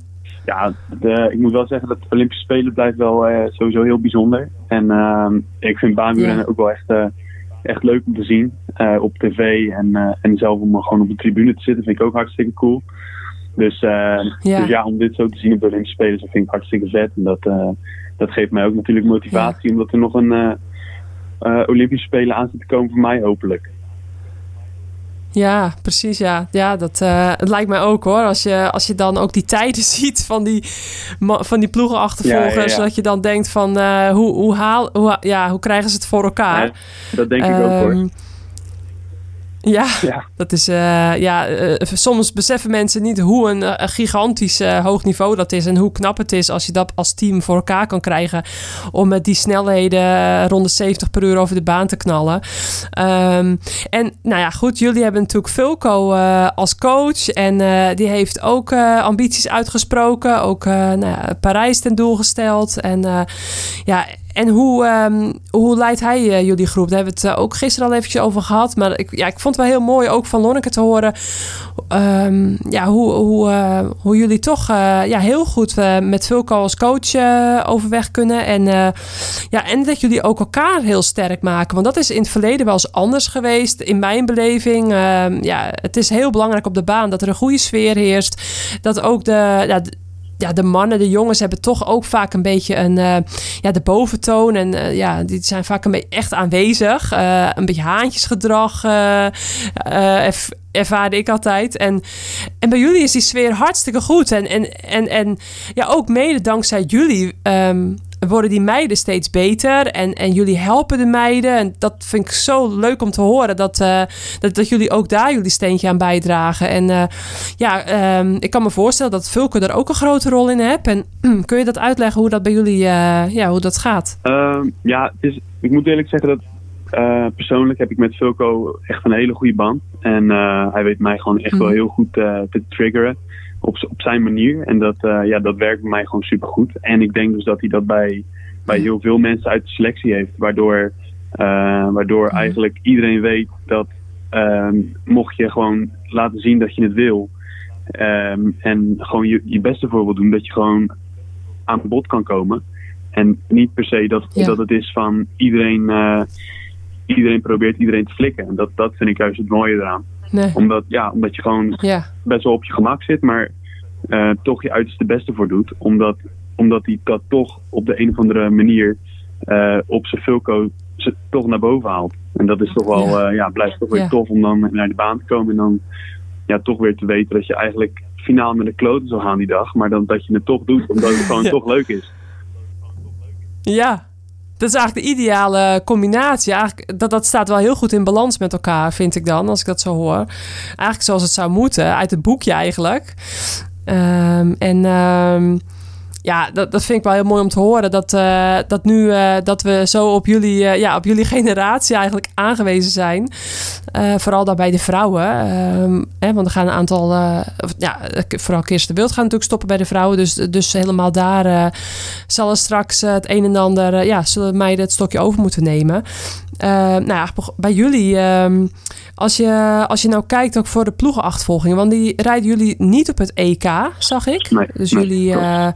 Ja, de, ik moet wel zeggen dat de Olympische Spelen blijft wel sowieso heel bijzonder. En ehm, ik vind baanwielrennen ja. ook wel echt, echt leuk om te zien op tv en, en zelf om gewoon op de tribune te zitten, vind ik ook hartstikke cool. Dus, uh, ja. dus ja, om dit zo te zien op de Olympische Spelen, dat vind ik hartstikke vet. En dat, uh, dat geeft mij ook natuurlijk motivatie, omdat er nog een uh, Olympische Spelen aan zit te komen voor mij, hopelijk. Ja, precies. Ja, ja dat het lijkt mij ook hoor. Als je, als je dan ook die tijden [laughs] ziet van die, van die ploegenachtervolgers, ja, ja, zodat je dan denkt van hoe, hoe, haal, hoe, ja, hoe krijgen ze het voor elkaar? dat denk ik um, ook hoor. Ja, ja, dat is. Uh, ja, uh, soms beseffen mensen niet hoe een, een gigantisch hoog niveau dat is. En hoe knap het is als je dat als team voor elkaar kan krijgen. Om met die snelheden rond de 70 per uur over de baan te knallen. Um, en nou ja, goed, jullie hebben natuurlijk Fulco als coach. En die heeft ook ambities uitgesproken. Ook nou ja, Parijs ten doel gesteld. En ja. En hoe, um, hoe leidt hij uh, jullie groep? Daar hebben we het uh, ook gisteren al eventjes over gehad. Maar ik, ja, ik vond het wel heel mooi ook van Lonneke te horen... Um, ja, hoe, hoe, uh, hoe jullie toch ja, heel goed met Vulko als coach overweg kunnen. En, ja, en dat jullie ook elkaar heel sterk maken. Want dat is in het verleden wel eens anders geweest. In mijn beleving. ja, het is heel belangrijk op de baan dat er een goede sfeer heerst. Dat ook de... Ja, ja, de mannen, de jongens hebben toch ook vaak een beetje een, eh, ja, de boventoon. En eh, ja, die zijn vaak een beetje echt aanwezig. Eh, een beetje haantjesgedrag erv- ervaarde ik altijd. En, en bij jullie is die sfeer hartstikke goed. En, en, en, en ja, ook mede dankzij jullie ehm, worden die meiden steeds beter. En, en jullie helpen de meiden. En dat vind ik zo leuk om te horen. Dat, eh, dat, dat jullie ook daar jullie steentje aan bijdragen. En eh, ja, ehm, ik kan me voorstellen dat Vulke er ook een grote rol in hebt. En [clears throat] kun je dat uitleggen hoe dat bij jullie eh, ja, hoe dat gaat? Ehm, ja, het is, ik moet eerlijk zeggen dat persoonlijk heb ik met Vulko echt een hele goede band. En hij weet mij gewoon echt wel Mhm. heel goed te triggeren op, op zijn manier. En dat, eh, ja, dat werkt bij mij gewoon supergoed. En ik denk dus dat hij dat bij, bij heel veel mensen uit de selectie heeft. Waardoor, eh, waardoor Mhm. eigenlijk iedereen weet dat ehm, mocht je gewoon laten zien dat je het wil. ehm, en gewoon je, je beste voor wil doen, dat je gewoon aan bod kan komen. En niet per se dat, Ja. dat het is van iedereen, eh, iedereen probeert iedereen te flikken. En dat, dat vind ik juist het mooie eraan. Nee. Omdat, ja, omdat je gewoon Ja, best wel op je gemak zit, maar eh, toch je uiterste beste voor doet. Omdat, omdat hij dat toch op de een of andere manier eh, op zijn Fulco ze toch naar boven haalt. En dat is toch wel, Ja. ja, ja blijft toch weer Ja. tof om dan naar de baan te komen. En dan ja, toch weer te weten dat je eigenlijk finaal met de kloten zal gaan die dag. Maar dan dat je het toch doet, omdat het gewoon [laughs] toch leuk is. ja. Dat is eigenlijk de ideale combinatie. Eigenlijk, dat, dat staat wel heel goed in balans met elkaar, vind ik dan, als ik dat zo hoor. Eigenlijk zoals het zou moeten, uit het boekje eigenlijk. Ehm, en ehm, ja, dat, dat vind ik wel heel mooi om te horen. Dat, eh, dat nu eh, dat we zo op jullie, eh, ja, op jullie [laughs] generatie eigenlijk aangewezen zijn. Vooral daarbij de vrouwen. Ehm, hè, want er gaan een aantal, ja, vooral Kirsten Wild gaat natuurlijk stoppen bij de vrouwen. Dus, dus helemaal daar zal straks het een en ander, ja, zullen meiden het stokje over moeten nemen. Nou ja, bij jullie, ehm, als, je, als je nou kijkt ook voor de ploegenachtervolging, want die rijden jullie niet op het EK, zag ik. Nee, Dus nee, jullie, eh,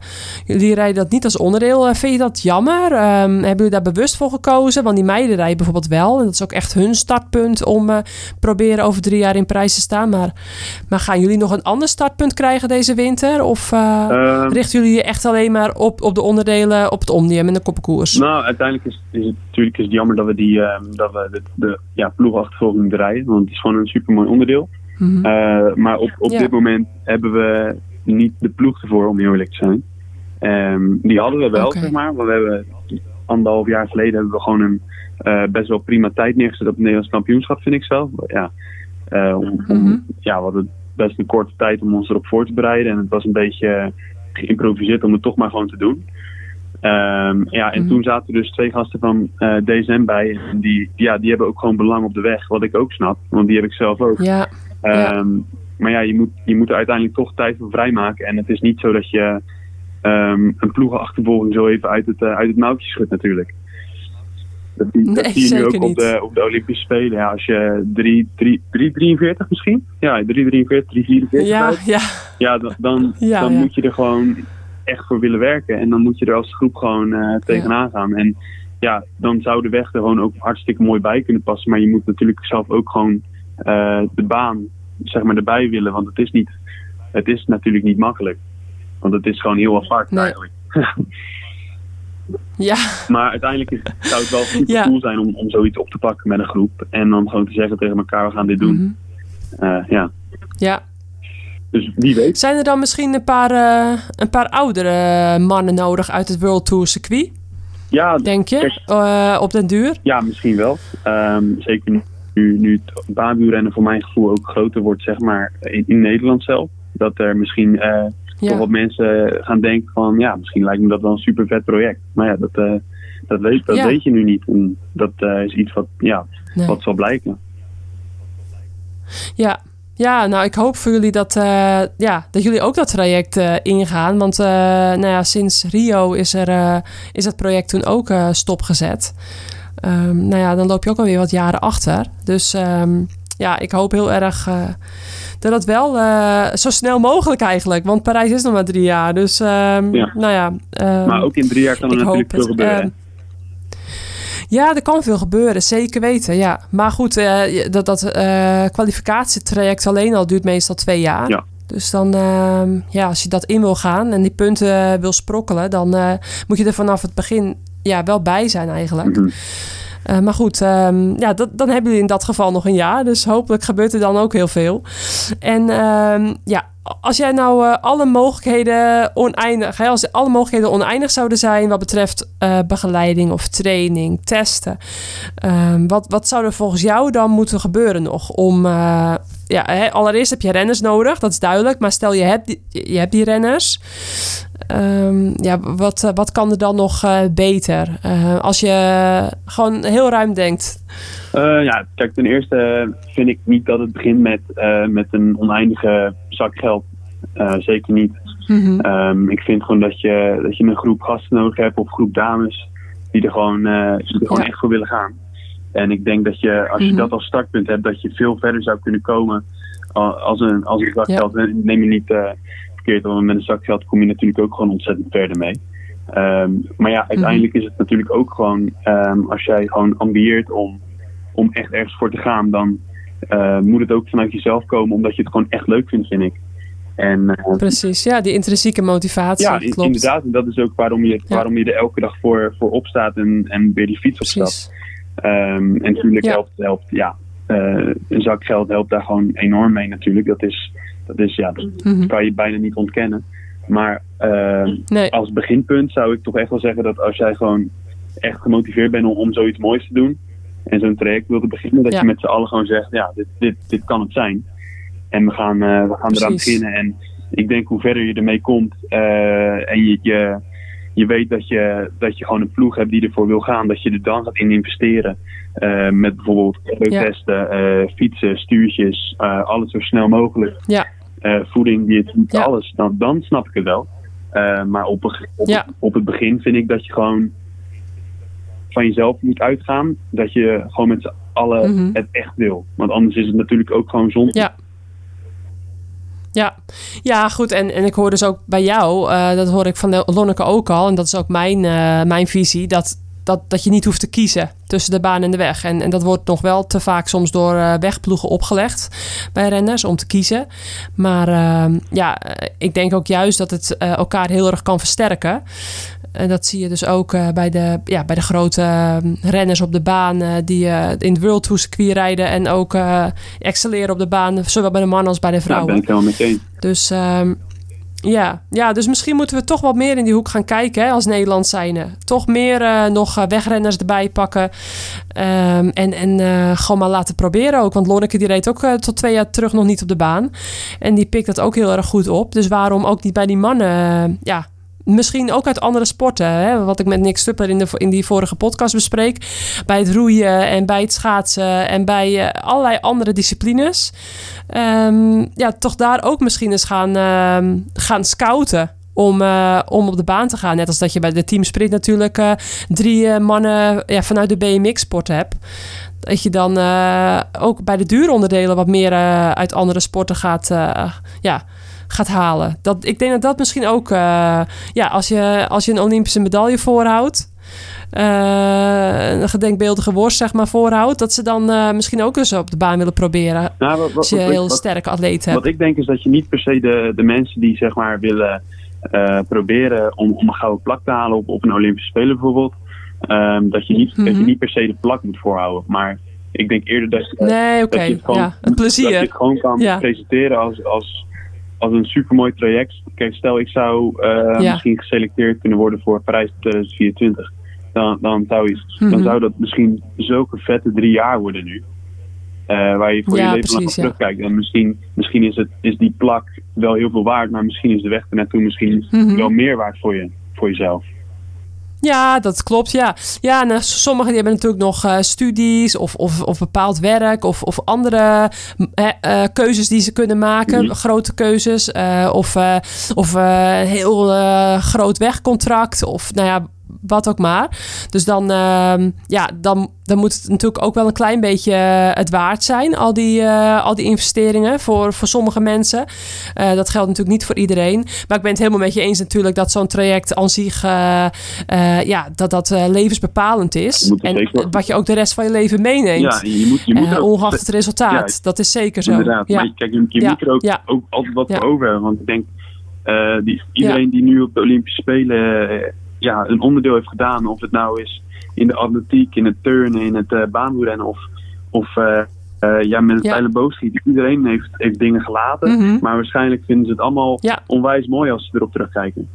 jullie rijden dat niet als onderdeel. Eh, vind je dat jammer? Ehm, hebben jullie daar bewust voor gekozen? Want die meiden rijden bijvoorbeeld wel. En dat is ook echt hun startpunt om eh, proberen over drie jaar in prijs te staan. Maar, maar gaan jullie nog een ander startpunt krijgen deze winter? Of eh, Ehm, richten jullie je echt alleen maar op, op de onderdelen op het Omnium en de koppenkoers? Nou, uiteindelijk is, is het natuurlijk is het jammer dat we die ehm, dat we de, de ja, ploegachtervolging rijden. Want het is gewoon een supermooi onderdeel. Mhm. Eh, maar op, op Ja. dit moment hebben we niet de ploeg ervoor, om heel eerlijk te zijn. Ehm, die hadden we wel, zeg maar. Want we hebben anderhalf jaar geleden hebben we gewoon een eh, best wel prima tijd neergezet op het Nederlands kampioenschap, vind ik zelf. Ja, eh, om, om- Mhm. ja, we hadden best een korte tijd om ons erop voor te bereiden. En het was een beetje geïmproviseerd om het toch maar gewoon te doen. Ehm, ja, en Mhm. toen zaten er dus twee gasten van eh, DSM bij. En die, ja, die hebben ook gewoon belang op de weg, wat ik ook snap. Want die heb ik zelf ook. Ja, Ja. Ehm, Maar ja, je moet, je moet er uiteindelijk toch tijd voor vrijmaken. En het is niet zo dat je ehm, een ploegenachtervolging zo even uit het, eh, uit het mouwtje schudt natuurlijk. Dat, zie- dat zie je nu ook op de, op de Olympische Spelen. Ja, als je 3, 3, 343 misschien? Ja, 343, 344 ja, ja. Ja, dan, dan, Ja, dan moet je er gewoon echt voor willen werken. En dan moet je er als groep gewoon eh, tegenaan gaan. En ja, dan zou de weg er gewoon ook hartstikke mooi bij kunnen passen. Maar je moet natuurlijk zelf ook gewoon eh, de baan zeg maar, erbij willen. Want het is, niet, het is natuurlijk niet makkelijk. Want het is gewoon heel apart Nee. eigenlijk. Ja, [laughs] Maar uiteindelijk is, zou het wel super Ja. cool zijn om, om zoiets op te pakken met een groep. En dan gewoon te zeggen tegen elkaar, we gaan dit doen. Mhm. Eh, ja. ja. Dus wie weet. Zijn er dan misschien een paar, eh, een paar oudere mannen nodig uit het World Tour circuit, Ja, denk je? Eh, op den duur? Ja, misschien wel. Ehm, zeker nu, nu het baanwielrennen voor mijn gevoel ook groter wordt, zeg maar, in, in Nederland zelf. Dat er misschien eh, toch wat mensen gaan denken van, ja, misschien lijkt me dat wel een super vet project. Maar ja, dat, dat, weet, dat Ja. weet je nu niet. En dat is iets wat, ja, Nee. wat zal blijken. Ja. Ja, nou, ik hoop voor jullie dat, eh, ja, dat jullie ook dat traject eh, ingaan. Want eh, nou ja, sinds Rio is, er, is het project toen ook stopgezet. Ehm, nou ja, dan loop je ook alweer wat jaren achter. Dus ehm, ja, ik hoop heel erg dat het wel zo snel mogelijk eigenlijk. Want Parijs is nog maar drie jaar. Dus Ja. nou ja. maar ook in drie jaar kan er natuurlijk veel gebeuren. Ja, er kan veel gebeuren, zeker weten. Ja. Maar goed, eh, dat, dat eh, kwalificatietraject alleen al duurt meestal twee jaar. Ja. Dus dan, ehm, ja, als je dat in wil gaan en die punten wil sprokkelen, dan eh, moet je er vanaf het begin ja, wel bij zijn eigenlijk. Mhm. Eh, maar goed, ehm, ja, dat, dan hebben jullie in dat geval nog een jaar. Dus hopelijk gebeurt er dan ook heel veel. En ehm, ja, als jij nou eh, alle mogelijkheden oneindig, als alle mogelijkheden oneindig zouden zijn wat betreft eh, begeleiding of training, testen, ehm, wat, wat zou er volgens jou dan moeten gebeuren nog om, ja, allereerst heb je renners nodig, dat is duidelijk, maar stel je hebt je hebt die renners, Ehm, ja, wat, eh, wat kan er dan nog eh, beter? Eh, als je gewoon heel ruim denkt. Ja, kijk, ten eerste vind ik niet dat het begint met, met een oneindige zak geld. Zeker niet. Mhm. Ehm, ik vind gewoon dat je, dat je een groep gasten nodig hebt of een groep dames die er gewoon, die er gewoon Ja. echt voor willen gaan. En ik denk dat je, als je Mhm. dat als startpunt hebt, dat je veel verder zou kunnen komen als een, als een zak Ja. Neem je niet verkeerd, want met een zak geld kom je natuurlijk ook gewoon ontzettend verder mee. Ehm, maar ja, uiteindelijk is het natuurlijk ook gewoon, ehm, als jij gewoon ambieert om, om echt ergens voor te gaan, dan eh, moet het ook vanuit jezelf komen, omdat je het gewoon echt leuk vindt, vind ik. En eh, Precies, ja, die intrinsieke motivatie. ja, klopt. inderdaad. En dat is ook waarom je, Ja. waarom je er elke dag voor, voor opstaat en, en weer die fiets opstapt. Ehm, en natuurlijk Ja. helpt, helpt ja, eh, een zak geld helpt daar gewoon enorm mee natuurlijk. Dat is, dat is ja, dat Mhm. kan je bijna niet ontkennen. Maar ehm, Nee, als beginpunt zou ik toch echt wel zeggen dat als jij gewoon echt gemotiveerd bent om, om zoiets moois te doen en zo'n traject wilde beginnen, dat Ja. je met z'n allen gewoon zegt, ja, dit, dit, dit kan het zijn. En we gaan, eh, we gaan eraan beginnen. En ik denk hoe verder je ermee komt eh, en je, je, je weet dat je, dat je gewoon een ploeg hebt die ervoor wil gaan, dat je er dan gaat in investeren. Eh, met bijvoorbeeld testen, fietsen, stuurtjes, alles zo snel mogelijk. Ja. Eh, voeding, die Ja. alles. Dan, dan snap ik het wel. Eh, maar op, een- op, Ja. op het begin vind ik dat je gewoon van jezelf moet uitgaan. Dat je gewoon met z'n allen Mhm. het echt wil. Want anders is het natuurlijk ook gewoon zonde. Ja. Ja, ja goed. En, en ik hoor dus ook bij jou, eh, dat hoor ik van de Lonneke ook al, en dat is ook mijn, mijn visie, dat, dat, dat je niet hoeft te kiezen tussen de baan en de weg. En, en dat wordt nog wel te vaak soms door eh, wegploegen opgelegd bij renners om te kiezen. Maar eh, ja, eh, ik denk ook juist dat het eh, elkaar heel erg kan versterken. En dat zie je dus ook bij, de, ja, bij de grote eh, renners op de baan die in het World Tour circuit rijden en ook excelleren op de baan, zowel bij de mannen als bij de Ja, vrouwen. ben ik helemaal. Dus ehm, ja. ja, dus misschien moeten we toch wat meer in die hoek gaan kijken hè, als Nederland zijnde. Toch meer eh, nog eh, wegrenners erbij pakken. Ehm, en en eh, gewoon maar laten proberen ook. Want Lonneke die reed ook tot twee jaar terug nog niet op de baan. En die pikt dat ook heel erg goed op. Dus waarom ook niet bij die mannen? ja, Misschien ook uit andere sporten. Hè? Wat ik met Nick Stupper in, de, in die vorige podcast bespreek. Bij het roeien en bij het schaatsen en bij eh, allerlei andere disciplines. Ehm, ja, toch daar ook misschien eens gaan, ehm, gaan scouten. Om, eh, om op de baan te gaan. Net als dat je bij de Team Sprint natuurlijk eh, drie mannen ja, vanuit de BMX-sport hebt. Dat je dan ook bij de duuronderdelen wat meer uit andere sporten gaat, ja, gaat halen. Dat, ik denk dat dat misschien ook, eh, ja, als je, als je een Olympische medaille voorhoudt, eh, een gedenkbeeldige worst zeg maar voorhoudt, dat ze dan eh, misschien ook eens op de baan willen proberen. Nou, wat, wat, Als je wat- een heel sterke atleet hebt. Wat ik denk is dat je niet per se de, de mensen die zeg maar willen proberen om, om een gouden plak te halen op, op een Olympische Spelen bijvoorbeeld, ehm, dat, je niet, dat je Mhm. niet per se de plak moet voorhouden. Maar ik denk eerder dat je, Nee, oké. dat je het gewoon, Ja, het dat je plezier. het gewoon kan Ja. presenteren als, als, als een supermooi traject. Kijk, stel ik zou eh, Ja. misschien geselecteerd kunnen worden voor Parijs 2024. Dan, dan, zou je, Mhm. dan zou dat misschien zulke vette drie jaar worden nu. Eh, waar je voor Ja, je leven lang ja. terugkijkt. En misschien, misschien is, het, is die plak wel heel veel waard, maar misschien is de weg ernaartoe misschien Mhm. wel meer waard voor, je, voor jezelf. Ja, dat klopt. Ja, ja en, eh, sommigen die hebben natuurlijk nog eh, studies of, of, of bepaald werk of, of andere eh, keuzes die ze kunnen maken. Mhm. Grote keuzes. of of een heel groot wegcontract. Of nou ja, wat ook maar. Dus dan, ehm, ja, dan, dan moet het natuurlijk ook wel een klein beetje eh, het waard zijn, al die, eh, al die investeringen voor, voor sommige mensen. Eh, dat geldt natuurlijk niet voor iedereen. Maar ik ben het helemaal met je eens natuurlijk dat zo'n traject aan zich, ja, dat dat levensbepalend is. En zeker- wat je ook de rest van je leven meeneemt. Ja, je moet, je moet ook- ongeacht het resultaat. Ja, dat is zeker zo. Inderdaad. Ja. Maar kijk, je, je Ja, moet er ook, ja. ook altijd wat voor over hebben. Want ik denk, die, iedereen die nu op de Olympische Spelen ja, een onderdeel heeft gedaan, of het nou is in de atletiek, in het turnen, in het uh, baanwielrennen of, of eh, eh, ja, met het Ja. Iedereen heeft, heeft dingen gelaten. Mhm. Maar waarschijnlijk vinden ze het allemaal Ja. onwijs mooi als ze erop terugkijken.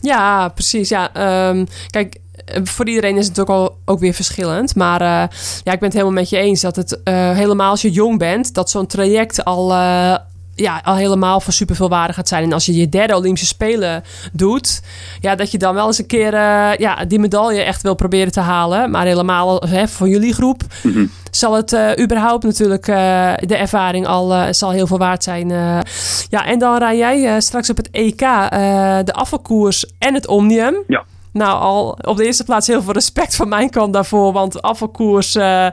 Ja, precies. Ja, Ehm, kijk, voor iedereen is het ook al ook weer verschillend. Maar ja, ik ben het helemaal met je eens dat het helemaal als je jong bent, dat zo'n traject al. Ja, al helemaal van superveel waarde gaat zijn. En als je je derde Olympische Spelen doet, ja, dat je dan wel eens een keer eh, ja, die medaille echt wil proberen te halen. Maar helemaal hè, voor jullie groep Mhm. zal het eh, überhaupt natuurlijk eh, de ervaring al eh, zal heel veel waard zijn. eh. ja, en dan rij jij eh, straks op het EK eh, de afvalkoers en het Omnium. Ja. Nou, al op de eerste plaats heel veel respect van mijn kant daarvoor. Want afvalkoers eh,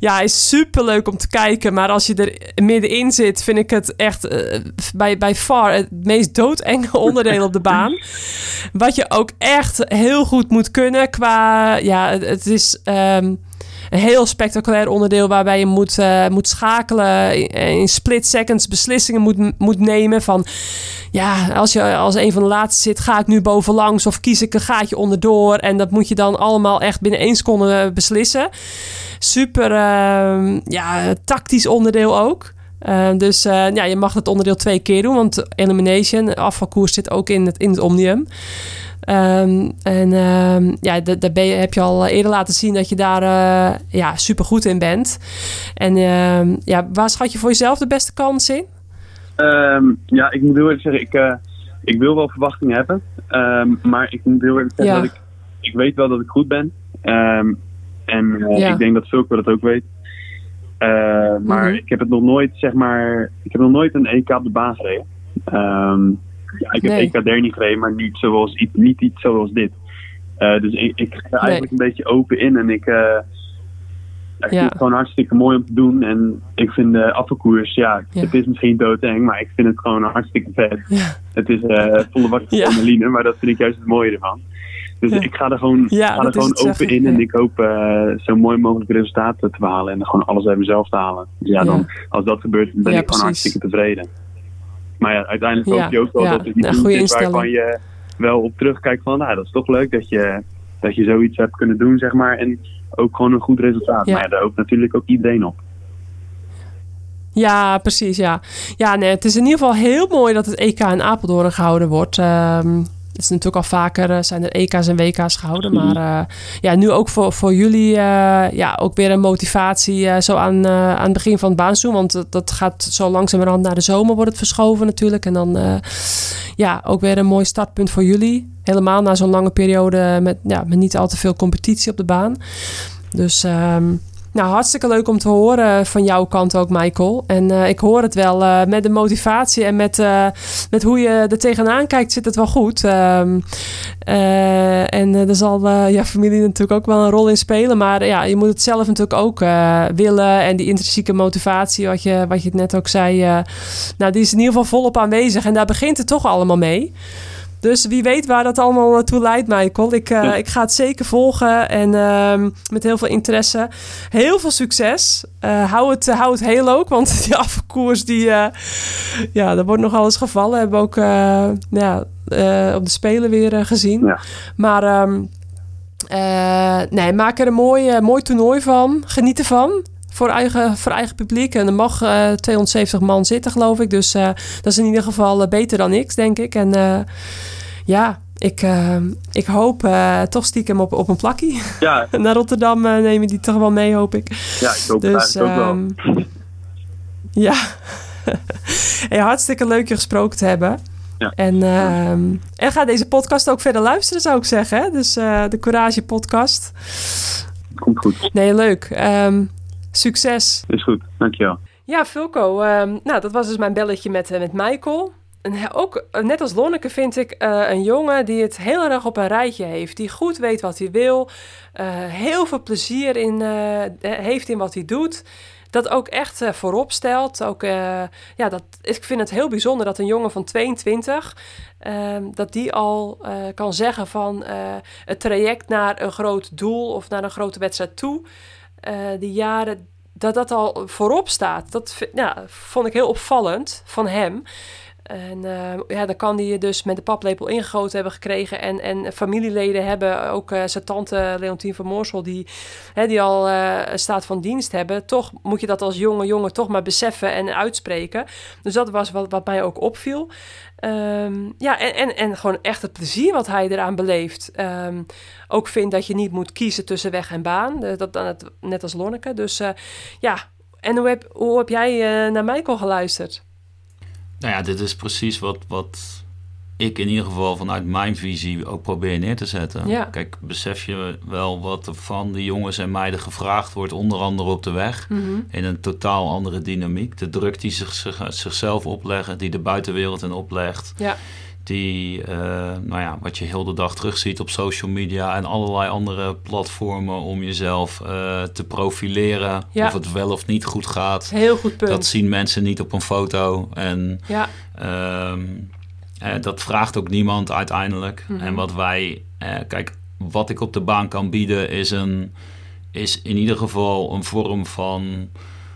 ja, is super leuk om te kijken. Maar als je er middenin zit, vind ik het echt eh, bij, bij far het meest doodenge [laughs] onderdeel op de baan. Wat je ook echt heel goed moet kunnen qua... Ja, het, is... ehm, een heel spectaculair onderdeel waarbij je moet, eh, moet schakelen, in, in split seconds beslissingen moet, moet nemen van ja, als je als een van de laatste zit, ga ik nu bovenlangs of kies ik een gaatje onderdoor en dat moet je dan allemaal echt binnen één seconde beslissen. Super ehm, ja, tactisch onderdeel ook. Eh, dus eh, ja, je mag het onderdeel twee keer doen, want elimination, afvalkoers zit ook in het, in het omnium. Ehm, en ehm, ja, da- daar ben je, heb je al eerder laten zien dat je daar eh, ja, super goed in bent. En ehm, ja, waar schat je voor jezelf de beste kans in? Ja, ik moet heel eerlijk zeggen, ik, ik wil wel verwachtingen hebben. Maar ik moet heel eerlijk zeggen Ja. dat ik, ik weet wel dat ik goed ben. En Ja. ik denk dat Vulko dat ook weet. Eh, maar Mhm. ik heb het nog nooit, zeg maar, ik heb nog nooit een EK op de baan gereden. Ehm, ja, ik heb Nee. EK niet gereden, maar niet, zoals, iets- niet iets zoals dit. Eh, dus ik, ik ga eigenlijk een beetje open in en ik, eh, ja, ik vind het gewoon hartstikke mooi om te doen. En ik vind de afvalkoers, ja, Ja. het is misschien doodeng, maar ik vind het gewoon hartstikke vet. Het is volle bak adrenaline, maar dat vind ik juist het mooie ervan. Dus Ja. ik ga er gewoon, Ja, ga er gewoon open in en ik hoop eh, zo mooi mogelijk resultaten te behalen en gewoon alles uit mezelf te halen. Dus ja, dan, als dat gebeurt, ben ik gewoon precies. hartstikke tevreden. Maar ja, uiteindelijk hoop je ook wel dat het Ja, iets is waarvan je wel op terugkijkt van, nou, dat is toch leuk dat je, dat je zoiets hebt kunnen doen, zeg maar. En ook gewoon een goed resultaat. Maar ja, daar hoopt natuurlijk ook iedereen op. Ja, precies, ja. Ja, nee, het is in ieder geval heel mooi dat het EK in Apeldoorn gehouden wordt. Ehm, het is natuurlijk al vaker, eh, zijn er EK's en WK's gehouden. Maar eh, ja, nu ook voor, voor jullie eh, ja, ook weer een motivatie zo aan, aan het begin van het baanseizoen. Want dat- dat gaat zo langzamerhand naar de zomer wordt het verschoven natuurlijk. En dan ja, ook weer een mooi startpunt voor jullie. Helemaal na zo'n lange periode met, ja, met niet al te veel competitie op de baan. Dus ehm, nou, hartstikke leuk om te horen van jouw kant ook, Michael. En eh, ik hoor het wel, eh, met de motivatie en met, eh, met hoe je er tegenaan kijkt, zit het wel goed. Ehm, eh, en er zal eh ja, familie natuurlijk ook wel een rol in spelen. Maar ja, je moet het zelf natuurlijk ook willen. En die intrinsieke motivatie, wat je, wat je net ook zei, nou, die is in ieder geval volop aanwezig. En daar begint het toch allemaal mee. Dus wie weet waar dat allemaal naartoe leidt, Michael. Ik, eh, Ja. ik ga het zeker volgen en ehm, met heel veel interesse. Heel veel succes. Eh, hou, het, hou het heel ook, want [laughs] die afkoers, die, eh, ja, er wordt nogal eens gevallen. Hebben we ook eh, ja, eh, op de Spelen weer eh, gezien. Ja. Maar ehm, eh, nee, maak er een mooi, eh, mooi toernooi van. Geniet ervan. Voor eigen, voor eigen publiek. En er mag eh 270 man zitten, geloof ik. Dus eh, dat is in ieder geval eh, beter dan niks, denk ik. En eh, ja, ik, eh, ik hoop eh, toch stiekem op, op een plakkie. Ja, [laughs] Naar Rotterdam eh, nemen die toch wel mee, hoop ik. ja ik hoop het Dus eigenlijk ook wel. ehm, ja, [laughs] hey, hartstikke leuk je gesproken te hebben. Ja. En, ehm, en ga deze podcast ook verder luisteren, zou ik zeggen. Dus eh, de Courage podcast. Komt goed. Nee, leuk. Ehm, succes. Is goed. Dankjewel. Ja, Fulco. ehm, nou, dat was dus mijn belletje met, eh, met Michael. en ook, eh, net als Lonneke vind ik eh, een jongen die het heel erg op een rijtje heeft. Die goed weet wat hij wil. eh, heel veel plezier in, eh, heeft in wat hij doet. Dat ook echt eh, voorop stelt. Ook, eh, ja, dat, ik vind het heel bijzonder dat een jongen van 22... ehm, dat die al eh, kan zeggen van eh, het traject naar een groot doel... of naar een grote wedstrijd toe... eh, die jaren, dat dat al voorop staat. Dat ja, vond ik heel opvallend van hem. En eh, ja, dan kan hij dus met de paplepel ingegoten hebben gekregen. En, en familieleden hebben, ook eh, zijn tante Leontien van Moorsel, die, hè, die al een staat van dienst hebben. Toch moet je dat als jonge jongen toch maar beseffen en uitspreken. Dus dat was wat, wat mij ook opviel. Ehm, ja, en, en, en gewoon echt het plezier wat hij eraan beleeft. Ehm, ook vind dat je niet moet kiezen tussen weg en baan. Eh, dat, dat, net als Lonneke. Dus eh, ja, en hoe heb, hoe heb jij eh, naar Michael geluisterd? Nou ja, dit is precies wat, wat ik in ieder geval vanuit mijn visie ook probeer neer te zetten. Ja. Kijk, besef je wel wat er van de jongens en meiden gevraagd wordt, onder andere op de weg, in een totaal andere dynamiek. De druk die zich, zich- zichzelf opleggen, die de buitenwereld in oplegt. Ja. Die, eh, nou ja, wat je heel de dag terugziet op social media en allerlei andere platformen om jezelf eh, te profileren. Ja. Of het wel of niet goed gaat. Heel goed punt. Dat zien mensen niet op een foto. En Ja, Ehm, eh, dat vraagt ook niemand uiteindelijk. Mhm. En wat wij, eh, kijk, wat ik op de baan kan bieden is, een, is in ieder geval een vorm van,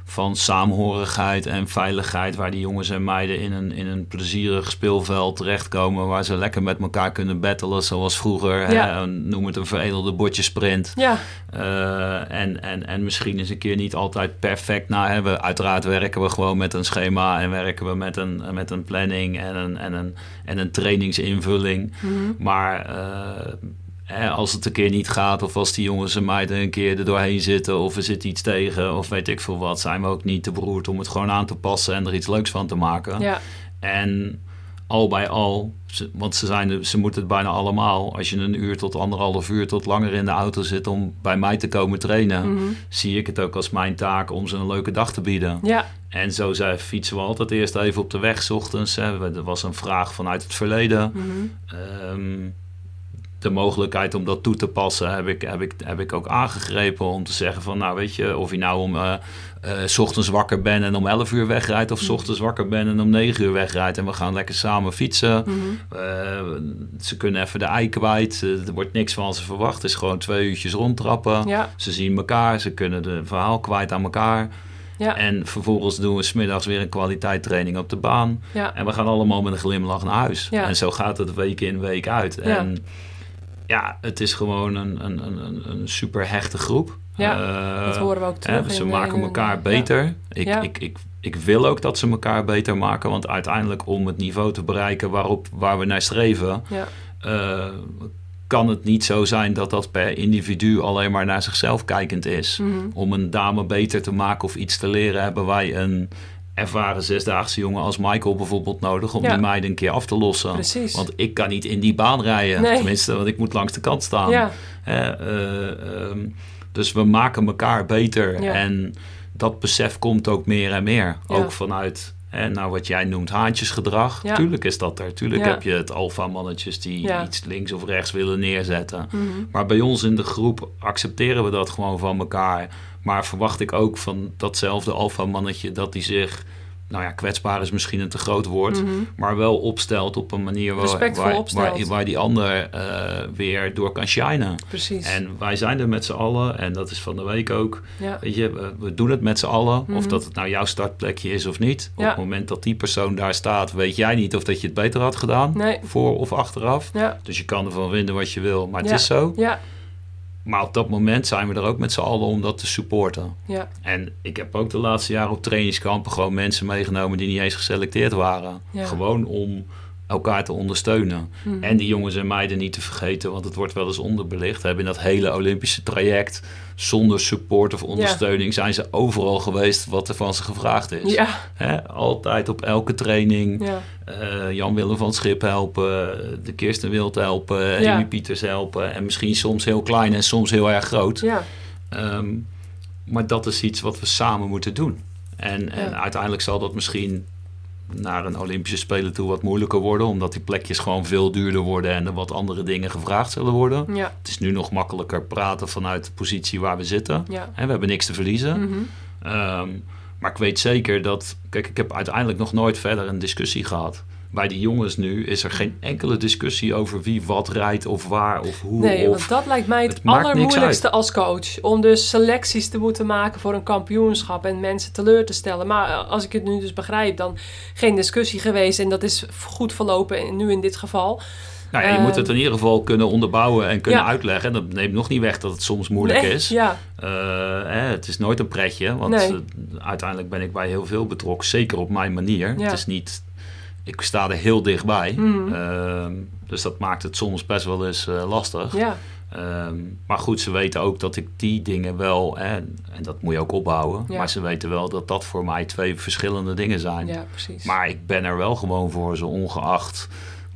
van saamhorigheid en veiligheid. Waar die jongens en meiden in een, in een plezierig speelveld terechtkomen. Waar ze lekker met elkaar kunnen battelen zoals vroeger. Ja. Hè? Noem het een veredelde bordjesprint. ja, Eh, en, en, en misschien eens een keer niet altijd perfect na hebben. Uiteraard werken we gewoon met een schema en werken we met een, met een planning en een, en een, en een trainingsinvulling. Maar eh, hè, als het een keer niet gaat, of als die jongens en meiden een keer er doorheen zitten, of er zit iets tegen, of weet ik veel wat, zijn we ook niet te beroerd om het gewoon aan te passen en er iets leuks van te maken. ja, En al bij al, want ze, zijn, ze moeten het bijna allemaal. Als je een uur tot anderhalf uur tot langer in de auto zit om bij mij te komen trainen, Mhm. zie ik het ook als mijn taak om ze een leuke dag te bieden. ja, En zo zei, fietsen we altijd eerst even op de weg, 's ochtends. Hè. Er was een vraag vanuit het verleden. Ehm, de mogelijkheid om dat toe te passen heb ik, heb, ik, heb ik ook aangegrepen om te zeggen van, nou weet je, of je nou om eh eh, 's ochtends wakker bent en om 11 uur wegrijdt, of 's ochtends wakker bent en om 9 uur wegrijdt en we gaan lekker samen fietsen. Mhm. Eh, ze kunnen even de ei kwijt, er wordt niks van ze verwacht, het is gewoon twee uurtjes rondtrappen. ja, Ze zien elkaar, ze kunnen de verhaal kwijt aan elkaar. ja, En vervolgens doen we smiddags weer een kwaliteitstraining op de baan. ja, En we gaan allemaal met een glimlach naar huis. Ja. En zo gaat het week in, week uit. En ja, het is gewoon een, een, een, een- super hechte groep. Ja, Eh, dat horen we ook terug. hè, ze in- maken elkaar ja. beter. Ik, Ja. ik, ik, ik wil ook dat ze elkaar beter maken. Want uiteindelijk om het niveau te bereiken waarop, waar we naar streven... Ja, eh, kan het niet zo zijn dat dat per individu alleen maar naar zichzelf kijkend is. Mhm. Om een dame beter te maken of iets te leren, hebben wij een ervaren zesdaagse jongen als Michael bijvoorbeeld nodig om Ja. die meiden een keer af te lossen. Precies. Want ik kan niet in die baan rijden, Nee. tenminste, want ik moet langs de kant staan. ja, Hè, eh, ehm, dus we maken elkaar beter Ja. en dat besef komt ook meer en meer. Ja. Ook vanuit hè, nou, wat jij noemt haantjesgedrag. Ja. Tuurlijk is dat er. Tuurlijk Ja. heb je het alfa-mannetjes die Ja. iets links of rechts willen neerzetten. Mhm. Maar bij ons in de groep accepteren we dat gewoon van elkaar. Maar verwacht ik ook van datzelfde alfa-mannetje dat hij zich, nou ja, kwetsbaar is misschien een te groot woord, Mhm. maar wel opstelt op een manier waar, waar, waar, waar die ander eh, weer door kan shinen. precies. En wij zijn er met z'n allen, en dat is van de week ook. ja, Weet je, we, we doen het met z'n allen. Of Mhm. dat het nou jouw startplekje is of niet. Op Ja. het moment dat die persoon daar staat, weet jij niet of dat je het beter had gedaan. Nee. Voor of achteraf. ja, Dus je kan ervan vinden wat je wil, maar het is zo. ja, Maar op dat moment zijn we er ook met z'n allen om dat te supporten. ja, En ik heb ook de laatste jaren op trainingskampen gewoon mensen meegenomen die niet eens geselecteerd waren. Ja. Gewoon om elkaar te ondersteunen. Mhm. En die jongens en meiden niet te vergeten, want het wordt wel eens onderbelicht. Hebben in dat hele Olympische traject, zonder support of ondersteuning, zijn ze overal geweest wat er van ze gevraagd is. ja, Hè? Altijd op elke training. ja, eh, Jan-Willem van Schip helpen, de Kirsten Wild helpen. Amy Pieters helpen. En misschien soms heel klein en soms heel erg groot. ja, Ehm, maar dat is iets wat we samen moeten doen. En, uiteindelijk zal dat misschien naar een Olympische Spelen toe wat moeilijker worden. Omdat die plekjes gewoon veel duurder worden en er wat andere dingen gevraagd zullen worden. Ja, Het is nu nog makkelijker praten vanuit de positie waar we zitten. ja. En we hebben niks te verliezen. Mhm. Ehm, maar ik weet zeker dat... Kijk, ik heb uiteindelijk nog nooit verder een discussie gehad. Bij die jongens nu is er geen enkele discussie over wie wat rijdt of waar of hoe. Nee, of, want dat lijkt mij het, allermoeilijkste als coach. Om dus selecties te moeten maken voor een kampioenschap en mensen teleur te stellen. Maar eh, als ik het nu dus begrijp, dan geen discussie geweest. En dat is goed verlopen, en nu in dit geval. nou ja, je moet het in ieder geval kunnen onderbouwen en kunnen ja. uitleggen. En dat neemt nog niet weg dat het soms moeilijk Nee, is. Ja, Eh, hè, het is nooit een pretje, want Nee. eh, uiteindelijk ben ik bij heel veel betrokken, zeker op mijn manier. Ja. Het is niet, ik sta er heel dichtbij, Mhm. Ehm, dus dat maakt het soms best wel eens eh, lastig. ja, Ehm, maar goed, ze weten ook dat ik die dingen wel, hè, en dat moet je ook opbouwen, Ja. maar ze weten wel dat dat voor mij twee verschillende dingen zijn. ja, precies. Maar ik ben er wel gewoon voor, zo ongeacht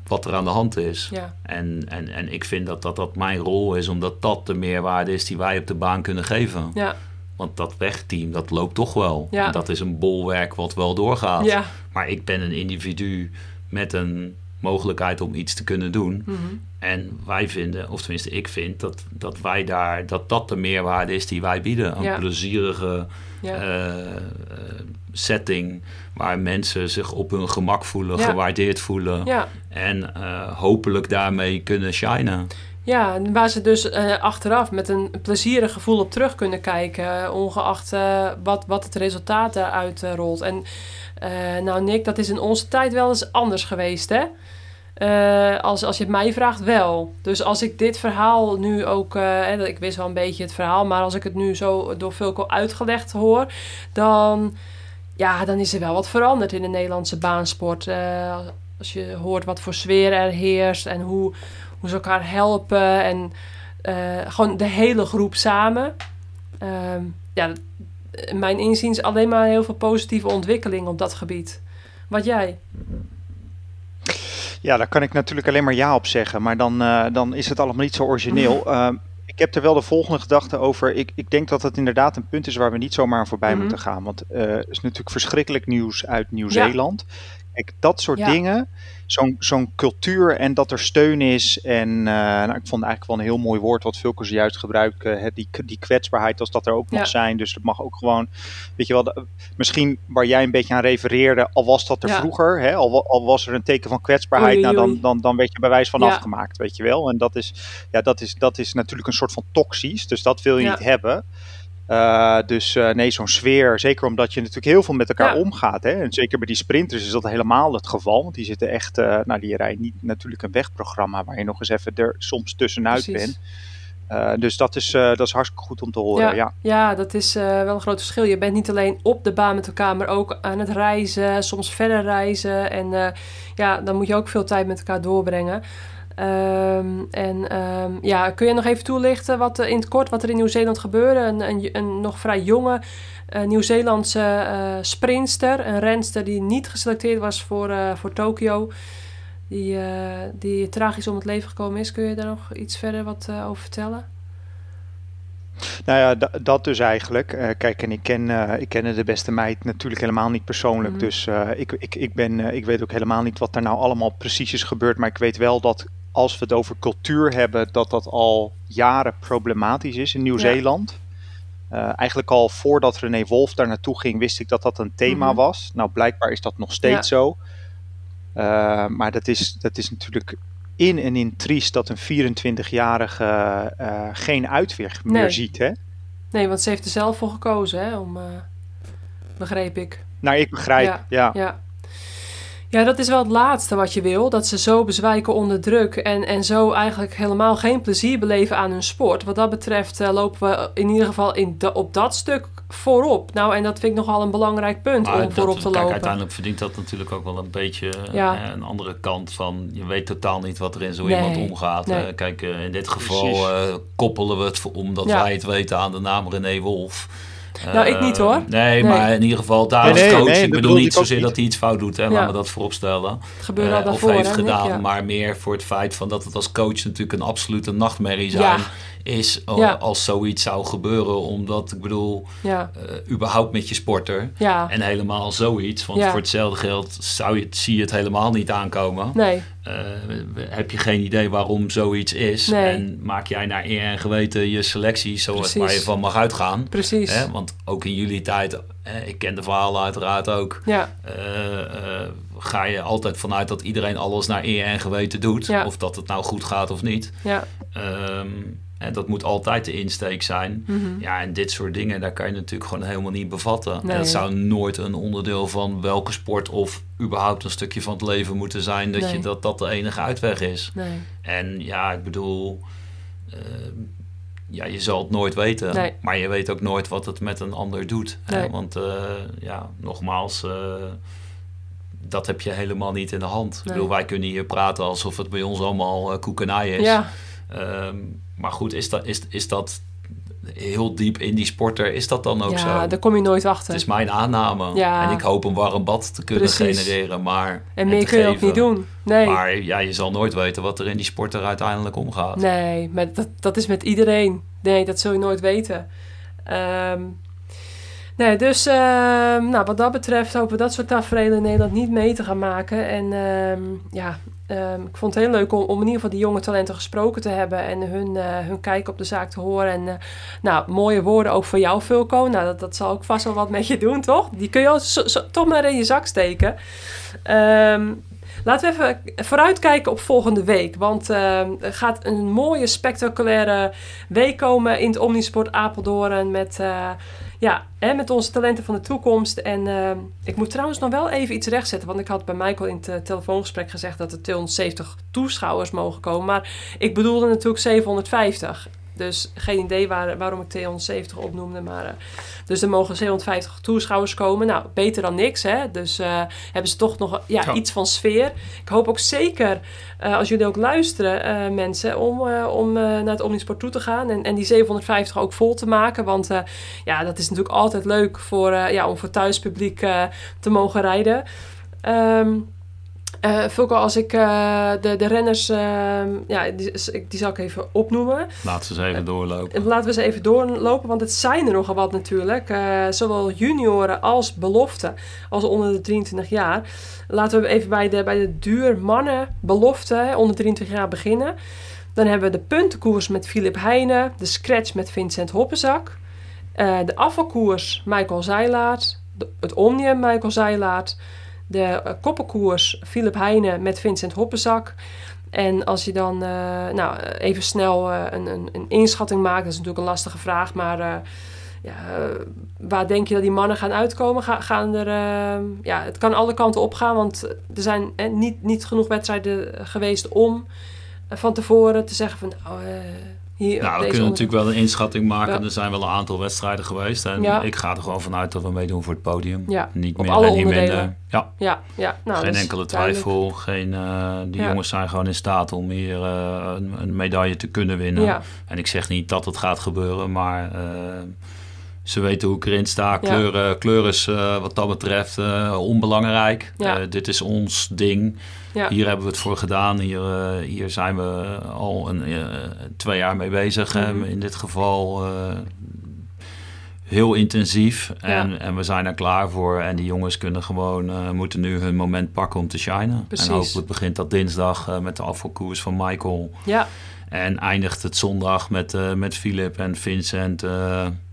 wat er aan de hand is. ja, En, en, en ik vind dat, dat dat mijn rol is, omdat dat de meerwaarde is die wij op de baan kunnen geven. ja, Want dat wegteam, dat loopt toch wel. Ja. En dat is een bolwerk wat wel doorgaat. ja. Maar ik ben een individu met een mogelijkheid om iets te kunnen doen. Mhm. En wij vinden, of tenminste ik vind, dat, dat wij daar, dat dat de meerwaarde is die wij bieden. Een Ja. plezierige ja. eh, eh, setting waar mensen zich op hun gemak voelen, Ja. gewaardeerd voelen. En eh, hopelijk daarmee kunnen shinen. Ja, waar ze dus eh, achteraf met een plezierig gevoel op terug kunnen kijken, eh, ongeacht eh, wat, wat het resultaat eh, rolt. En nou Nick, dat is in onze tijd wel eens anders geweest, hè? Als, als je het mij vraagt, wel. Dus als ik dit verhaal nu ook, ik wist wel een beetje het verhaal, maar als ik het nu zo door Vulko uitgelegd hoor, dan, ja, dan is er wel wat veranderd in de Nederlandse baansport. Als je hoort wat voor sfeer er heerst en hoe, hoe ze elkaar helpen en eh, gewoon de hele groep samen. Ehm, ja, mijn inziens alleen maar heel veel positieve ontwikkeling op dat gebied. Wat jij? Ja, daar kan ik natuurlijk alleen maar ja op zeggen, maar dan, eh, dan is het allemaal niet zo origineel. [laughs] Ehm, ik heb er wel de volgende gedachte over. Ik, ik denk dat het inderdaad een punt is waar we niet zomaar aan voorbij Mhm. moeten gaan. Want eh, er is natuurlijk verschrikkelijk nieuws uit Nieuw-Zeeland. Kijk, dat soort Ja. dingen, zo'n zo'n cultuur en dat er steun is. En eh, nou, ik vond eigenlijk wel een heel mooi woord wat Vulko juist gebruikt. hè, die, die kwetsbaarheid, als dat er ook Ja. mag zijn. Dus het mag ook gewoon, weet je wel, de- misschien waar jij een beetje aan refereerde, al was dat er Ja. vroeger, hè, al, al was er een teken van kwetsbaarheid, Oei, nou, dan, dan, dan werd je bij wijze van Ja. afgemaakt, weet je wel. En dat is, ja, dat, is, dat is natuurlijk een soort van toxisch, dus dat wil je niet hebben. Eh, dus eh, nee, zo'n sfeer, zeker omdat je natuurlijk heel veel met elkaar Ja. omgaat. Hè? En zeker bij die sprinters is dat helemaal het geval. Want die zitten echt, eh, nou die rijden niet natuurlijk een wegprogramma waar je nog eens even er soms tussenuit Precies. bent. Dus dat is, dat is hartstikke goed om te horen. Ja, Ja, ja, dat is wel een groot verschil. Je bent niet alleen op de baan met elkaar, maar ook aan het reizen, soms verder reizen. En ja, dan moet je ook veel tijd met elkaar doorbrengen. Ehm, en ehm, ja, kun je nog even toelichten wat er in het kort wat er in Nieuw-Zeeland gebeurde? Een, een, een nog vrij jonge eh, Nieuw-Zeelandse sprinster, een renster die niet geselecteerd was voor, eh, voor Tokio. Die, die tragisch om het leven gekomen is. Kun je daar nog iets verder wat over vertellen? Nou ja, da- dat dus eigenlijk. Kijk, en ik ken, ik ken de beste meid natuurlijk helemaal niet persoonlijk. Mhm. Dus ik, ik, ik, ben, ik weet ook helemaal niet wat er nou allemaal precies is gebeurd. Maar ik weet wel dat als we het over cultuur hebben, dat dat al jaren problematisch is in Nieuw-Zeeland. Eh, eigenlijk al voordat René Wolf daar naartoe ging, wist ik dat dat een thema Mhm. was. Nou, blijkbaar is dat nog steeds Ja. zo. Eh, maar dat is, dat is natuurlijk in en in triest dat een 24-jarige eh, geen uitweg meer Nee. ziet. Hè? Nee, want ze heeft er zelf voor gekozen, hè? Om, begreep ik. Nou, ik begrijp, Ja. ja. Ja. dat is wel het laatste wat je wil. Dat ze zo bezwijken onder druk en, en zo eigenlijk helemaal geen plezier beleven aan hun sport. Wat dat betreft eh, lopen we in ieder geval in da- op dat stuk voorop. Nou, en dat vind ik nogal een belangrijk punt Maar om dat- voorop te kijk, lopen. uiteindelijk verdient dat natuurlijk ook wel een beetje eh, Ja. eh, een andere kant van. Je weet totaal niet wat er in zo Nee, iemand omgaat. nee. Kijk, in dit geval koppelen we het voor- omdat Ja. wij het weten aan de naam René Wolf. Nou, ik niet, Eh, hoor. Nee, Nee. maar in ieder geval daar Nee, als coach. nee, ik bedoel niet zozeer niet. dat hij iets fout doet, hè, Ja. laat me dat vooropstellen. Het gebeurde Eh, al of daarvoor, heeft hè, Nick? gedaan, Ja. maar meer voor het feit van dat het als coach natuurlijk een absolute nachtmerrie zijn Ja. is eh, Ja. als zoiets zou gebeuren, omdat ik bedoel, Ja, eh, überhaupt met je sporter ja. en helemaal zoiets, want Ja. voor hetzelfde geld zou je, het- zie je het helemaal niet aankomen. Nee, Eh, heb je geen idee waarom zoiets is Nee. en maak jij naar eer en geweten je selectie zoals Precies. waar je van mag uitgaan. precies. Hè? Want ook in jullie tijd, eh, ik ken de verhalen uiteraard ook, Ja, eh, eh, ga je altijd vanuit dat iedereen alles naar eer en geweten doet. Ja. Of dat het nou goed gaat of niet. ja. Ehm, en dat moet altijd de insteek zijn. mhm. Ja, en dit soort dingen, daar kan je natuurlijk gewoon helemaal niet bevatten. Nee. En dat zou nooit een onderdeel van welke sport of überhaupt een stukje van het leven moeten zijn. Dat Nee. je, dat, dat de enige uitweg is. Nee, En ja, ik bedoel, ehm, ja, je zal het nooit weten. Maar je weet ook nooit wat het met een ander doet. Hè? Want eh, ja, nogmaals, eh, dat heb je helemaal niet in de hand. Ik bedoel, wij kunnen hier praten alsof het bij ons allemaal eh koekenij is. ja, Ehm, maar goed, is dat, is, is dat heel diep in die sporter, is dat dan ook zo? ja daar kom je nooit achter. Het is mijn aanname. Ja. En ik hoop een warm bad te kunnen Precies. genereren. Maar, en meer kun je ook niet doen. Nee, Maar ja, je zal nooit weten wat er in die sporter uiteindelijk omgaat. nee maar dat, dat is met iedereen. Nee, dat zul je nooit weten. Ehm, nee, dus ehm, nou, wat dat betreft hopen we dat soort tafereelen in Nederland niet mee te gaan maken. En ehm, ja, ehm, ik vond het heel leuk om, in ieder geval die jonge talenten gesproken te hebben en hun, eh, hun kijk op de zaak te horen. En eh, nou, mooie woorden ook voor jou, Vulko. Nou, dat, dat zal ook vast wel wat met je doen, toch? Die kun je al toch maar in je zak steken. Ehm, Laten we even vooruitkijken op volgende week. Want ehm, er gaat een mooie, spectaculaire week komen in het Omnisport Apeldoorn. Met, eh, ja, hè, met onze talenten van de toekomst. En ehm, ik moet trouwens nog wel even iets rechtzetten. Want ik had bij Michael in het eh, telefoongesprek gezegd dat er 270 toeschouwers mogen komen. Maar ik bedoelde natuurlijk 750. Dus geen idee waar, waarom ik 270 opnoemde. Maar, eh, dus er mogen 750 toeschouwers komen. Nou, beter dan niks. Hè? Dus eh, hebben ze toch nog ja, iets van sfeer. Ik hoop ook zeker, eh, als jullie ook luisteren, mensen, om, om naar het Omnisport toe te gaan. En, en die 750 ook vol te maken. Want ja, dat is natuurlijk altijd leuk voor, ja, om voor thuispubliek te mogen rijden. Ehm eh Fulco, als ik eh, de, de renners, ehm, ja, die, die zal ik even opnoemen. Laat ze eens even doorlopen. Laten we eens even doorlopen, want het zijn er nogal wat natuurlijk. Eh, zowel junioren als belofte, als onder de 23 jaar. Laten we even bij de, bij de duur mannen belofte onder 23 jaar beginnen. Dan hebben we de puntenkoers met Philip Heijnen, de scratch met Vincent Hoppenzak, eh, de afvalkoers Michael Zeilaert, de- het omnium Michael Zeilaert, de eh, koppenkoers Philip Heijnen met Vincent Hoppenzak. En als je dan eh, nou, even snel eh, een, een, een inschatting maakt, dat is natuurlijk een lastige vraag, maar ja, waar denk je dat die mannen gaan uitkomen? Ga, gaan er, ja, het kan alle kanten op gaan, want er zijn niet, niet genoeg wedstrijden geweest om van tevoren te zeggen van nou, hier Nou, we kunnen onder- natuurlijk wel een inschatting maken. Ja. Er zijn wel een aantal wedstrijden geweest. En Ja. ik ga er gewoon vanuit dat we meedoen voor het podium. Ja, Niet op meer alle en niet minder. Ja, Ja, ja, nou, geen enkele twijfel. Geen, eh, die jongens zijn gewoon in staat om hier eh, een, een medaille te kunnen winnen. En ik zeg niet dat het gaat gebeuren, maar eh, ze weten hoe ik erin sta. Ja. Kleur, is eh, wat dat betreft eh, onbelangrijk. Ja. Eh, dit is ons ding. Hier hebben we het voor gedaan. Hier, hier zijn we al een, twee jaar mee bezig. Mhm. In dit geval heel intensief. En, Ja. en we zijn er klaar voor. En die jongens kunnen gewoon, moeten nu hun moment pakken om te shinen. Precies. En hopelijk begint dat dinsdag met de afvalkoers van Michael. ja, En eindigt het zondag met, eh met Philip en Vincent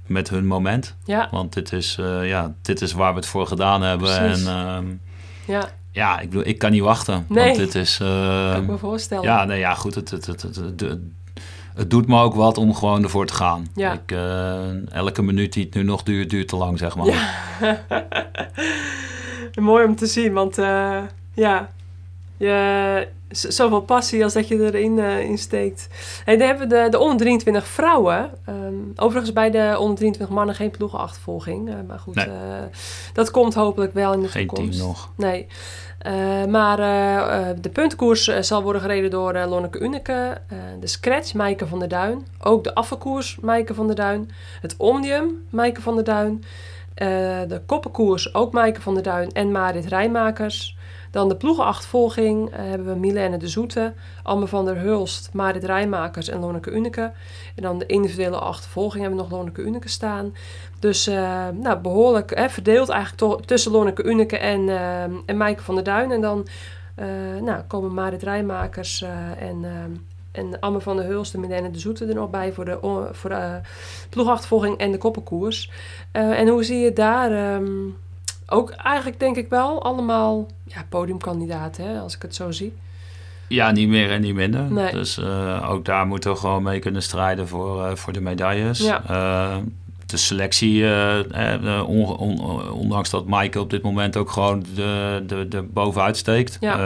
met hun moment. ja, Want dit is, eh, ja, dit is waar we het voor gedaan hebben. Precies. En ehm, ja, ja, ik, bedoel, ik kan niet wachten. Nee. Want dit is... eh, [laughs] kan ik me voorstellen. ja, nee, ja, goed. Het, het, het, het, het, het- het doet me ook wat om gewoon ervoor te gaan. Ja. Ik, eh, elke minuut die het nu nog duurt, duurt te lang, zeg maar. Ja. [laughs] Mooi om te zien, want eh, ja, je, zoveel passie als dat je erin eh, in steekt. En dan hebben we de, de onder 23 vrouwen. Ehm, overigens bij de onder 23 mannen geen ploegenachtervolging. eh, maar goed, Nee. eh, dat komt hopelijk wel in de Geen team toekomst. nog. Nee. Maar de puntenkoers eh, zal worden gereden door Lonneke Uneke. eh, de Scratch, Maaike van der Duin. Ook de Affenkoers, Maaike van der Duin. Het Omnium, Maaike van der Duin. de Koppenkoers, ook Maaike van der Duin en Marit Rijmakers. Dan de ploegenachtervolging eh, hebben we Milene de Zoete, Anne van der Hulst, Marit Rijmakers en Lonneke Uneke. En dan de individuele achtervolging hebben we nog Lonneke Uneke staan. Dus eh, nou, behoorlijk hè, verdeeld eigenlijk tussen Lonneke Uneke en, eh, en Maaike van der Duin. En dan nou, komen Marit Rijmakers en, en Amme van der Hulst en Milene de Zoete er nog bij voor de, voor ploegachtervolging en de koppenkoers. En hoe zie je daar... ehm, ook eigenlijk denk ik wel allemaal ja, podiumkandidaten, hè, als ik het zo zie. Ja, niet meer en niet minder. Nee. Dus eh, ook daar moeten we gewoon mee kunnen strijden voor, eh, voor de medailles. Ja. Eh, de selectie, on- on- ondanks dat Maaike op dit moment ook gewoon de, de, de bovenuit steekt, Ja.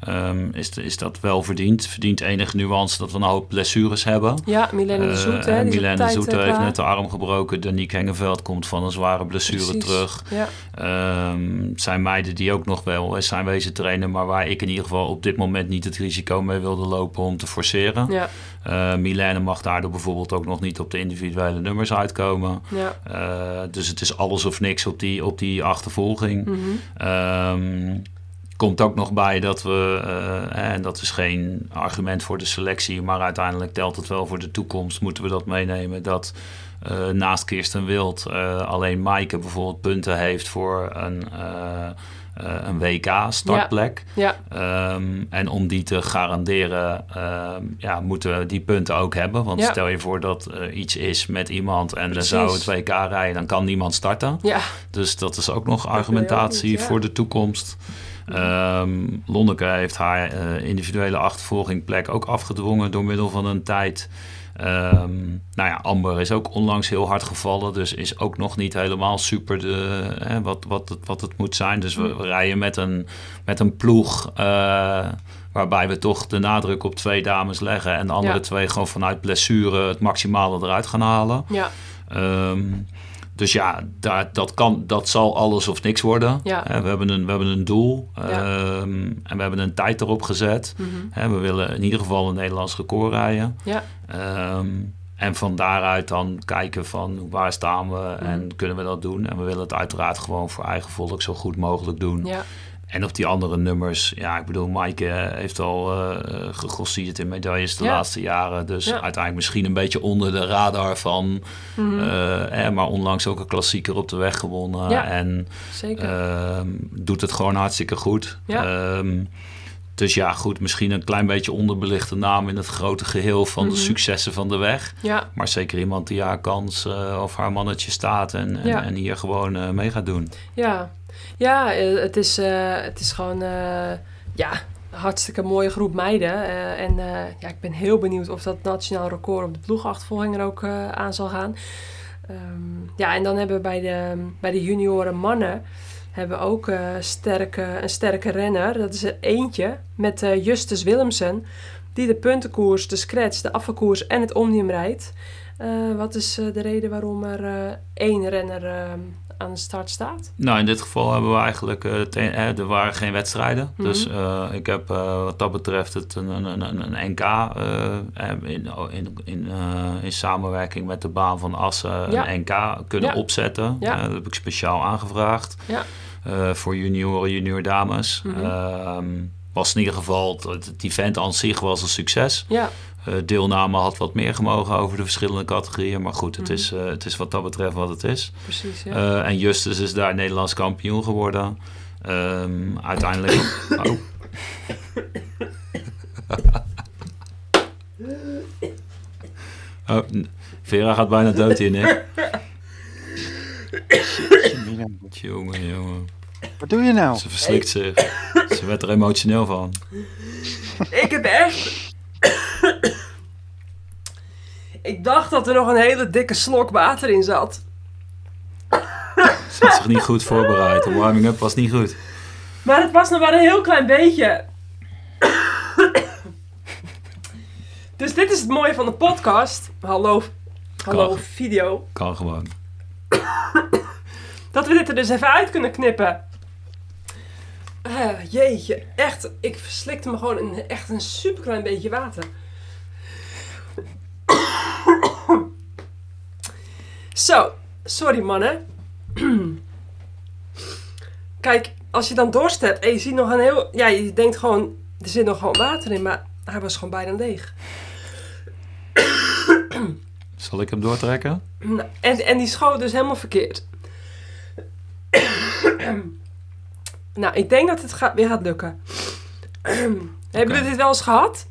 Ehm, is, is dat wel verdiend. Verdient enige nuance dat we een hoop blessures hebben. Ja, Milene de Eh, Zoete, Milène de Zoete eh, heeft net de arm gebroken. Danique Hengeveld komt van een zware blessure Precies. terug. Ja, Ehm, zijn meiden die ook nog wel zijn wezen trainen, maar waar ik in ieder geval op dit moment niet het risico mee wilde lopen om te forceren. ja, Eh Milène mag daardoor bijvoorbeeld ook nog niet op de individuele nummers uitkomen. ja. Dus het is alles of niks op die, op die achtervolging. Ehm, komt ook nog bij dat we, eh, en dat is geen argument voor de selectie, maar uiteindelijk telt het wel voor de toekomst, moeten we dat meenemen, dat eh, naast Kirsten Wild eh, alleen Maaike bijvoorbeeld punten heeft voor een, eh, eh, een WK-startplek. Ja, Ehm, en om die te garanderen, ehm, ja, moeten we die punten ook hebben. Want Ja. stel je voor dat er iets is met iemand en Precies. zou het WK rijden, dan kan niemand starten. ja, Dus dat is ook nog ook argumentatie niet, voor de toekomst. Ehm Lonneke heeft haar eh, individuele achtervolging plek ook afgedwongen door middel van een tijd. Ehm, nou ja, Amber is ook onlangs heel hard gevallen, dus is ook nog niet helemaal super de, hè, wat, wat, het, wat het moet zijn. Dus we, we rijden met een, met een ploeg eh, waarbij we toch de nadruk op twee dames leggen en de andere Ja. twee gewoon vanuit blessure het maximale eruit gaan halen. ja, Ehm, dus ja, daar, dat, kan, dat zal alles of niks worden. Ja. Hè, we, hebben een, we hebben een doel Ja. ehm, en we hebben een tijd erop gezet. mhm. We willen in ieder geval een Nederlands record rijden. ja, Ehm, en van daaruit dan kijken van waar staan we Mhm. en kunnen we dat doen. En we willen het uiteraard gewoon voor eigen volk zo goed mogelijk doen. ja, En op die andere nummers, ja, ik bedoel, Maaike heeft al eh gegrossierd in medailles de Ja. laatste jaren. Dus Ja. uiteindelijk misschien een beetje onder de radar van, mhm. eh, eh, maar onlangs ook een klassieker op de weg gewonnen. Ja. En zeker. ehm, doet het gewoon hartstikke goed. Ehm, dus ja, goed, misschien een klein beetje onderbelichte naam in het grote geheel van Mhm. de successen van de weg. ja, Maar zeker iemand die haar kans of haar mannetje staat en, en, Ja. en hier gewoon mee gaat doen. ja. Ja, eh, het is, eh, het is gewoon eh, ja, een hartstikke mooie groep meiden. en ja, ik ben heel benieuwd of dat nationaal record op de ploegachtervolging er ook aan zal gaan. Ehm, ja, en dan hebben we bij de, bij de junioren mannen hebben we ook sterke, een sterke renner. Dat is er eentje met Justus Willemsen. Die de puntenkoers, de scratch, de afvalkoers en het omnium rijdt. Wat is de reden waarom er één renner eh, aan de start staat? Nou, in dit geval hebben we eigenlijk, eh, het een- eh, er waren geen wedstrijden. Mhm. Dus eh, ik heb eh, wat dat betreft het een, een, een, een NK eh, eh, in, in, in, eh, in samenwerking met de baan van Assen Ja. een NK kunnen Ja. opzetten. Ja. Eh, dat heb ik speciaal aangevraagd Ja. eh, voor junioren, junior dames. Mhm. Ehm, was in ieder geval, het, het event aan zich was een succes. Ja, Eh, deelname had wat meer gemogen over de verschillende categorieën. Maar goed, het, Mhm. is, eh, het is wat dat betreft wat het is. precies. Ja. Eh, en Justus is daar Nederlands kampioen geworden. Ehm, uiteindelijk. [laughs] oh. oh, Vera gaat bijna dood hier, Nick. Jongen, jongen. Wat doe je nou? Ze verslikt zich. Ze werd er emotioneel van. Ik heb echt ik dacht dat er nog een hele dikke slok water in zat. Ze had zich niet goed voorbereid. De warming-up was niet goed. Maar het was nog maar een heel klein beetje. dus dit is het mooie van de podcast. Hallo, hallo video. Kan gewoon. dat we dit er dus even uit kunnen knippen. Eh, jeetje, echt. Ik verslikte me gewoon een, echt een superklein beetje water. Zo, sorry mannen. Kijk, als je dan dorst hebt en je ziet nog een heel... Ja, je denkt gewoon, er zit nog gewoon water in, maar hij was gewoon bijna leeg. Zal ik hem doortrekken? Nou, En, en die schoot dus helemaal verkeerd. Nou, ik denk dat het gaat, weer gaat lukken. [clears throat] Hebben jullie dit wel eens gehad?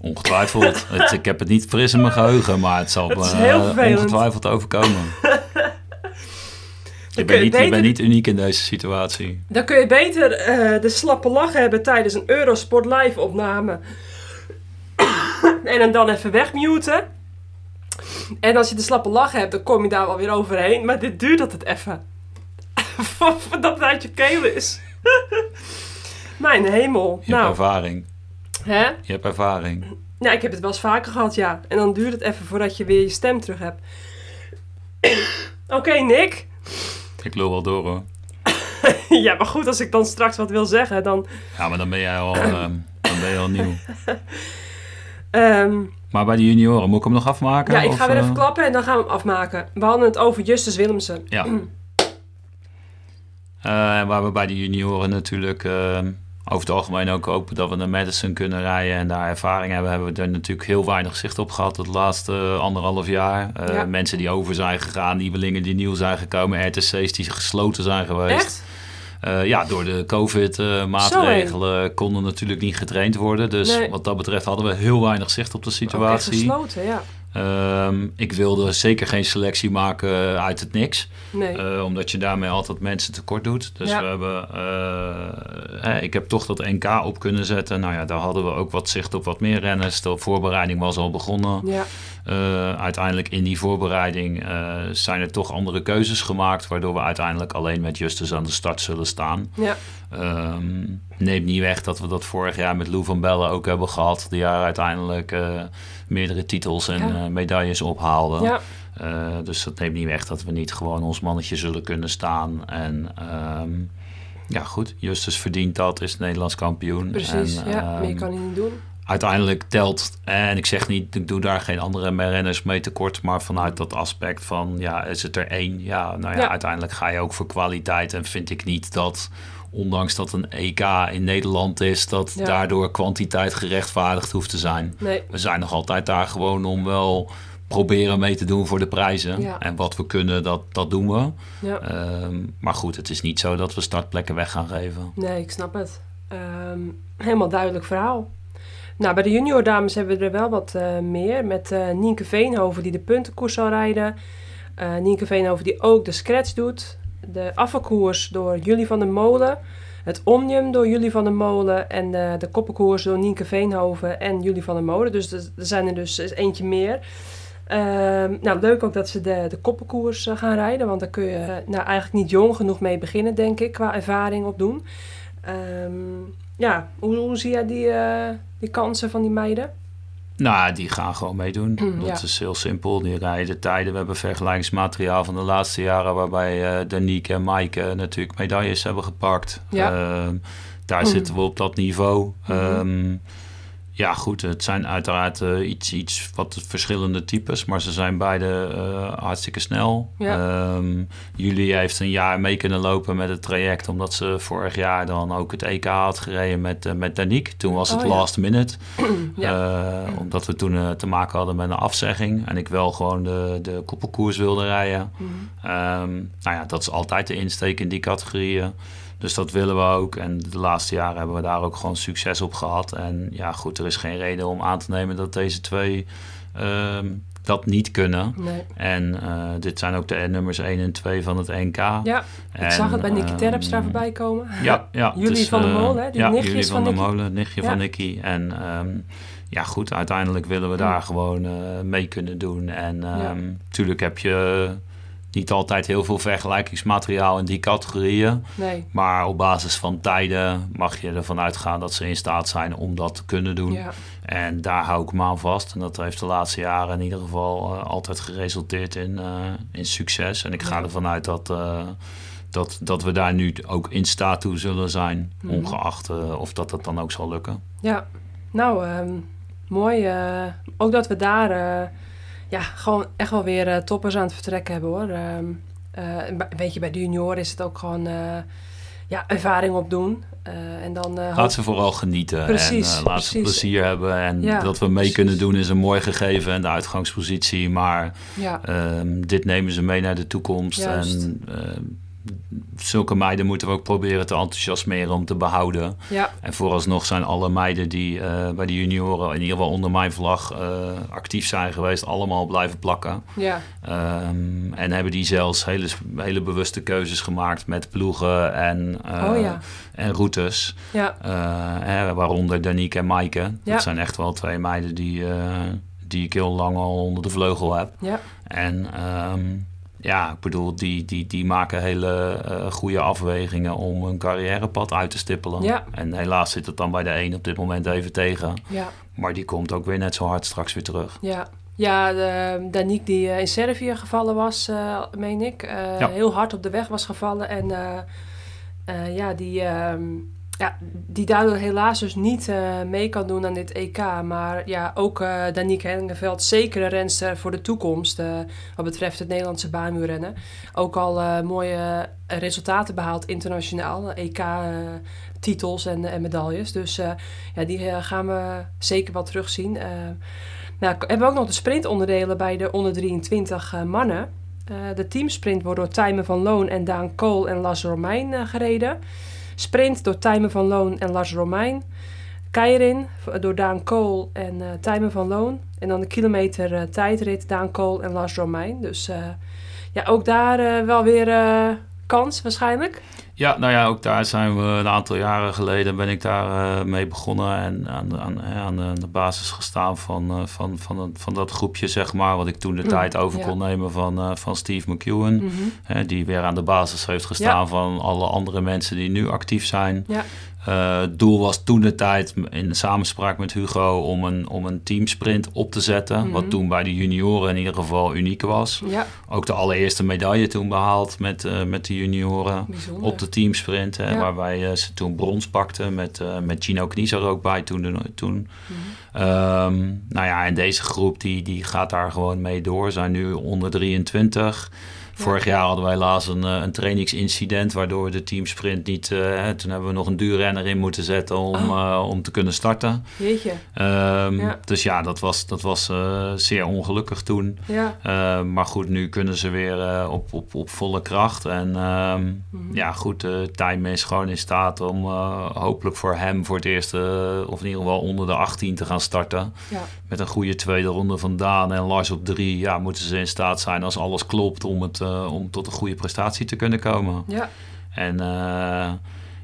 Ongetwijfeld. [laughs] het, ik heb het niet fris in mijn geheugen, maar het zal Het heel eh, ongetwijfeld overkomen. [laughs] je, bent niet, je beter- bent niet uniek in deze situatie. Dan kun je beter eh, de slappe lach hebben tijdens een Eurosport live opname. [clears throat] en hem dan even wegmuten. En als je de slappe lach hebt, dan kom je daar wel weer overheen. Maar dit duurt dat het even. [laughs] Voordat het uit je keel is. [laughs] Mijn hemel. Je hebt nou, ervaring. hè? Je hebt ervaring. Ja, ik heb het wel eens vaker gehad, ja. En dan duurt het even voordat je weer je stem terug hebt. [coughs] Oké, Nick. Ik lul wel door hoor. [laughs] ja, maar goed, als ik dan straks wat wil zeggen, dan... Ja, maar dan ben jij al, [coughs] ehm, dan ben je al nieuw. ehm, Maar bij de junioren, moet ik hem nog afmaken? ja, ik Of, ga weer even eh, klappen en dan gaan we hem afmaken. We hadden het over Justus Willemsen. Ja. [clears throat] Eh, waar we bij de junioren natuurlijk eh, over het algemeen ook hopen dat we naar Madison kunnen rijden en daar ervaring hebben, hebben we er natuurlijk heel weinig zicht op gehad het laatste anderhalf jaar. Ja. Mensen die over zijn gegaan, nieuwelingen die nieuw zijn gekomen, RTC's die gesloten zijn geweest. Echt? Eh, ja, door de COVID-maatregelen konden natuurlijk niet getraind worden. Dus Nee. wat dat betreft hadden we heel weinig zicht op de situatie. gesloten, ja. Ehm, ik wilde zeker geen selectie maken uit het niks. Nee. Eh, omdat je daarmee altijd mensen tekort doet. Dus Ja. we hebben, eh, hè, ik heb toch dat NK op kunnen zetten. Nou ja, daar hadden we ook wat zicht op wat meer renners. De voorbereiding was al begonnen. ja. Eh, uiteindelijk in die voorbereiding eh, zijn er toch andere keuzes gemaakt. Waardoor we uiteindelijk alleen met Justus aan de start zullen staan. Ja. Ehm, neemt niet weg dat we dat vorig jaar met Lou van Bellen ook hebben gehad. Die jaar uiteindelijk eh, meerdere titels en Ja. medailles ophaalde. Ja. Dus dat neemt niet weg dat we niet gewoon ons mannetje zullen kunnen staan. En ehm, ja, goed, Justus verdient dat, is Nederlands kampioen. Precies, En, ja. Meer ehm, kan hij niet doen. Uiteindelijk telt, en ik zeg niet, ik doe daar geen andere renners mee tekort, maar vanuit dat aspect van, ja, is het er één? Ja, nou ja, Ja. uiteindelijk ga je ook voor kwaliteit en vind ik niet dat, ondanks dat een EK in Nederland is, dat Ja. daardoor kwantiteit gerechtvaardigd hoeft te zijn. Nee. We zijn nog altijd daar gewoon om wel proberen mee te doen voor de prijzen. Ja. En wat we kunnen, dat, dat doen we. Ehm, maar goed, het is niet zo dat we startplekken weg gaan geven. Nee, ik snap het. Ehm, helemaal duidelijk verhaal. Nou, bij de junior dames hebben we er wel wat eh, meer. Met eh Nienke Veenhoven die de puntenkoers zal rijden. Eh Nienke Veenhoven die ook de scratch doet. De afvalkoers door Jullie van der Molen. Het Omnium door Jullie van der Molen. En de, koppenkoers door Nienke Veenhoven en Jullie van der Molen. Dus er zijn er dus eentje meer. Ehm, nou, leuk ook dat ze de, de koppenkoers gaan rijden. Want daar kun je nou, eigenlijk niet jong genoeg mee beginnen, denk ik, qua ervaring opdoen. Ehm ja, hoe, hoe zie jij die, eh, die kansen van die meiden? Nou, die gaan gewoon meedoen. Ja. Dat is heel simpel. Die rijden de tijden. We hebben vergelijkingsmateriaal van de laatste jaren... waarbij Danique en Maaike natuurlijk medailles hebben gepakt. Ja. Ehm, daar Mhm. zitten we op dat niveau. Mhm. Ehm, ja, goed. Het zijn uiteraard eh, iets, iets wat verschillende types... maar ze zijn beide eh, hartstikke snel. Ja. Ehm, Julie heeft een jaar mee kunnen lopen met het traject... omdat ze vorig jaar dan ook het EK had gereden met, eh, met Danique. Toen was het Oh, ja. last minute... [clears throat] Ja. Omdat we toen te maken hadden met een afzegging. En ik wel gewoon de, de koppelkoers wilde rijden. Mhm. Ehm, nou ja, dat is altijd de insteek in die categorieën. Dus dat willen we ook. En de laatste jaren hebben we daar ook gewoon succes op gehad. En ja, goed, er is geen reden om aan te nemen dat deze twee ehm, dat niet kunnen. Nee. En eh, dit zijn ook de nummers 1 en 2 van het NK. Ja, ik zag het bij Nicky Terpstra voorbij komen. [laughs] Ja, ja. Jullie is, van der eh, Molen, hè? Die ja, nichtjes jullie van van, Nicky. Molen, nichtje Ja. van Nicky. En ehm, ja, goed, uiteindelijk willen we daar gewoon eh, mee kunnen doen. En ehm natuurlijk heb je niet altijd heel veel vergelijkingsmateriaal in die categorieën. Nee. Maar op basis van tijden mag je ervan uitgaan dat ze in staat zijn om dat te kunnen doen. Ja. En daar hou ik me aan vast. En dat heeft de laatste jaren in ieder geval eh, altijd geresulteerd in, eh, in succes. En ik ga Ja. ervan uit dat, eh, dat, dat we daar nu ook in staat toe zullen zijn. Mhm. Ongeacht of dat het dan ook zal lukken. Ja, nou, ehm, mooi. ook dat we daar ja, gewoon echt wel weer eh, toppers aan het vertrekken hebben hoor. Ehm, eh, weet je, bij de junioren is het ook gewoon eh, ja, ervaring opdoen. En dan Laat ze vooral genieten Precies, en laat ze plezier hebben. En Ja, dat we mee precies. kunnen doen is een mooi gegeven en de uitgangspositie. Maar ja, Ehm, dit nemen ze mee naar de toekomst. Juist. En ehm, zulke meiden moeten we ook proberen te enthousiasmeren om te behouden. ja, En vooralsnog zijn alle meiden die eh, bij de junioren, in ieder geval onder mijn vlag, eh, actief zijn geweest, allemaal blijven plakken. ja, Ehm, en hebben die zelfs hele, hele bewuste keuzes gemaakt met ploegen en, eh, Oh ja. en routes. hè, waaronder Danique en Maaike. Dat zijn echt wel twee meiden die, die ik heel lang al onder de vleugel heb. ja, En ehm, ja, ik bedoel, die, die, die maken hele eh, goede afwegingen om een carrièrepad uit te stippelen. Ja. En helaas zit het dan bij de een op dit moment even tegen. ja. Maar die komt ook weer net zo hard straks weer terug. Ja, ja de, Danique die eh, in Servië gevallen was, eh, meen ik. Ja. Heel hard op de weg was gevallen. En ja, die, ehm, ja, die daardoor helaas dus niet eh, mee kan doen aan dit EK. Maar ja, ook eh Danique Hengeveld, zekere renster voor de toekomst. eh, wat betreft het Nederlandse baanmuurrennen. Ook al mooie resultaten behaald internationaal. EK-titels en, en medailles. Dus ja, die gaan we zeker wel terugzien. Nou, hebben we ook nog de sprintonderdelen bij de onder 23 eh, mannen. De teamsprint wordt door Tijmen van Loon en Daan Kool en Lars Romein gereden. Sprint door Tijmen van Loon en Lars Romein. Keirin door Daan Kool en eh Tijmen van Loon. En dan de kilometer eh, tijdrit Daan Kool en Lars Romein. Dus eh, ja, ook daar wel weer kans waarschijnlijk. Ja, nou ja, ook daar zijn we een aantal jaren geleden ben ik daar eh, mee begonnen en aan, de- aan, hè, aan, de, aan de basis gestaan van, eh, van, van, het- van dat groepje, zeg maar, wat ik toen de Mm, tijd over ja. kon nemen van, eh, van Steve McEwen. Mhm. Hè, die weer aan de basis heeft gestaan van alle andere mensen die nu actief zijn. Ja. Eh, het doel was toen de tijd in samenspraak met Hugo om een, om een teamsprint op te zetten. Mhm. Wat toen bij de junioren in ieder geval uniek was. Ja, Ook de allereerste medaille toen behaald met, eh, met de junioren bijzonder. op de teamsprint. Hè, Ja. Waarbij eh, ze toen brons pakten met, met Gino Knies er ook bij toen. de- toen. Mhm. Ehm, nou ja, en deze groep die, die gaat daar gewoon mee door. Zijn nu onder 23. Vorig jaar hadden wij helaas een, eh, een trainingsincident waardoor de teamsprint niet... eh, toen hebben we nog een duurrenner in moeten zetten om, eh, om te kunnen starten. Jeetje, Ehm, Ja. Dus ja, dat was, dat was zeer ongelukkig toen. ja. Uh, maar goed, nu kunnen ze weer op, op, op volle kracht. En um, Mhm. ja, goed, Time is gewoon in staat om hopelijk voor hem voor het eerst, of in ieder geval onder de 18 te gaan starten. Ja. Met een goede tweede ronde van Daan en Lars op drie. Ja, moeten ze in staat zijn als alles klopt om, het, uh, om tot een goede prestatie te kunnen komen. Ja. En uh,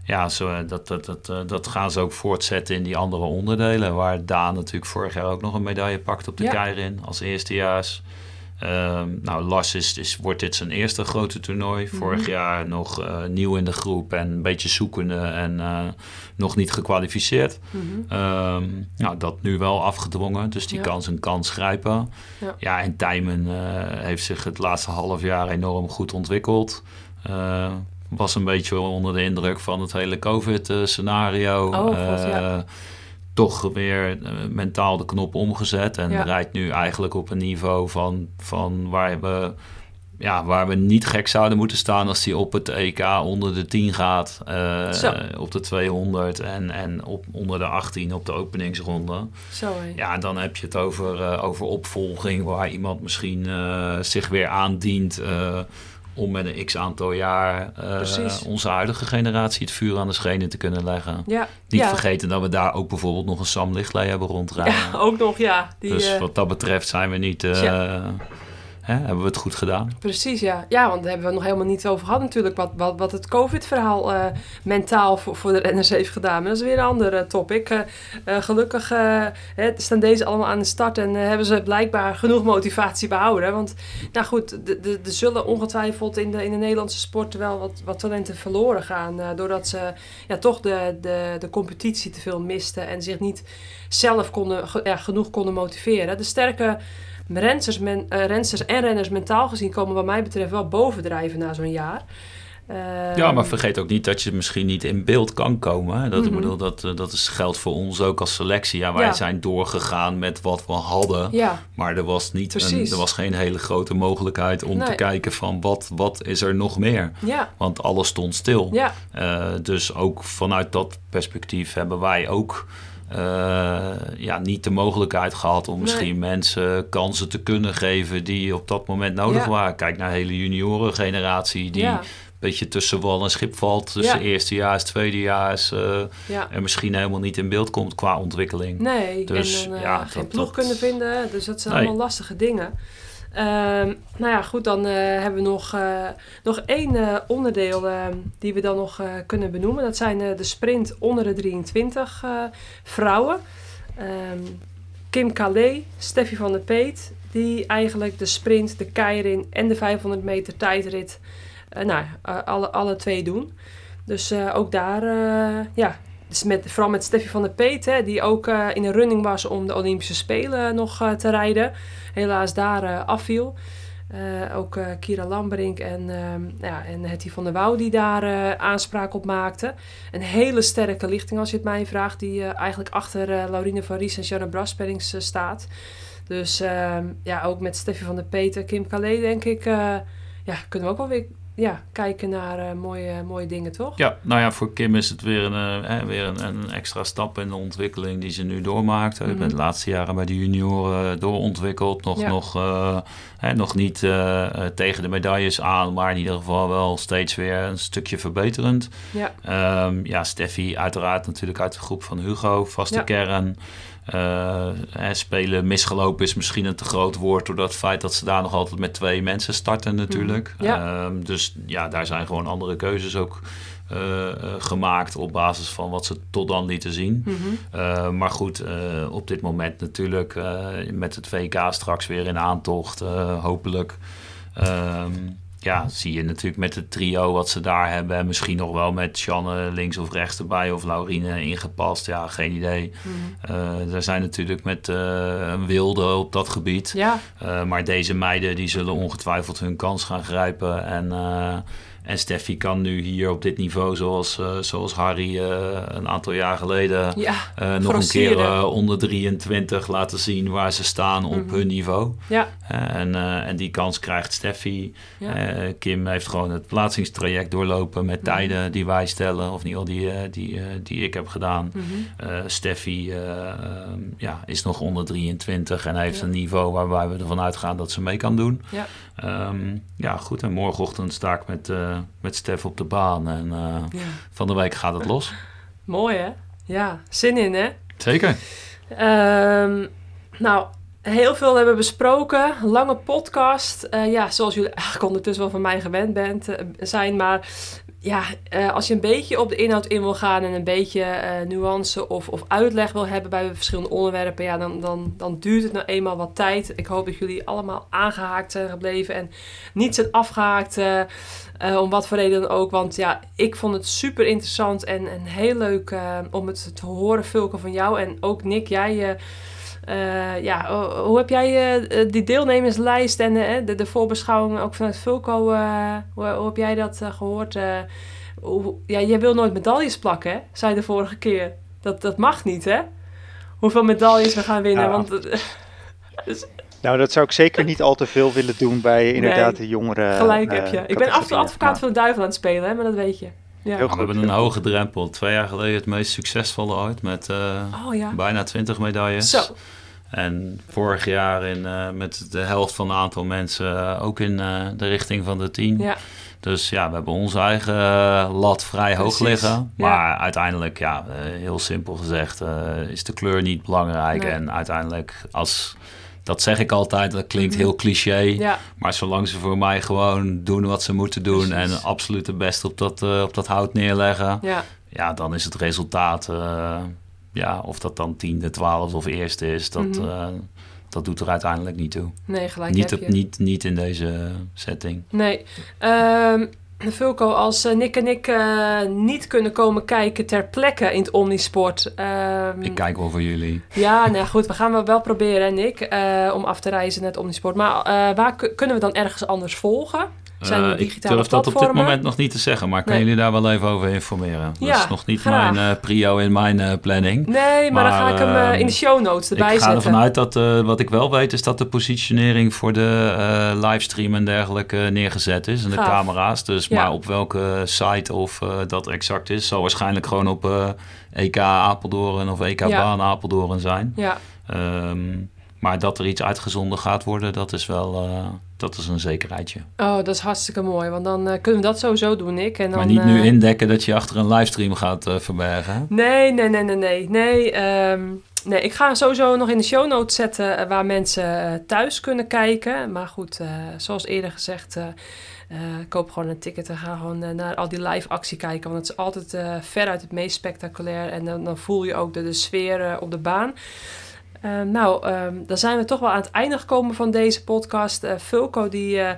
ja, zo, dat, dat, dat, dat gaan ze ook voortzetten in die andere onderdelen. Waar Daan natuurlijk vorig jaar ook nog een medaille pakt op de Ja. Keirin als eerstejaars. Um, nou, Lars is, is, wordt dit zijn eerste grote toernooi. Mhm. Vorig jaar nog uh, nieuw in de groep en een beetje zoekende en uh, nog niet gekwalificeerd. Mhm. Um, nou, dat nu wel afgedwongen, dus die Ja. kan zijn kans grijpen. Ja. Ja, en Tijmen uh, heeft zich het laatste half jaar enorm goed ontwikkeld. Uh, was een beetje onder de indruk van het hele COVID-scenario. Oh, God, ja. Toch weer uh, mentaal de knop omgezet. En Ja. rijdt nu eigenlijk op een niveau van, van waar, we, ja, waar we niet gek zouden moeten staan als hij op het EK onder de 10 gaat. Uh, Zo. op de 200 en, en op, onder de 18 op de openingsronde. Zo. Ja, dan heb je het over, uh, over opvolging waar iemand misschien zich weer aandient om met een x aantal jaar uh, Precies. onze huidige generatie het vuur aan de schenen te kunnen leggen. Ja. Niet ja. vergeten dat we daar ook bijvoorbeeld nog een Sam Lichtley hebben rondrijden. Ja, ook nog, ja. Die, dus eh, wat dat betreft zijn we niet... uh, Tja. Hè, hebben we het goed gedaan. Precies, ja. Ja, want daar hebben we nog helemaal niet over gehad natuurlijk. Wat, wat, wat het COVID-verhaal eh, mentaal voor, voor de renners heeft gedaan. Maar dat is weer een ander eh, topic. Eh, gelukkig hè, staan deze allemaal aan de start en hebben ze blijkbaar genoeg motivatie behouden. Want, nou goed, er zullen ongetwijfeld in de, in de Nederlandse sport wel wat, wat talenten verloren gaan. doordat ze ja, toch de, de, de competitie te veel misten en zich niet zelf konden, ja, genoeg konden motiveren. De sterke rensters, men, eh, rensters en renners mentaal gezien komen wat mij betreft wel bovendrijven na zo'n jaar. Ehm, Ja, maar vergeet ook niet dat je misschien niet in beeld kan komen. Dat, Mhm. bedoel, dat, eh, dat is, geldt voor ons ook als selectie. Ja, wij Ja. zijn doorgegaan met wat we hadden. Ja, Maar er was, niet een, er was geen hele grote mogelijkheid om te kijken van wat, wat is er nog meer. ja, Want alles stond stil. ja, Eh, dus ook vanuit dat perspectief hebben wij ook eh, ja, niet de mogelijkheid gehad om Nee. misschien mensen kansen te kunnen geven die op dat moment nodig Ja. waren. Kijk naar de hele juniorengeneratie die ja, een beetje tussen wal en schip valt. Tussen Ja. eerstejaars, tweedejaars eh ja. en misschien helemaal niet in beeld komt qua ontwikkeling. Nee, Dus, en dan eh, ja, geen dat- ploeg dat- kunnen vinden. Dus dat zijn Nee. allemaal lastige dingen. Ehm, nou ja, goed, dan eh, hebben we nog, eh, nog één eh, onderdeel eh, die we dan nog kunnen benoemen. Dat zijn de sprint onder de 23 eh, vrouwen. Ehm, Kim Calais, Steffi van der Peet, die eigenlijk de sprint, de keirin en de 500 meter tijdrit, nou, alle, alle twee doen. Dus ook daar, ja, dus met, vooral met Steffi van der Peet, hè, die ook eh, in de running was om de Olympische Spelen nog eh, te rijden. Helaas daar eh, afviel. Ook Kira Lambrink en, ehm ja, en Hetty van der Wouw die daar aanspraak op maakten. Een hele sterke lichting als je het mij vraagt, die eigenlijk achter Laurine van Ries en Janne Braspellings eh, staat. Dus ehm, ja, ook met Steffi van der Peet en Kim Calais denk ik, ja, kunnen we ook wel weer ja, kijken naar eh, mooie, mooie dingen, toch? Ja, nou ja, voor Kim is het weer een, eh, weer een, een extra stap in de ontwikkeling die ze nu doormaakt. Ik Mhm. ben de laatste jaren bij de junioren doorontwikkeld. Nog, Ja. nog, eh, hè, nog niet tegen de medailles aan, maar in ieder geval wel steeds weer een stukje verbeterend. Ja, Ehm, ja, Steffi uiteraard natuurlijk uit de groep van Hugo, vaste Ja. kern. Eh, spelen misgelopen is misschien een te groot woord... door dat feit dat ze daar nog altijd met twee mensen starten natuurlijk. Mhm. Ja. Ehm, dus ja, daar zijn gewoon andere keuzes ook eh, eh, gemaakt... op basis van wat ze tot dan lieten zien. mhm. Maar goed, op dit moment natuurlijk met het VK straks weer in aantocht, hopelijk. Ehm, ja, zie je natuurlijk met het trio wat ze daar hebben. En misschien nog wel met Sjanne links of rechts erbij of Laurine ingepast. Ja, geen idee. Eh er zijn natuurlijk met een wilde op dat gebied. ja, Eh, maar deze meiden die zullen ongetwijfeld hun kans gaan grijpen. En, en Steffi kan nu hier op dit niveau, zoals, eh, zoals Harry eh, een aantal jaar geleden... ja, eh, nog een keer onder 23 laten zien waar ze staan op Mhm. hun niveau. ja, en, en die kans krijgt Steffi. ja. Kim heeft gewoon het plaatsingstraject doorlopen met Mhm. tijden die wij stellen. Of ieder geval die, die, die ik heb gedaan. Mhm. Steffi eh, ehm, ja, is nog onder 23 en heeft een niveau waarbij we ervan uitgaan dat ze mee kan doen. Ja. Ehm, ja, goed. En morgenochtend sta ik met, eh, met Stef op de baan. En eh, ja. van de week gaat het los. [laughs] Mooi hè? Ja, zin in hè? Zeker. Ehm, nou, heel veel hebben we besproken. Lange podcast. Eh, ja, zoals jullie [laughs] eigenlijk ondertussen wel van mij gewend bent, zijn. Maar ja, eh, als je een beetje op de inhoud in wil gaan en een beetje eh, nuance of, of uitleg wil hebben bij verschillende onderwerpen, ja, dan, dan, dan duurt het nou eenmaal wat tijd. Ik hoop dat jullie allemaal aangehaakt zijn gebleven en niet zijn afgehaakt. eh, om wat voor reden dan ook. Want ja, ik vond het super interessant en, en heel leuk om het te horen, Vulke, van jou. En ook Nick, jij. Eh, ja, ho- hoe heb jij eh, eh, die deelnemerslijst en de, de voorbeschouwing ook vanuit Vulco, eh, hoe, hoe heb jij dat eh, gehoord? Eh, hoe, ja, jij wil nooit medailles plakken, hè? zei de vorige keer. Dat, dat mag niet, hè? Hoeveel medailles we gaan winnen. Ja. Want eh, [laughs] Nou, dat zou ik zeker niet al te veel willen doen bij inderdaad de jongere. gelijk heb je. Ik ben af advocaat Ja. van de duivel aan het spelen, hè? maar dat weet je. Ja. Heel We goed. hebben een hoge drempel. Twee jaar geleden het meest succesvolle ooit met eh, Oh ja. bijna 20 medailles. Zo. En vorig jaar in, eh, met de helft van het aantal mensen eh, ook in eh, de richting van de 10. Ja. Dus ja, we hebben onze eigen lat vrij hoog liggen. ja. Maar uiteindelijk, ja, heel simpel gezegd, is de kleur niet belangrijk. Nee. En uiteindelijk, als dat zeg ik altijd, dat klinkt heel cliché. Ja, Maar zolang ze voor mij gewoon doen wat ze moeten doen Precies. en absoluut het beste op dat, op dat hout neerleggen, ja, ja, dan is het resultaat, ja, of dat dan tiende, twaalfde of eerste is, dat, Mhm. eh, dat doet er uiteindelijk niet toe. nee, gelijk Niet, heb op, je. niet, niet in deze setting. Nee. Vulko, als eh, Nick en ik eh, niet kunnen komen kijken ter plekke in het Omnisport. ehm, Ik kijk wel voor jullie. Ja, nou goed, we gaan wel, proberen, Nick, eh, om af te reizen naar het Omnisport. Maar waar ku- kunnen we dan ergens anders volgen? Zijn Eh, ik durf dat op dit moment nog niet te zeggen, maar ik kan Nee. jullie daar wel even over informeren. Ja, dat is nog niet graag. mijn eh, prio in mijn eh, planning. Nee, maar, dan ga ik hem ehm, in de show notes erbij ik ga zetten. ervan uit dat, wat ik wel weet, is dat de positionering voor de livestream en dergelijke neergezet is. En de camera's. Dus Ja. maar op welke site of dat exact is, zal waarschijnlijk gewoon op EK Apeldoorn of EK Ja. Baan Apeldoorn zijn. Ja, Ehm, maar dat er iets uitgezonden gaat worden, dat is wel dat is een zekerheidje. oh, dat is hartstikke mooi. Want dan eh, kunnen we dat sowieso doen, Nick. En dan, maar niet nu eh, indekken dat je achter een livestream gaat eh, verbergen. Nee, nee, nee, nee, nee. Nee, ehm, nee, ik ga sowieso nog in de show notes zetten waar mensen thuis kunnen kijken. Maar goed, zoals eerder gezegd, eh, koop gewoon een ticket en ga gewoon naar al die live actie kijken. Want het is altijd eh veruit het meest spectaculair. En dan, dan voel je ook de, de sfeer op de baan. Eh, nou, ehm, dan zijn we toch wel aan het einde gekomen van deze podcast. Eh Fulco die... eh,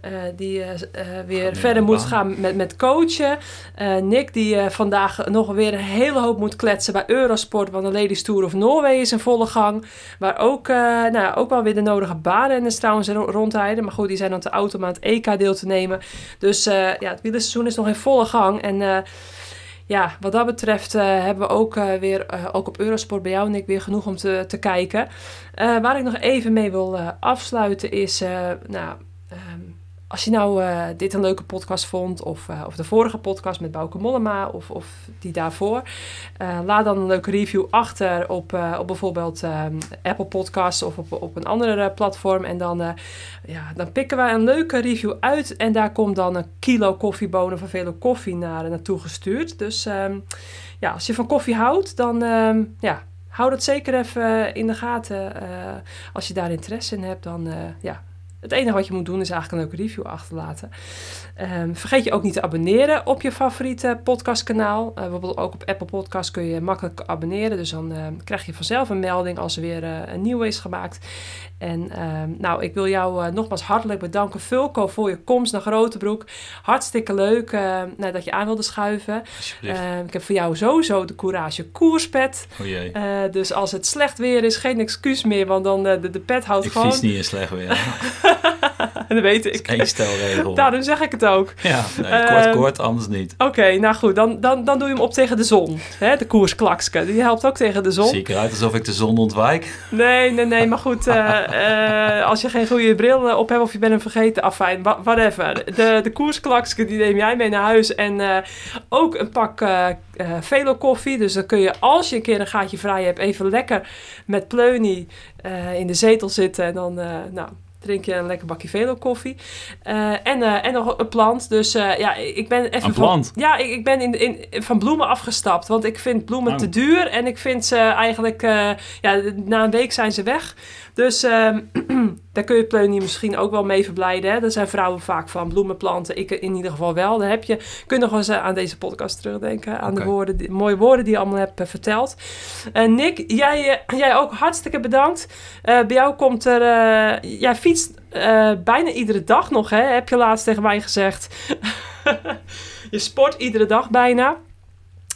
eh, die weer verder de moet baan. gaan met, met coachen. Nick die vandaag nog weer een hele hoop moet kletsen bij Eurosport. Want de Ladies Tour of Norway is in volle gang. Waar ook, nou, ook wel weer de nodige baanrenners trouwens ro- rondrijden. Maar goed, die zijn dan te auto om aan het EK deel te nemen. Dus ja, het wielerseizoen is nog in volle gang. En ja, wat dat betreft eh, hebben we ook eh, weer, eh, ook op Eurosport bij jou Nick, weer genoeg om te, te kijken. Waar ik nog even mee wil afsluiten is, nou, als je nou eh, dit een leuke podcast vond, of, eh, of de vorige podcast met Bouke Mollema, of, of die daarvoor, eh, laat dan een leuke review achter op, op bijvoorbeeld ehm, Apple Podcasts of op, op een andere platform. En dan, ja, dan pikken wij een leuke review uit en daar komt dan een kilo koffiebonen van vele koffie naar, naartoe gestuurd. Dus ehm, ja, als je van koffie houdt, dan ehm, ja, hou dat zeker even in de gaten. Als je daar interesse in hebt, dan ja, het enige wat je moet doen is eigenlijk een leuke review achterlaten. Ehm, vergeet je ook niet te abonneren op je favoriete podcastkanaal. Eh, bijvoorbeeld ook op Apple Podcasts kun je makkelijk abonneren. Dus dan ehm, krijg je vanzelf een melding als er weer eh, een nieuwe is gemaakt. En ehm, nou, ik wil jou eh, nogmaals hartelijk bedanken, Fulco, voor je komst naar Grotebroek. Hartstikke leuk nou, dat je aan wilde schuiven. Ik heb voor jou sowieso de Courage koerspet. oh jee. Dus als het slecht weer is, geen excuus meer, want dan de, de pet houdt ik gewoon. fiets niet in slecht weer. [laughs] [laughs] dat weet ik. Eén stelregel. Daarom zeg ik het ook. Ja, nee, kort, Ehm, kort, anders niet. Oké, nou goed, dan, dan, dan doe je hem op tegen de zon. Hè, de koersklakske, die helpt ook tegen de zon. Zie ik eruit alsof ik de zon ontwijk? Nee, nee, nee, maar goed, eh, eh, als je geen goede bril eh, op hebt of je bent hem vergeten, afijn, whatever. De, de koersklakske, die neem jij mee naar huis en ook een pak Velo koffie. Dus dan kun je, als je een keer een gaatje vrij hebt, even lekker met pleunie in de zetel zitten en dan, nou... Drink je een lekker bakje Velo koffie. Eh, en, eh, en nog een plant. Dus eh, ja, ik ben even Een plant? Van, ja, ik, ik ben in, in, van bloemen afgestapt. Want ik vind bloemen Oh. te duur. En ik vind ze eigenlijk... ja, na een week zijn ze weg. Dus ehm, [clears throat] daar kun je pleunie misschien ook wel mee verblijden. Hè? Daar zijn vrouwen vaak van bloemenplanten. Ik in ieder geval wel. Dan heb je, kun je nog eens eh, aan deze podcast terugdenken. Aan de Oké. woorden, die, mooie woorden die je allemaal hebt eh, verteld. Eh, Nick, jij, jij ook hartstikke bedankt. Bij jou komt er... jij fietst bijna iedere dag nog, hè? Heb je laatst tegen mij gezegd. [laughs] je sport iedere dag bijna.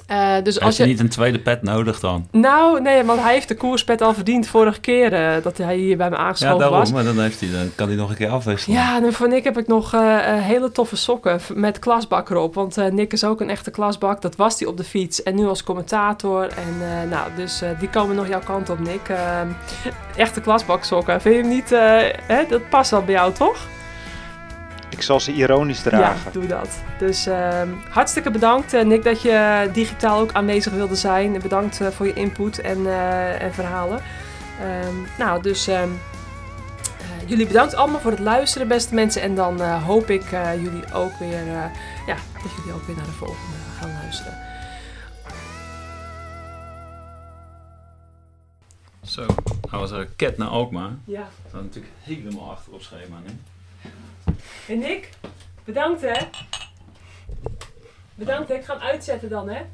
Eh, dus Als als je niet een tweede pet nodig dan? Nou, nee, want hij heeft de koerspet al verdiend vorige keer eh, dat hij hier bij me Ja, aangeschoven daarom. was. Maar dan, heeft hij, dan kan hij nog een keer afwisselen. Ja, en voor Nick heb ik nog eh, hele toffe sokken met klasbak erop. Want Nick is ook een echte klasbak. Dat was hij op de fiets en nu als commentator. En nou, dus die komen nog jouw kant op, Nick. Eh, echte klasbak sokken. Vind je hem niet... hè? Dat past wel bij jou, toch? Ik zal ze ironisch dragen. Ja, doe dat. Dus ehm, hartstikke bedankt, eh, Nick, dat je digitaal ook aanwezig wilde zijn. Bedankt eh, voor je input en, eh, en verhalen. Ehm, nou, dus ehm, eh, jullie bedankt allemaal voor het luisteren, beste mensen. En dan eh, hoop ik eh, jullie ook weer, eh, ja, dat jullie ook weer naar de volgende gaan luisteren. Zo, Hij was een raket naar Alkmaar. Ja. Dat staat natuurlijk helemaal achter op schema. En Nick, bedankt hè. Bedankt. Ik ga hem uitzetten dan hè.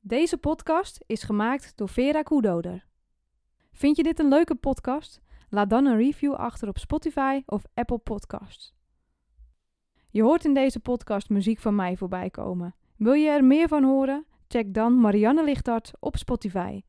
Deze podcast is gemaakt door Vera Koedoder. Vind je dit een leuke podcast? Laat dan een review achter op Spotify of Apple Podcasts. Je hoort in deze podcast muziek van mij voorbij komen. Wil je er meer van horen? Check dan Marianne Lichtart op Spotify.